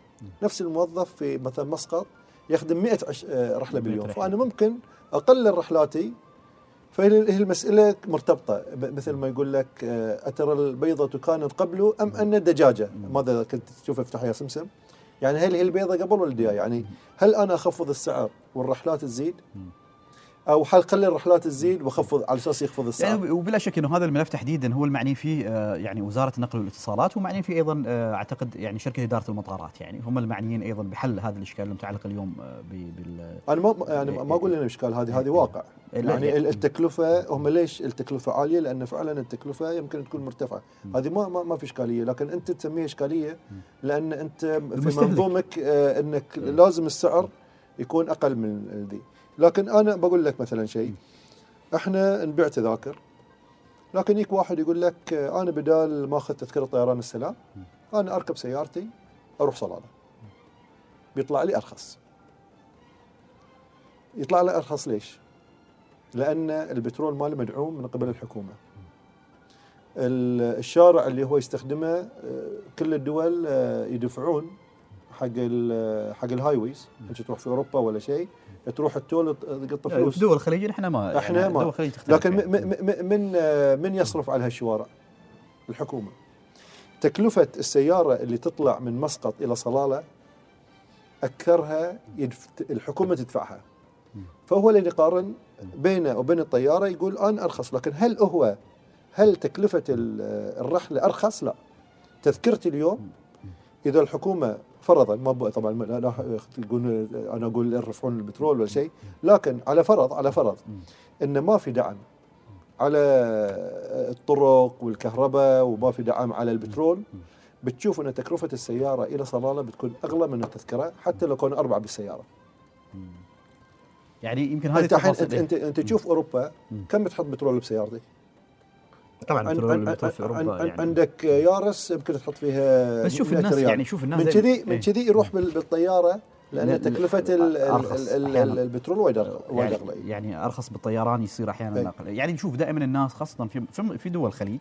نفس الموظف في مثلا مسقط يخدم 100 عش- آه، رحلة 100 باليوم. فأنا ممكن أقلل رحلاتي فهي هي المسألة مرتبطة. مثل ما يقول لك آه، أترى البيضة كانت قبله أم أن الدجاجة؟ ماذا كنت تشوف افتح يا سمسم؟ يعني هل هي البيضة قبل ولا يعني هل أنا أخفض السعر والرحلات تزيد؟ أو هل خلي الرحلات تزيد واخفض على أساس يخفض السعر. يعني وبلا شك إنه هذا الملف تحديدا هو المعني فيه آه، يعني وزارة النقل والاتصالات ومعني فيه أيضا آه، أعتقد يعني شركة إدارة المطارات. يعني هم المعنيين أيضا بحل هذا الإشكال المتعلق اليوم آه، ب- بال أنا ما يعني ما أقول إنه إشكال هذه هذه واقع. إيه، يعني التكلفة هم ليش التكلفة عالية؟ لأن فعلا التكلفة يمكن تكون مرتفعة. هذه ما ما, في إشكالية لكن أنت تسميها إشكالية لأن أنت في. منظومك إنك لازم السعر يكون أقل من ذي. لكن أنا بقول لك مثلا شيء. إحنا نبيع تذاكر. لكن يجيك واحد يقول لك أنا بدال ما أخذ تذكرة طيران السلام أنا أركب سيارتي أروح صلاله بيطلع لي أرخص. يطلع لي أرخص ليش؟ لأن البترول ماله مدعوم من قبل الحكومة. ال- الشارع اللي هو يستخدمه آه، كل الدول آه، يدفعون حق ال- حق الهايويز انت تروح في أوروبا ولا شيء تروح التول تقط في فلوس دول الخليج إحنا ما إحنا يعني ما دول الخليج لكن يعني. من آه، من يصرف على هالشوارع؟ الحكومة. تكلفة السيارة اللي تطلع من مسقط إلى صلالة أكثرها. الحكومة تدفعها. فهو اللي يقارن بينه وبين الطيارة يقول أنا أرخص لكن هل هو هل تكلفة ال- الرحلة أرخص؟ لا. تذكرتي اليوم إذا الحكومة فرضا ما طبعا لا تقول أنا أقول يرفعون البترول ولا شيء لكن على فرض على فرض ان ما في دعم على الطرق والكهرباء وما في دعم على البترول. بتشوف إن تكلفة السيارة إلى صلاله بتكون أغلى من التذكرة حتى لو كانوا أربعة بالسيارة. يعني يمكن هذه أنت انت انت, أنت تشوف أوروبا كم بتحط بترول بسيارتك؟ طبعا البترول أوروبا عن- يعني عندك يارس يمكن تحط فيها بس شوف 100 الناس ريال. يعني شوف الناس من كذي من إيه. كذي يروح بال- بالطيارة لا- لأن لا- تكلفه. البترول وايد أغلى- وايد يعني, اغلى يعني أرخص بالطيران يصير أحيانا إيه. أقل يعني نشوف دائما الناس خاصة في في- دول الخليج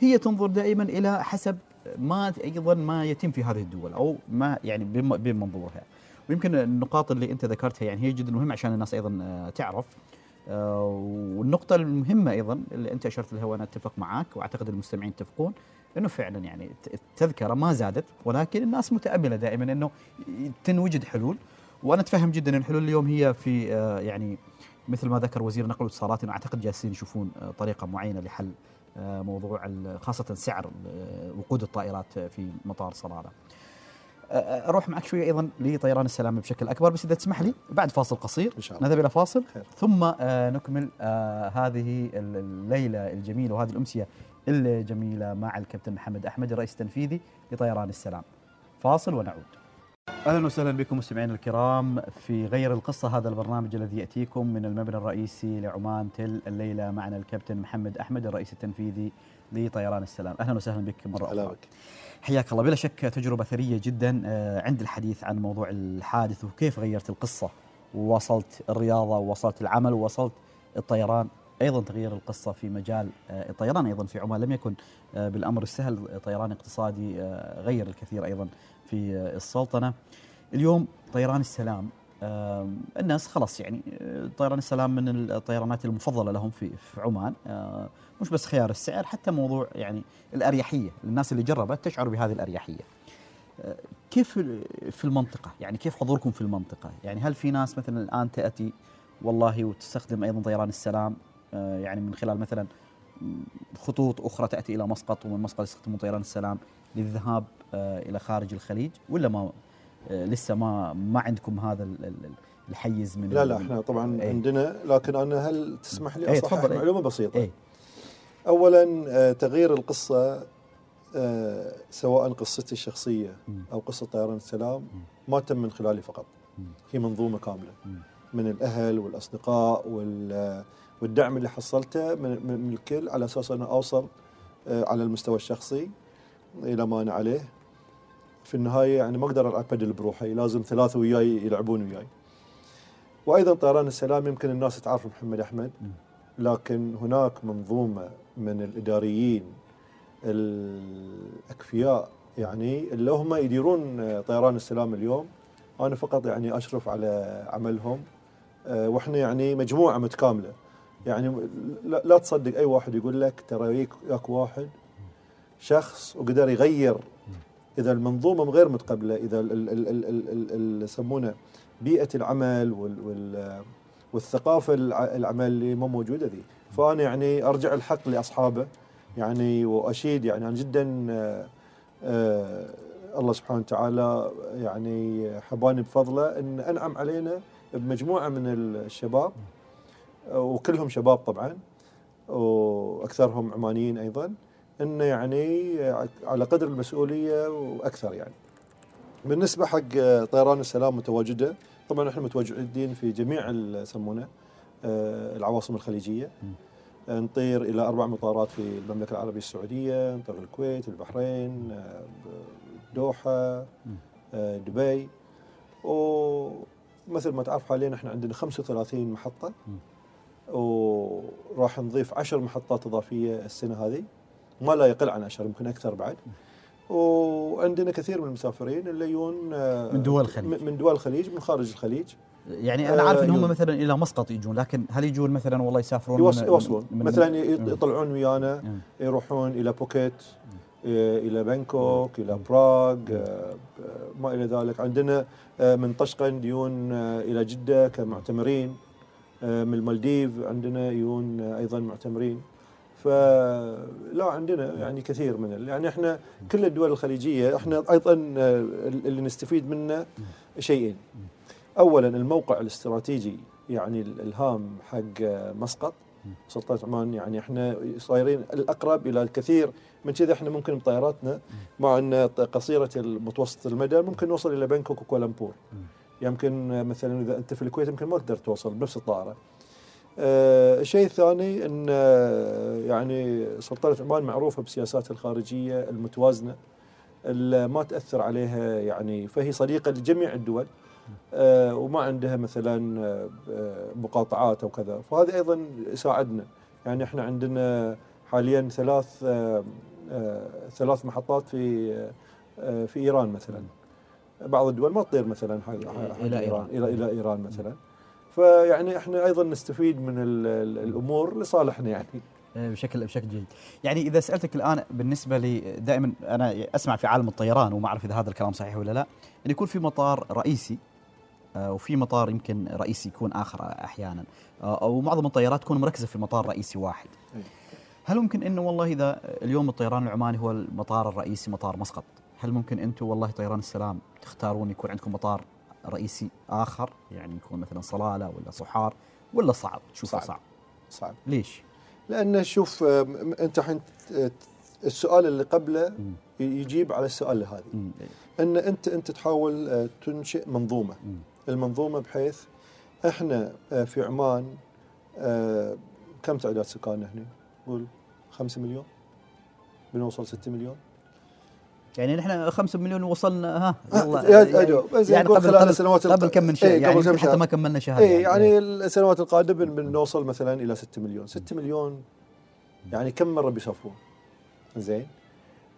هي تنظر دائما إلى حسب ما أيضا ما يتم في هذه الدول أو ما يعني بم- بمنظورها ويمكن النقاط اللي أنت ذكرتها يعني هي جدا مهمة عشان الناس أيضا آه، تعرف والنقطة المهمة أيضا اللي أنت أشرت لها وأنا أتفق معك وأعتقد المستمعين يتفقون أنه فعلا يعني الت- التذكرة ما زادت ولكن الناس متأملة دائما أنه تنوجد حلول. وأنا أتفهم جدا الحلول اليوم هي في آه، يعني مثل ما ذكر وزير النقل والاتصالات أنه أعتقد جالسين يشوفون آه، طريقة معينة لحل آه، موضوع خاصة سعر آه، وقود الطائرات في مطار صلالة. آه، أروح معك شوية أيضا لطيران السلام بشكل أكبر بس إذا تسمح لي بعد فاصل قصير إن شاء الله. نذهب إلى فاصل خير. ثم آه، نكمل آه، هذه ال- الليلة الجميلة وهذه الأمسية الجميلة مع الكابتن محمد أحمد الرئيس التنفيذي لطيران السلام فاصل ونعود أهلا وسهلا بكم مستمعينا الكرام في غير القصة هذا البرنامج الذي يأتيكم من المبنى الرئيسي لعمان تل الليلة معنا الكابتن محمد أحمد الرئيس التنفيذي لطيران السلام أهلا وسهلا بك مرة أخرى. حياك الله. بلا شك تجربة ثرية جدا آه، عند الحديث عن موضوع الحادث وكيف غيرت القصة. ووصلت الرياضة ووصلت العمل ووصلت الطيران. أيضا تغيير القصة في مجال آه، الطيران أيضا في عمان. لم يكن آه، بالأمر السهل طيران اقتصادي غير الكثير أيضا في السلطنة. اليوم طيران السلام الناس خلاص يعني طيران السلام من الطيرانات المفضلة لهم في عمان. مش بس خيار السعر حتى موضوع يعني الأريحية. الناس اللي جربت تشعر بهذه الأريحية. آه، كيف في المنطقة؟ يعني كيف حضوركم في المنطقة؟ يعني هل في ناس مثلا الآن تأتي والله وتستخدم أيضا طيران السلام؟ آه، يعني من خلال مثلا خطوط أخرى تأتي إلى مسقط ومن مسقط يستخدمون طيران السلام للذهاب آه، إلى خارج الخليج؟ ولا ما لسه ما ما عندكم هذا ال- ال- الحيز من لا لا إحنا طبعا إيه. عندنا لكن أنا هل تسمح لي؟ إيه، أصحح إيه. معلومة بسيطة. إيه. اولا آه، تغيير القصة آه، سواء قصتي الشخصية. أو قصة طيران السلام ما تم من خلالي فقط. هي منظومة كاملة. من الأهل والأصدقاء وال- والدعم اللي حصلته من, الكل على أساس أنا أوصل آه، على المستوى الشخصي إلى ما أنا عليه في النهاية يعني ما أقدر العب بدل بروحي لازم ثلاثة وياي يلعبون وياي وأيضا طيران السلام يمكن الناس تعرف محمد أحمد لكن هناك منظومة من الإداريين الأكفياء يعني اللي هم يديرون طيران السلام اليوم أنا فقط يعني أشرف على عملهم. آه، وإحنا يعني مجموعة متكاملة. يعني لا, تصدق أي واحد يقول لك ترى ياك واحد شخص وقدر يغير. إذا المنظومة غير متقبلة إذا يسمونه بيئة العمل وال وال والثقافة الع- العمل اللي مو موجودة ذي فأنا يعني أرجع الحق لأصحابه يعني وأشيد يعني أنا جدا آه، آه، الله سبحانه وتعالى يعني حباني بفضله إن أنعم علينا بمجموعة من الشباب وكلهم شباب طبعا وأكثرهم عمانيين أيضا انه يعني على قدر المسؤولية وأكثر يعني. بالنسبة حق طيران السلام متواجدة طبعا إحنا متواجدين في جميع يسمونه آه، العواصم الخليجية. آه، نطير إلى أربع مطارات في المملكة العربية السعودية، نطير الكويت، البحرين، الدوحه، آه، دبي. ومثل ما تعرف حاليا إحنا عندنا 35 محطة. وراح نضيف 10 محطات إضافية السنة هذه. ما لا يقل عن 10 يمكن أكثر بعد. وعندنا كثير من المسافرين اللي يجون آه، من دول الخليج. من دول الخليج من خارج الخليج يعني أنا عارف ان آه، هم. مثلا إلى مسقط يجون لكن هل يجون مثلا والله يسافرون يوصلون من- مثلا. يطلعون ويانا. يروحون إلى بوكيت آه، إلى بانكوك إلى براغ ما إلى ذلك عندنا من طشقند يجون إلى جدة كمعتمرين من المالديف عندنا يجون أيضا معتمرين فلا عندنا يعني كثير من يعني إحنا كل الدول الخليجية إحنا أيضا اللي نستفيد منه شيئين. اولا الموقع الاستراتيجي يعني ال- الهام حق مسقط سلطنه عمان يعني إحنا صايرين الأقرب إلى الكثير. من كذا إحنا ممكن بطياراتنا مع أن قصيرة المتوسط المدى ممكن نوصل إلى بانكوك وكوالالمبور. يمكن مثلا إذا أنت في الكويت يمكن ما تقدر توصل بنفس الطائرة. الشيء الثاني إن آه، يعني سلطنة عمان معروفة بسياساتها الخارجية المتوازنة اللي ما تأثر عليها يعني فهي صديقة لجميع الدول آه، وما عندها مثلا آه، آه، مقاطعات أو كذا. فهذا أيضا يساعدنا. يعني إحنا عندنا حاليا ثلاث آه، آه، ثلاث محطات في آه، في إيران مثلا. بعض الدول ما تطير مثلا إلى إيران. إلى إلى إيران مثلا. فيعني إحنا أيضا نستفيد من ال- ال- الأمور لصالحنا يعني آه، بشكل بشكل جيد. يعني إذا سألتك الآن بالنسبة لي دائما أنا أسمع في عالم الطيران وما أعرف إذا هذا الكلام صحيح ولا لا إن يكون في مطار رئيسي آه، وفي مطار يمكن رئيسي يكون آخر أحيانا آه، أو معظم الطيارات تكون مركزة في مطار رئيسي واحد. أي. هل ممكن إنه والله إذا اليوم الطيران العماني هو المطار الرئيسي مطار مسقط، هل ممكن أنتم والله طيران السلام تختارون يكون عندكم مطار رئيسي آخر يعني يكون مثلا صلالة ولا صحار ولا صعب تشوفه صعب. صعب, صعب ليش؟ لأن شوف آه، أنت الحين السؤال اللي قبله. يجيب على السؤال هذا. أن أنت أنت تحاول آه، تنشئ منظومة. المنظومة بحيث إحنا آه، في عمان كم تعداد سكاننا هنا؟ قول 5 مليون بنوصل 6 مليون يعني نحن 5 مليون وصلنا ها آه، والله يا- يعني, أيوه، يعني نقول قبل خلال الق- قبل كم من شهر إيه، يعني قبل كم حتى شهر. ما كملنا شهر اي يعني. السنوات القادمة بنوصل مثلا إلى 6 مليون. 6 مليون يعني كم مرة بيسافرون زين.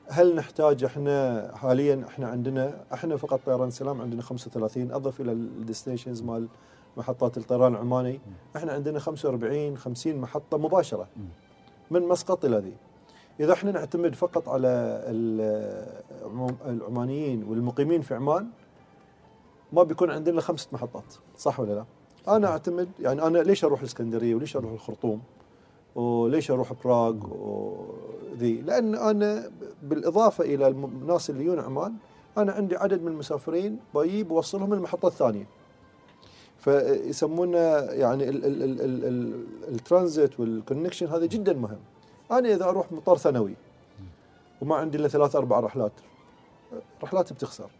هل نحتاج إحنا حاليا إحنا عندنا إحنا فقط طيران سلام عندنا 35 أضف إلى الديستنيشنز مال محطات الطيران العماني. إحنا عندنا 45 50 محطة مباشرة. من مسقط إلى ذي؟ إذا إحنا نعتمد فقط على العمانيين والمقيمين في عمان ما بيكون عندنا خمسة محطات صح ولا لا؟ أنا أعتمد يعني أنا ليش أروح الإسكندرية وليش أروح الخرطوم؟ وليش أروح براغ؟ وذي؟ لأن أنا بالإضافة إلى الناس اللي يجون عمان أنا عندي عدد من المسافرين بجيب بوصلهم المحطة الثانية. فيسمونه يعني ال- ال- ال- ال- ال- الترانزيت والكونكشن هذا جدا مهم. أنا إذا أروح مطار ثانوي وما عندي إلا ثلاث أربع رحلات رحلاتي بتخسر.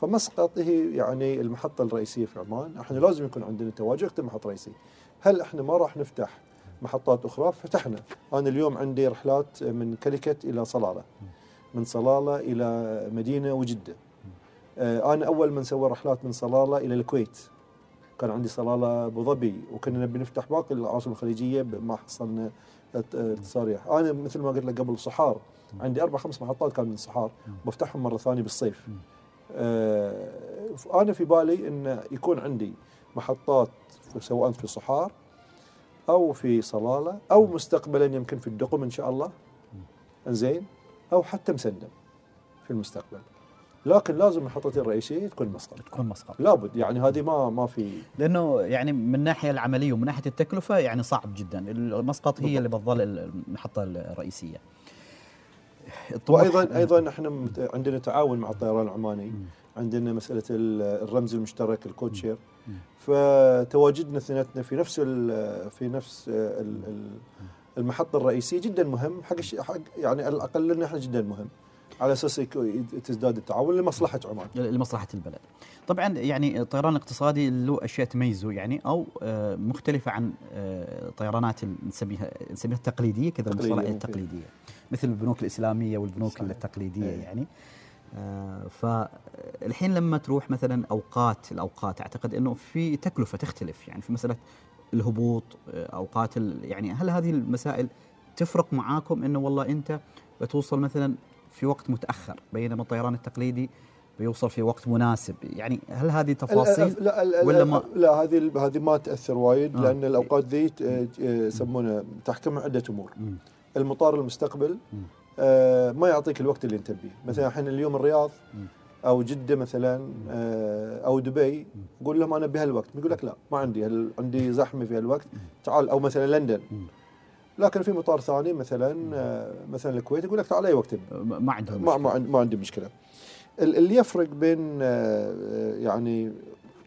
فمسقط هي يعني المحطة الرئيسية في عمان. إحنا لازم يكون عندنا تواجد أكثر من محطة رئيسية. هل إحنا ما راح نفتح محطات أخرى؟ فتحنا. أنا اليوم عندي رحلات من كلكت إلى صلالة من صلالة إلى مدينة وجدة. آه، أنا أول من سوى رحلات من صلالة إلى الكويت. كان عندي صلالة أبو ظبي وكنا نبي نفتح باقي العاصمة الخليجية ما حصلنا التصاريح. أنا مثل ما قلت لك قبل صحار. عندي أربع خمس محطات كان من صحار. بفتحهم مرة ثانية بالصيف. آه، أنا في بالي إن يكون عندي محطات سواء في صحار أو في صلالة أو مستقبلا يمكن في الدقم إن شاء الله. زين أو حتى مسندم في المستقبل. لكن لازم محطتي الرئيسية تكون مسقط. تكون مسقط. لابد يعني هذه ما ما في لأنه يعني من الناحيه العملية ومن ناحية التكلفة يعني صعب جدا. المسقط هي اللي بتظل المحطة الرئيسية. وأيضا أيضا إحنا عندنا تعاون مع الطيران العماني. عندنا مسألة ال- الرمز المشترك الكود شير فتواجدنا اثنيناتنا في نفس ال- في نفس ال- ال- المحطة الرئيسية جدا مهم. حق حق يعني على الأقل لنا إحنا جدا مهم. على أساس تزداد التعاون لمصلحة عمان لمصلحة البلد. طبعا يعني الطيران الاقتصادي له أشياء تميزه يعني أو آه، مختلفة عن آه، طيرانات نسميها نسميها التقليدية كذا تقليدية المصطلح ممكن. التقليدية مثل البنوك الإسلامية والبنوك صحيح. التقليدية إيه. يعني آه، فالحين لما تروح مثلا أوقات الأوقات أعتقد إنه في تكلفة تختلف يعني في مسألة الهبوط أوقات يعني هل هذه المسائل تفرق معاكم إنه والله أنت بتوصل مثلا في وقت متأخر بينما الطيران التقليدي بيوصل في وقت مناسب. يعني هل هذه تفاصيل لا لا ولا ما- لا هذه هذه ما تأثر وايد آه. لأن الأوقات ذي يسمونها تحكمها عدة أمور. المطار المستقبل. آه ما يعطيك الوقت اللي أنت تبيه. مثلا الحين اليوم الرياض. أو جدة مثلا آه أو دبي قول لهم أنا بهالوقت. يقول لك لا ما عندي عندي زحمة في هالوقت؟ تعال أو مثلا لندن. لكن في مطار ثاني مثلا آه مثلا الكويت يقول لك تعال أي وقت ما عندهم ما ما, عند- ما عندي مشكلة. ال- اللي يفرق بين آه، يعني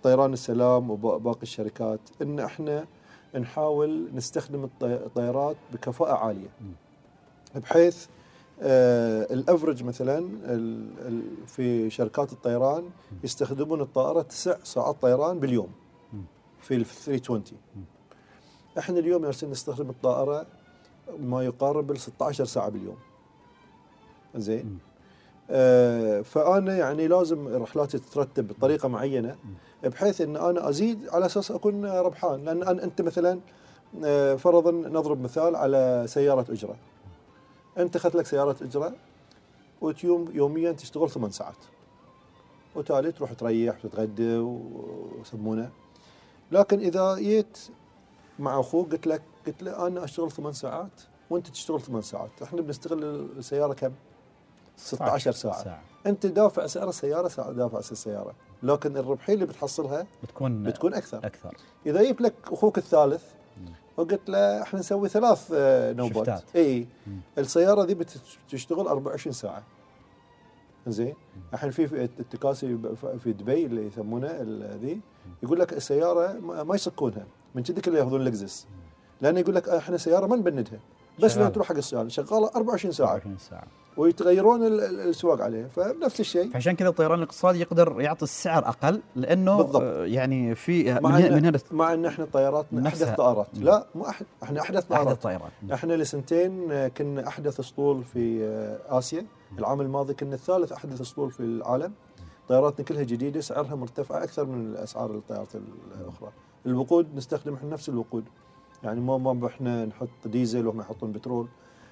طيران السلام وباقي الشركات إن إحنا نحاول نستخدم الطي- الطيارات بكفاءة عالية. بحيث آه، الأفرج مثلا في شركات الطيران يستخدمون الطائرة تسع ساعات طيران باليوم. في ال 320 إحنا اليوم جالسين نستخدم الطائرة ما يقارب ال 16 ساعة باليوم. زين؟ آه فأنا يعني لازم رحلاتي تترتب بطريقة معينة بحيث إن أنا أزيد على أساس أكون ربحان. لأن أنا أنت مثلا آه فرضا نضرب مثال على سيارة أجرة. أنت أخذت لك سيارة أجرة وتيوم يوميا تشتغل ثمان ساعات. وتالي تروح تريح وتتغدى ويسمونه لكن إذا جيت مع أخوك قلت لك قلت له أنا أشتغل ثمان ساعات وأنت تشتغل ثمان ساعات. إحنا بنستغل السيارة كم؟ 16 ساعة, ساعة. أنت دافع سعر السيارة ساعة دافع سعر السيارة. لكن الربحية اللي بتحصلها بتكون بتكون أكثر. أكثر. إذا جبت لك أخوك الثالث وقلت له إحنا نسوي ثلاث آه، نوبات. إي. السيارة دي بتشتغل 24 ساعة. زين الحين في التكاسي في دبي اللي يسمونه ذي يقول لك السيارة ما ما يسكونها. من كذي كله ياخذون لكزس لأنه يقول لك إحنا سيارة ما نبندها. بس. لما تروح حق الصيانه شغالة 24 ساعة. 24 ساعة. ويتغيرون ال- ال- السواق عليه. فنفس الشيء. فعشان كذا الطيران الاقتصادي يقدر يعطي السعر أقل لأنه بالضبط. آه، يعني في من مع هنا من ان هنا مع إن إحنا طياراتنا. أحدث طائرات. لا مو أحد إحنا أحدث احد طائرات. الطائرات إحنا لسنتين آه، كنا أحدث أسطول في آه، آسيا. العام الماضي كنا الثالث أحدث أسطول في العالم. طياراتنا كلها جديدة سعرها مرتفع أكثر من اسعار الطيارات الأخرى. الوقود نستخدم إحنا نفس الوقود. يعني ما ما إحنا نحط ديزل وهم يحطون بترول.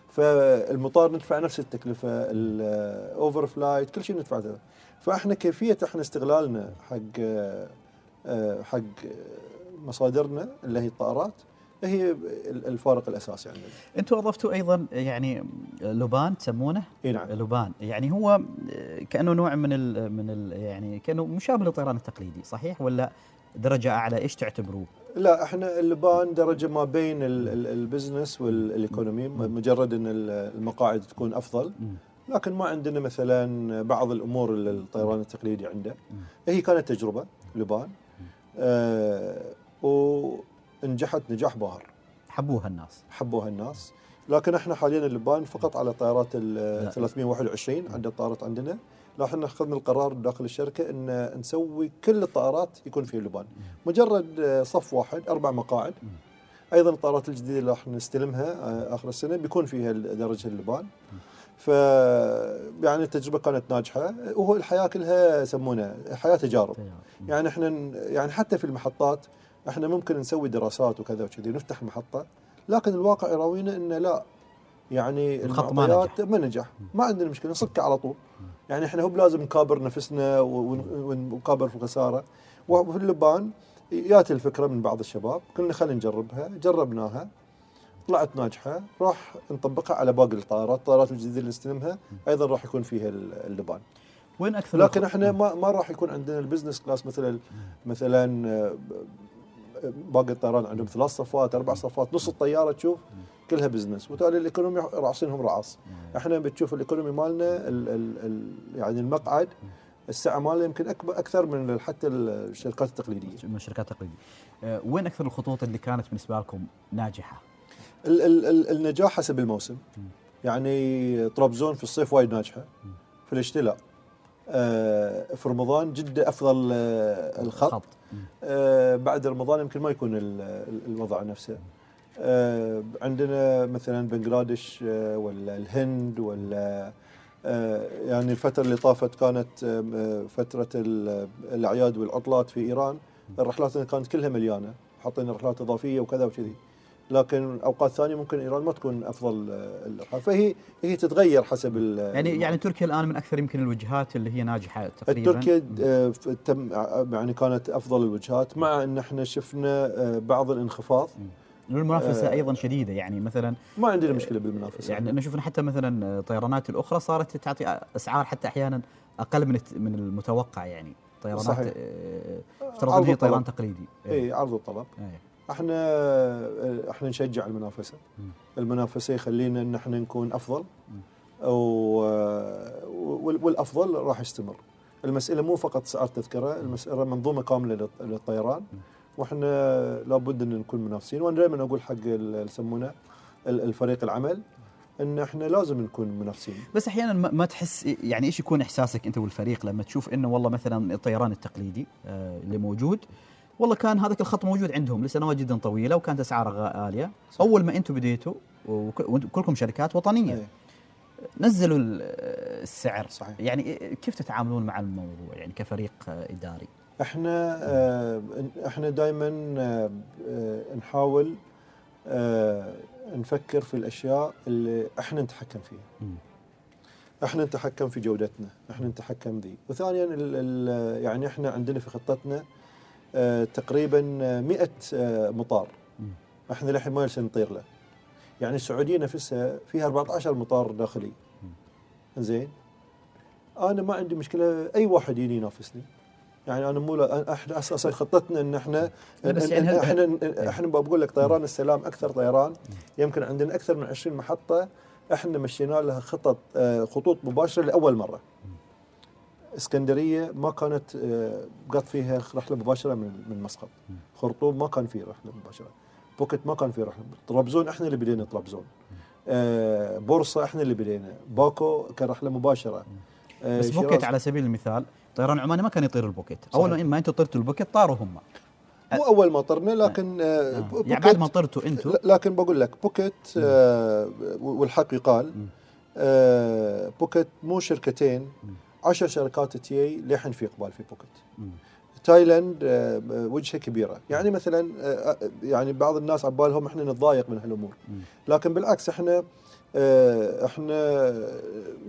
فالمطار ندفع نفس التكلفة ال overflight كل شيء ندفع ذا. فإحنا كيفية إحنا استغلالنا حق آه، آه، حق مصادرنا اللي هي الطائرات هي الفارق الأساسي عندنا. أنتم أضفتوا أيضا يعني لبان تسمونه؟ إي نعم. لبان يعني هو كأنه نوع من ال من ال يعني كأنه مشابه للطيران التقليدي صحيح؟ ولا درجة أعلى؟ إيش تعتبروه؟ لا إحنا اللبان درجة ما بين ال- ال- البزنس والإيكونومي مجرد إن ال- المقاعد تكون أفضل. لكن ما عندنا مثلا بعض الأمور اللي الطيران التقليدي عنده. هي كانت تجربة لبان. آه ونجحت نجاح باهر. حبوها الناس. حبوها الناس. لكن إحنا حاليا اللبان فقط على طائرات. ال 321 عدد طائرات عندنا. لا إحنا اخذنا القرار داخل الشركة إن نسوي كل الطائرات يكون فيها لبان. مجرد آه، صف واحد أربع مقاعد. أيضا الطائرات الجديدة اللي راح نستلمها آه، آخر السنة بيكون فيها درجة اللبان. ف يعني التجربة كانت ناجحة. وهو الحياة كلها يسمونها حياة تجارب. يعني إحنا يعني حتى في المحطات إحنا ممكن نسوي دراسات وكذا وكذي ونفتح المحطه لكن الواقع يراوينا انه لا. يعني الخط ما المعطيات ما نجح. ما عندنا مشكلة نصكه على طول. يعني إحنا هو بلازم نكابر نفسنا ون- ون- ونكابر في الخسارة. وفي اللبان ياتي الفكرة من بعض الشباب قلنا خلينا نجربها. جربناها طلعت ناجحة. راح نطبقها على باقي الطائرات الطائرات الجديدة اللي نستلمها أيضا راح يكون فيها ال- اللبان. وين أكثر لكن إحنا ما ما راح يكون عندنا ال business class مثلا مثلا آه، باقي الطيران عندهم ثلاث صفات أربع صفات. نص الطيارة تشوف كلها business وبالتالي ال economy راصينهم رصاص إحنا بتشوف ال economy مالنا ال ال ال يعني المقعد السعه ماله يمكن اكبر أكثر من حتى الشركات التقليدية. من الشركات التقليدية. آه، وين أكثر الخطوط اللي كانت بالنسبة لكم ناجحة؟ ال ال ال النجاح حسب الموسم. يعني طرابزون في الصيف وايد ناجحة. في الشتاء لا آه، في رمضان جدة أفضل آه، الخط. آه، بعد رمضان يمكن ما يكون ال- ال- الوضع نفسه. عندنا مثلا بنغلاديش آه، ولا الهند ولا آه، يعني الفترة اللي طافت كانت آه، فترة ال- الأعياد والعطلات في إيران الرحلات كانت كلها مليانة حاطين رحلات إضافية وكذا وكذي. لكن أوقات ثانية ممكن إيران ما تكون آه، الرحلات فهي هي تتغير حسب يعني يعني تركيا الآن من أكثر يمكن الوجهات اللي هي ناجحة تقريبا. تركيا آه، تم يعني كانت أفضل الوجهات مع إن إحنا شفنا آه، بعض الانخفاض. المنافسة آه، أيضا شديدة. يعني مثلا ما عندنا مشكلة بالمنافسة. يعني انه شفنا حتى مثلا الطيرانات الأخرى صارت تعطي أسعار حتى أحيانا أقل من من المتوقع يعني. طيرانات صحيح. آه، افترض ان هي طيران. تقليدي. اي عرض وطلب إيه. إحنا آه، إحنا نشجع المنافسة. المنافسة يخلينا إن إحنا نكون أفضل. والأفضل راح يستمر. المسألة مو فقط سعر تذكرة المسألة منظومة كاملة للط- للطيران. وإحنا لابد إن نكون منافسين وأنا دائما أقول حق يسمونه ال- الفريق العمل إن إحنا لازم نكون منافسين بس أحيانا ما تحس يعني إيش يكون إحساسك أنت والفريق لما تشوف إنه والله مثلا الطيران التقليدي آه، اللي موجود والله كان هذاك الخط موجود عندهم لسنوات جدا طويلة وكانت أسعاره عاليه صح. أول ما أنتم بديتوا وك- وأنتم كلكم شركات وطنية إيه. نزلوا ال- السعر صحيح. يعني كيف تتعاملون مع الموضوع يعني كفريق آه، إداري إحنا آه، إحنا دائما نحاول آه، نفكر في الأشياء اللي إحنا نتحكم فيها. إحنا نتحكم في جودتنا إحنا نتحكم ذي. وثانيا ال ال يعني إحنا عندنا في خطتنا آه، تقريبا 100 آه، مطار. إحنا للحين ما نطير له. يعني السعودية نفسها فيها 14 مطار داخلي. زين. أنا ما عندي مشكلة أي واحد يجي ينافسني. يعني أنا مو إحنا أساسا خطتنا إن إحنا بس إن- يعني إن- هل- إحنا إحنا بقول لك طيران السلام أكثر طيران. يمكن عندنا أكثر من 20 محطة إحنا مشينا لها خطط آه، خطوط مباشرة لأول مرة. اسكندرية ما كانت آه، قط فيها رحلة مباشرة من من مسقط خرطوم ما كان فيه رحلة مباشرة. بوكيت ما كان فيه رحلة طرابزون إحنا اللي بدينا طرابزون. آه، بورصة إحنا اللي بدينا. باكو كان رحله مباشره بس بوكيت على سبيل المثال طيران عماني ما كان يطير البوكيت. اول. ما أنتم طرتوا البوكيت طاروا هم. مو أول ما طرنا لكن آه، آه. بوكيت يعني بعد ما طرتوا أنتم لكن بقول لك بوكيت آه والحق يقال آه بوكيت مو شركتين عشر شركات تي للحين في إقبال في بوكيت. تايلاند آه وجهة كبيرة. يعني مثلا آه يعني بعض الناس على بالهم إحنا نتضايق من هالأمور. لكن بالعكس إحنا آه إحنا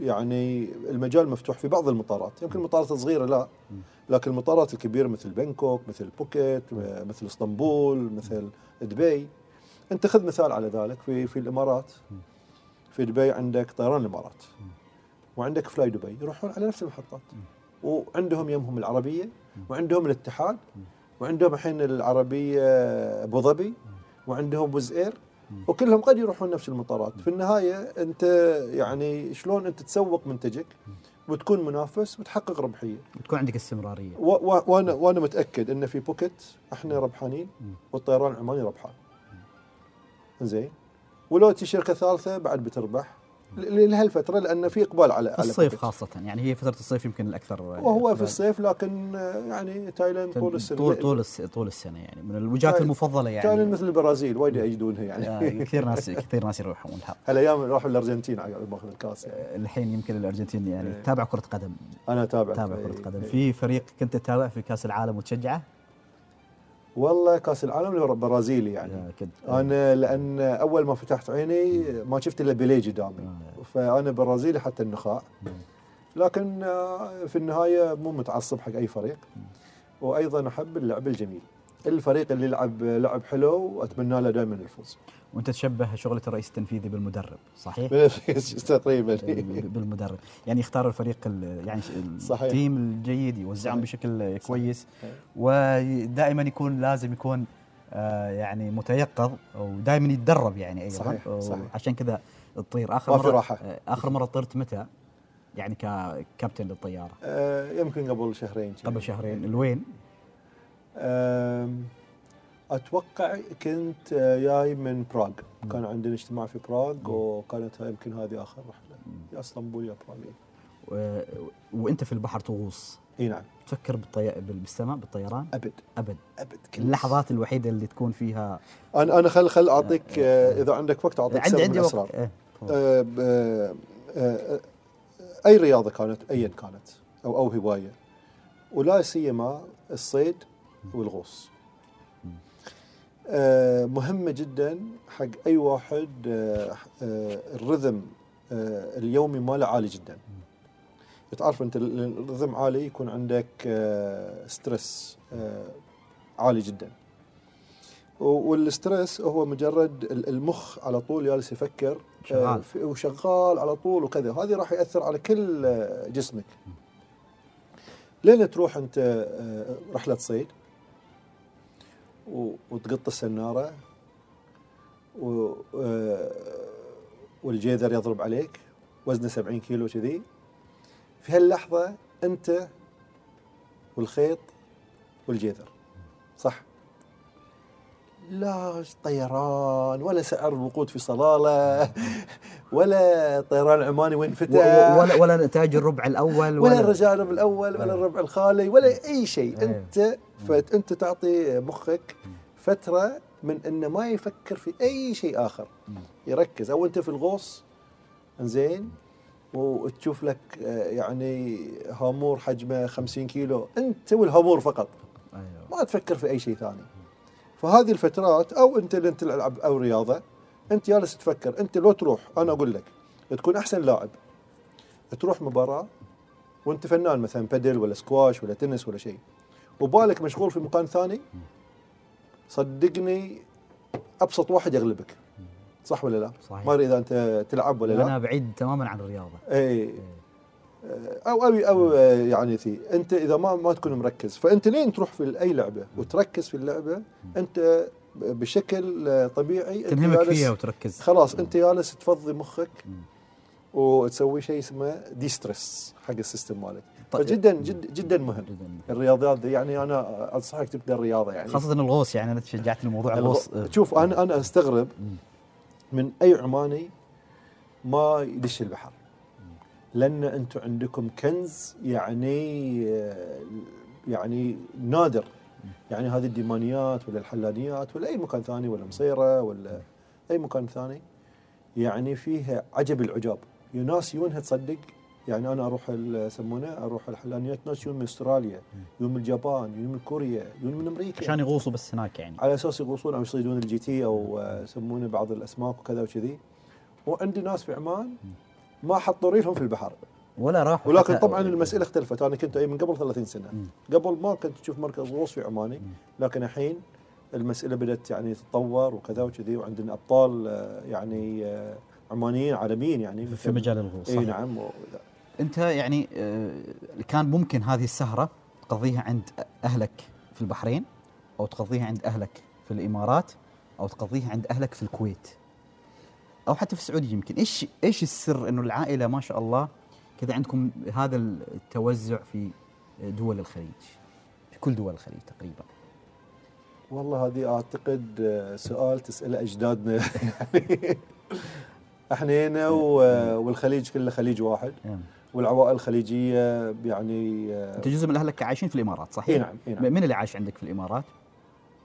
يعني المجال مفتوح في بعض المطارات. يمكن المطارات الصغيرة لا. لكن المطارات الكبيرة مثل بنكوك مثل بوكيت مثل اسطنبول مثل دبي. انت خذ مثال على ذلك في في الامارات. في دبي عندك طيران الامارات. وعندك فلاي دبي. يروحون على نفس المحطات. وعندهم يمهم العربية. وعندهم الاتحاد. وعندهم الحين العربية أبو ظبي. وعندهم ويز إير وكلهم قد يروحون نفس المطارات. في النهاية أنت يعني شلون أنت تسوق منتجك وتكون منافس وتحقق ربحية. تكون عندك استمرارية. وأنا وأنا متأكد إن في بوكيت إحنا ربحانين والطيران العماني ربحان. زين. ولو تجي شركه ثالثة بعد بتربح. لهالفترة لأن في إقبال على في الصيف. خاصة يعني هي فترة الصيف يمكن الأكثر وهو في الصيف لكن آه، يعني تايلاند طول السنة. طول طول الس- طول السنة يعني من الوجهات المفضلة يعني. تايلاند مثل البرازيل وايد يجدونها يعني. آه، كثير ناس كثير ناس يروحون هالأيام راحوا الارجنتين على ماخذ الكاس يعني. آه، الحين يمكن الأرجنتين يعني إيه. تتابع كرة قدم. أنا اتابع تتابع إيه، كره قدم. إيه. في فريق كنت تتابع في كأس العالم وتشجعه؟ والله كأس العالم البرازيلي يعني. آه، أنا لأن أول ما فتحت عيني ما شفت إلا بيليه قدامي فأنا برازيلي حتى النخاع. لكن آه، في النهاية مو متعصب حق أي فريق. وأيضا أحب اللعب الجميل. الفريق اللي يلعب لعب حلو وأتمنى له دائما الفوز وأنت تشبه شغلة الرئيس التنفيذي بالمدرب صحيح؟ تقريبا بالمدرب يعني يختار الفريق ال- يعني صحيح. التيم الجيد يوزعهم. بشكل كويس صحيح. ودائما يكون لازم يكون آه، يعني متيقظ ودائما يتدرب يعني أيضا صحيح، صحيح. عشان كذا تطير آخر مره راحة. آه، آخر مرة طرت متى؟ يعني ككابتن للطيارة آه، يمكن قبل شهرين. قبل شهرين الوين؟ أتوقع كنت آه، جاي من براغ كان عندنا اجتماع في براغ وكانت يمكن هذه آخر رحله يا إسطنبول يا براغ و... وأنت في البحر تغوص. إي نعم. تفكر بالطي... بالسماء بالطيران؟ أبد. أبد. أبد. كل اللحظات الوحيدة اللي تكون فيها أنا أنا خل خل أعطيك آه، إذا عندك وقت أعطيك عندي عندي وقت. إيه،. آه، آه، آه، أي رياضة كانت ايا كانت أو أو هواية. ولا سيما الصيد والغوص. آه، مهمة جدا حق أي واحد آه، آه، ال rhythm اليومي ماله عالي جدا. تعرف ال- ال rhythm عالي يكون عندك stress عالي جدا. وال stress هو مجرد ال- المخ على طول جالس يفكر شغال. وشغال على طول وكذا. هذه راح يأثر على كل جسمك. لين تروح أنت رحلة صيد. وتقط السنارة و- آه، والجيذر يضرب عليك وزنه 70 كيلو كذي في هاللحظة أنت والخيط والجيذر صح؟ لا طيران ولا سعر الوقود في صلالة. ولا طيران عماني وين فتح ولا ولا نتائج الربع الأول ولا الرجال الأول ولا الربع الخالي ولا أي شيء. أيوه. أنت فانت تعطي مخك فترة من إنه ما يفكر في أي شيء آخر. يركز. أو أنت في الغوص زين وتشوف لك آه، يعني هامور حجمه 50 كيلو. أنت والهامور فقط. أيوه. ما تفكر في أي شيء ثاني. فهذه الفترات أو أنت اللي تلعب أو رياضة أنت جالس تفكر أنت لو تروح أنا أقول لك تكون أحسن لاعب تروح مباراة وأنت فنان مثلا بادل ولا سكواش ولا تنس ولا شيء وبالك مشغول في مكان ثاني صدقني أبسط واحد يغلبك. صح ولا لا؟ صحيح. ما أدري إذا أنت تلعب ولا لا. أنا بعيد تماما عن الرياضة. اي أو أو أو يعني ذي أنت إذا ما ما تكون مركز فأنت لين تروح في أي لعبة وتركز في اللعبة أنت بشكل طبيعي أنت تنهمك فيها وتركز. خلاص انت جالس تفضي مخك وتسوي شيء اسمه de-stress حق ال system مالك. طيب. فجدا جد جدا مهم. جداً. الرياضيات دي يعني أنا أنصحك تبدأ الرياضة يعني. خاصة الغوص يعني أنا شجعتني موضوع الغوص الغ- شوف أنا أنا أستغرب من أي عماني ما يدش البحر. لأن أنتم عندكم كنز يعني يعني نادر. يعني هذه الديمانيات ولا الحلانيات ولا أي مكان ثاني ولا مصيره ولا أي مكان ثاني يعني فيها عجب العجاب. ناس يونها تصدق يعني أنا أروح يسمونه أروح الحلانيات ناس يون من أستراليا يون من اليابان يون من كوريا يون من أمريكا. عشان يغوصوا بس هناك يعني. على أساس يغوصون أو يصيدون ال GT أو آه، يسمونه بعض الأسماك وكذا وكذي. وعندي ناس في عمان ما حطوا ريلهم في البحر. ولا راحوا ولكن طبعا المسألة اختلفت. أنا كنت من قبل 30 سنة. مم. قبل ما كنت تشوف مركز غوص في عماني لكن الحين المسألة بدأت يعني تتطور وكذا وكذي وعندنا أبطال آه، يعني آه، عمانيين عالميين يعني في مجال الغوص إي. نعم أنت يعني آه، كان ممكن هذه السهرة تقضيها عند أهلك في البحرين أو تقضيها عند أهلك في الإمارات أو تقضيها عند أهلك في الكويت أو حتى في السعودية يمكن. إيش إيش السر إنه العائلة ما شاء الله كذا عندكم هذا التوزع في دول الخليج في كل دول الخليج تقريبا والله هذه أعتقد سؤال تسأله أجدادنا يعني إحنا هنا والخليج كله خليج واحد يعني. والعوائل الخليجيه يعني آه، أنت جزء من أهلك عايشين في الإمارات صحيح؟ إي نعم نعم من اللي عايش عندك في الإمارات؟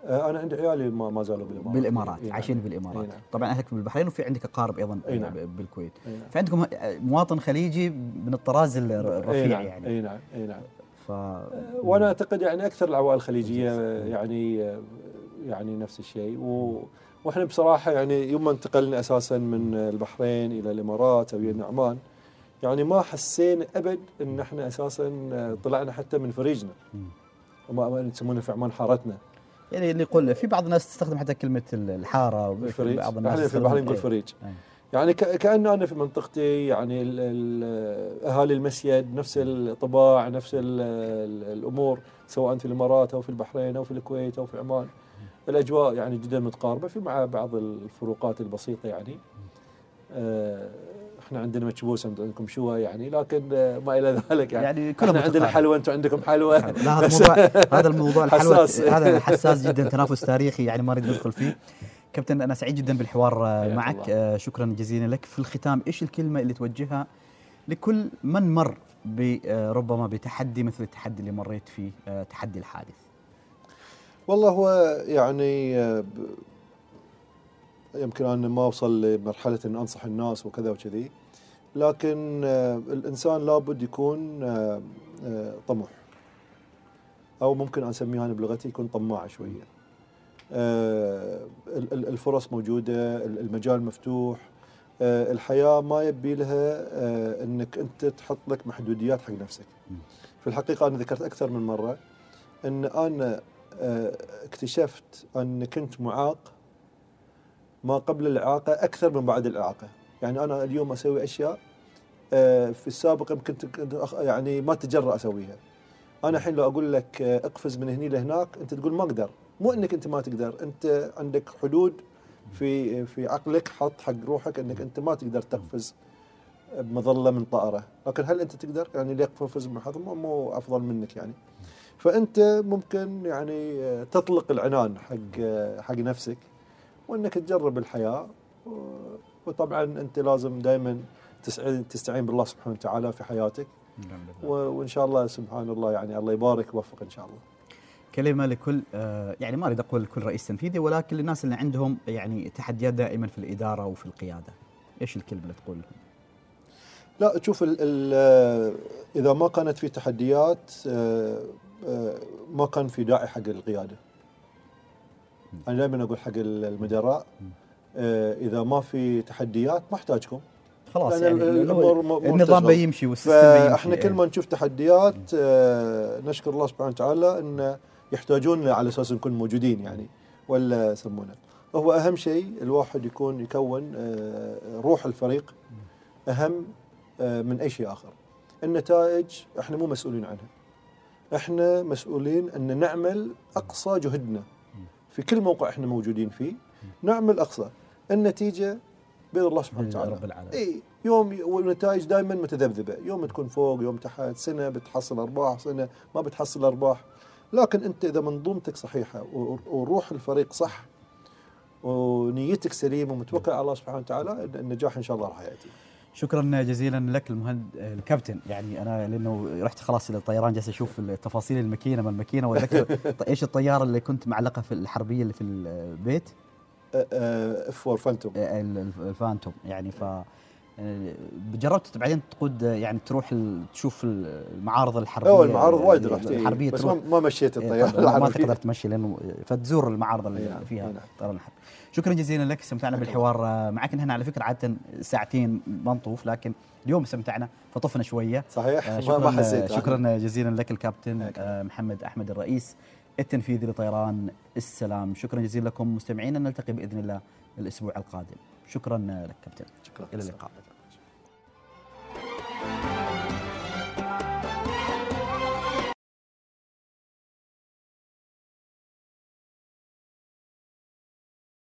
آه، أنا عندي عيالي ما, ما زالوا بالإمارات. بالإمارات إي نعم. عايشين بالإمارات. إي نعم. طبعا أهلك بالبحرين وفي عندك أقارب أيضا إي نعم. بالكويت. إي نعم. فعندكم ه- مواطن خليجي من الطراز الرفيع يعني. إي نعم. إي نعم. ف وأنا أعتقد يعني أكثر العوائل الخليجية آه، يعني آه، يعني نفس الشيء. و وإحنا بصراحة يعني يوم ما انتقلنا أساسا من البحرين إلى الإمارات أو إلى عمان يعني ما حسينا أبد إن إحنا أساسا آه، طلعنا حتى من فريجنا. وما ما يسمونه في عمان حارتنا. يعني اللي يقول في بعض الناس تستخدم حتى كلمة الحارة الفريج بعض إحنا في البحرين نقول إيه. فريج. يعني ك- كأنه أنا في منطقتي يعني ال- ال- أهالي المسيد نفس الطباع نفس ال- ال- الأمور سواء في الإمارات أو في البحرين أو في الكويت أو في عمان الأجواء يعني جدا متقاربة في مع بعض الفروقات البسيطة يعني آه، إحنا عندنا مكبوس أنتم عندكم شوى يعني لكن آه، ما إلى ذلك يعني, يعني كلهم إحنا عندنا. حلوى أنتم عندكم حلوى لا هذا موضوع هذا الموضوع الحلوى حساس. هذا حساس جدا تنافس تاريخي يعني ما نريد ندخل فيه كابتن أنا سعيد جدا بالحوار آه، معك الله. آه، شكرا جزيلا لك في الختام إيش الكلمة اللي توجهها لكل من مر بربما بتحدي مثل التحدي اللي مريت فيه آه، تحدي الحادث والله هو يعني آه، ب- يمكن أنا ما أوصل لمرحلة أن أنصح الناس وكذا وكذي. لكن آه، الإنسان لابد يكون آه، آه، طموح. أو ممكن أسميها أنا بلغتي يكون طماع ال- الفرص موجودة ال- المجال مفتوح. الحياة ما يبي لها أنك أنت تحط لك محدوديات حق نفسك. في الحقيقة أنا ذكرت أكثر من مرة أن أنا آه، اكتشفت أن كنت معاق ما قبل الإعاقة أكثر من بعد الإعاقة. يعني أنا اليوم أسوي أشياء آه، في السابق يمكن يعني ما تجرأ أسويها. أنا الحين لو أقول لك آه، اقفز من هني لهناك أنت تقول ما أقدر. مو أنك أنت ما تقدر أنت عندك حدود في في عقلك حط حق روحك أنك أنت ما تقدر تقفز بمظلة من طائرة. لكن هل أنت تقدر؟ يعني اللي يقفز من مو- أفضل منك يعني. فأنت ممكن يعني آه، تطلق العنان حق حق نفسك. وإنك تجرب الحياة وطبعا أنت لازم دائما تستعين تستعين بالله سبحانه وتعالى في حياتك و- وإن شاء الله سبحان الله يعني الله يبارك ويوفق إن شاء الله. كلمة لكل آه، يعني ما أريد أقول لكل رئيس تنفيذي ولكن للناس اللي عندهم يعني تحديات دائما في الإدارة وفي القيادة إيش الكلمة اللي تقول لهم؟ لا تشوف ال ال إذا ما كانت في تحديات آه، آه، ما كان في داعي حق القيادة. أنا دائما أقول حق المدراء آه، إذا ما في تحديات ما أحتاجكم. خلاص يعني ال- لو الأمور م- النظام. بيمشي والسيستم بيمشي فاحنا كل إيه. ما نشوف تحديات آه، نشكر الله سبحانه وتعالى إن يحتاجون على أساس نكون موجودين يعني ولا يسمونه هو أهم شيء الواحد يكون يكون آه، روح الفريق أهم من أي شيء آخر النتائج إحنا مو مسؤولين عنها إحنا مسؤولين أن نعمل أقصى جهدنا في كل موقع إحنا موجودين فيه نعمل أقصى النتيجة بيد الله سبحانه وتعالى رب العالمين. اي يوم والنتائج دائما متذبذبة، يوم تكون فوق يوم تحت، سنة بتحصل أرباح، سنة ما بتحصل أرباح، لكن أنت إذا منظومتك صحيحة وروح الفريق صح ونيتك سليمة ومتوكل على الله سبحانه وتعالى النجاح إن شاء الله راح يأتي. شكرا جزيلا لك المهند الكابتن. يعني أنا لأنه رحت خلاص إلى الطيران جالس أشوف التفاصيل الماكينة ما الماكينة واتذكر إيش الطيارة اللي كنت معلقة في الحربية اللي في البيت؟ اف 4 فانتوم ال- ال- الفانتوم يعني ف جربت بعدين تقود يعني تروح تشوف المعارض الحربية. اول المعارض وايد رحت. إيه، الحربية بس ما مشيت إيه، الطيارة ما. تقدر تمشي لأنه فتزور المعارض اللي نعم، فيها أي نعم. شكرا جزيلا لك استمتعنا بالحوار. معك نحن على فكرة عادة ساعتين ما نطوف لكن اليوم استمتعنا فطفنا شوية. صحيح. آه، ما, ما شكرا حسيت. شكرا جزيلا لك الكابتن آه، محمد أحمد الرئيس التنفيذي لطيران السلام. شكرا جزيلا لكم مستمعينا نلتقي بإذن الله الأسبوع القادم. شكرا لك كابتن. شكرا. إلى اللقاء.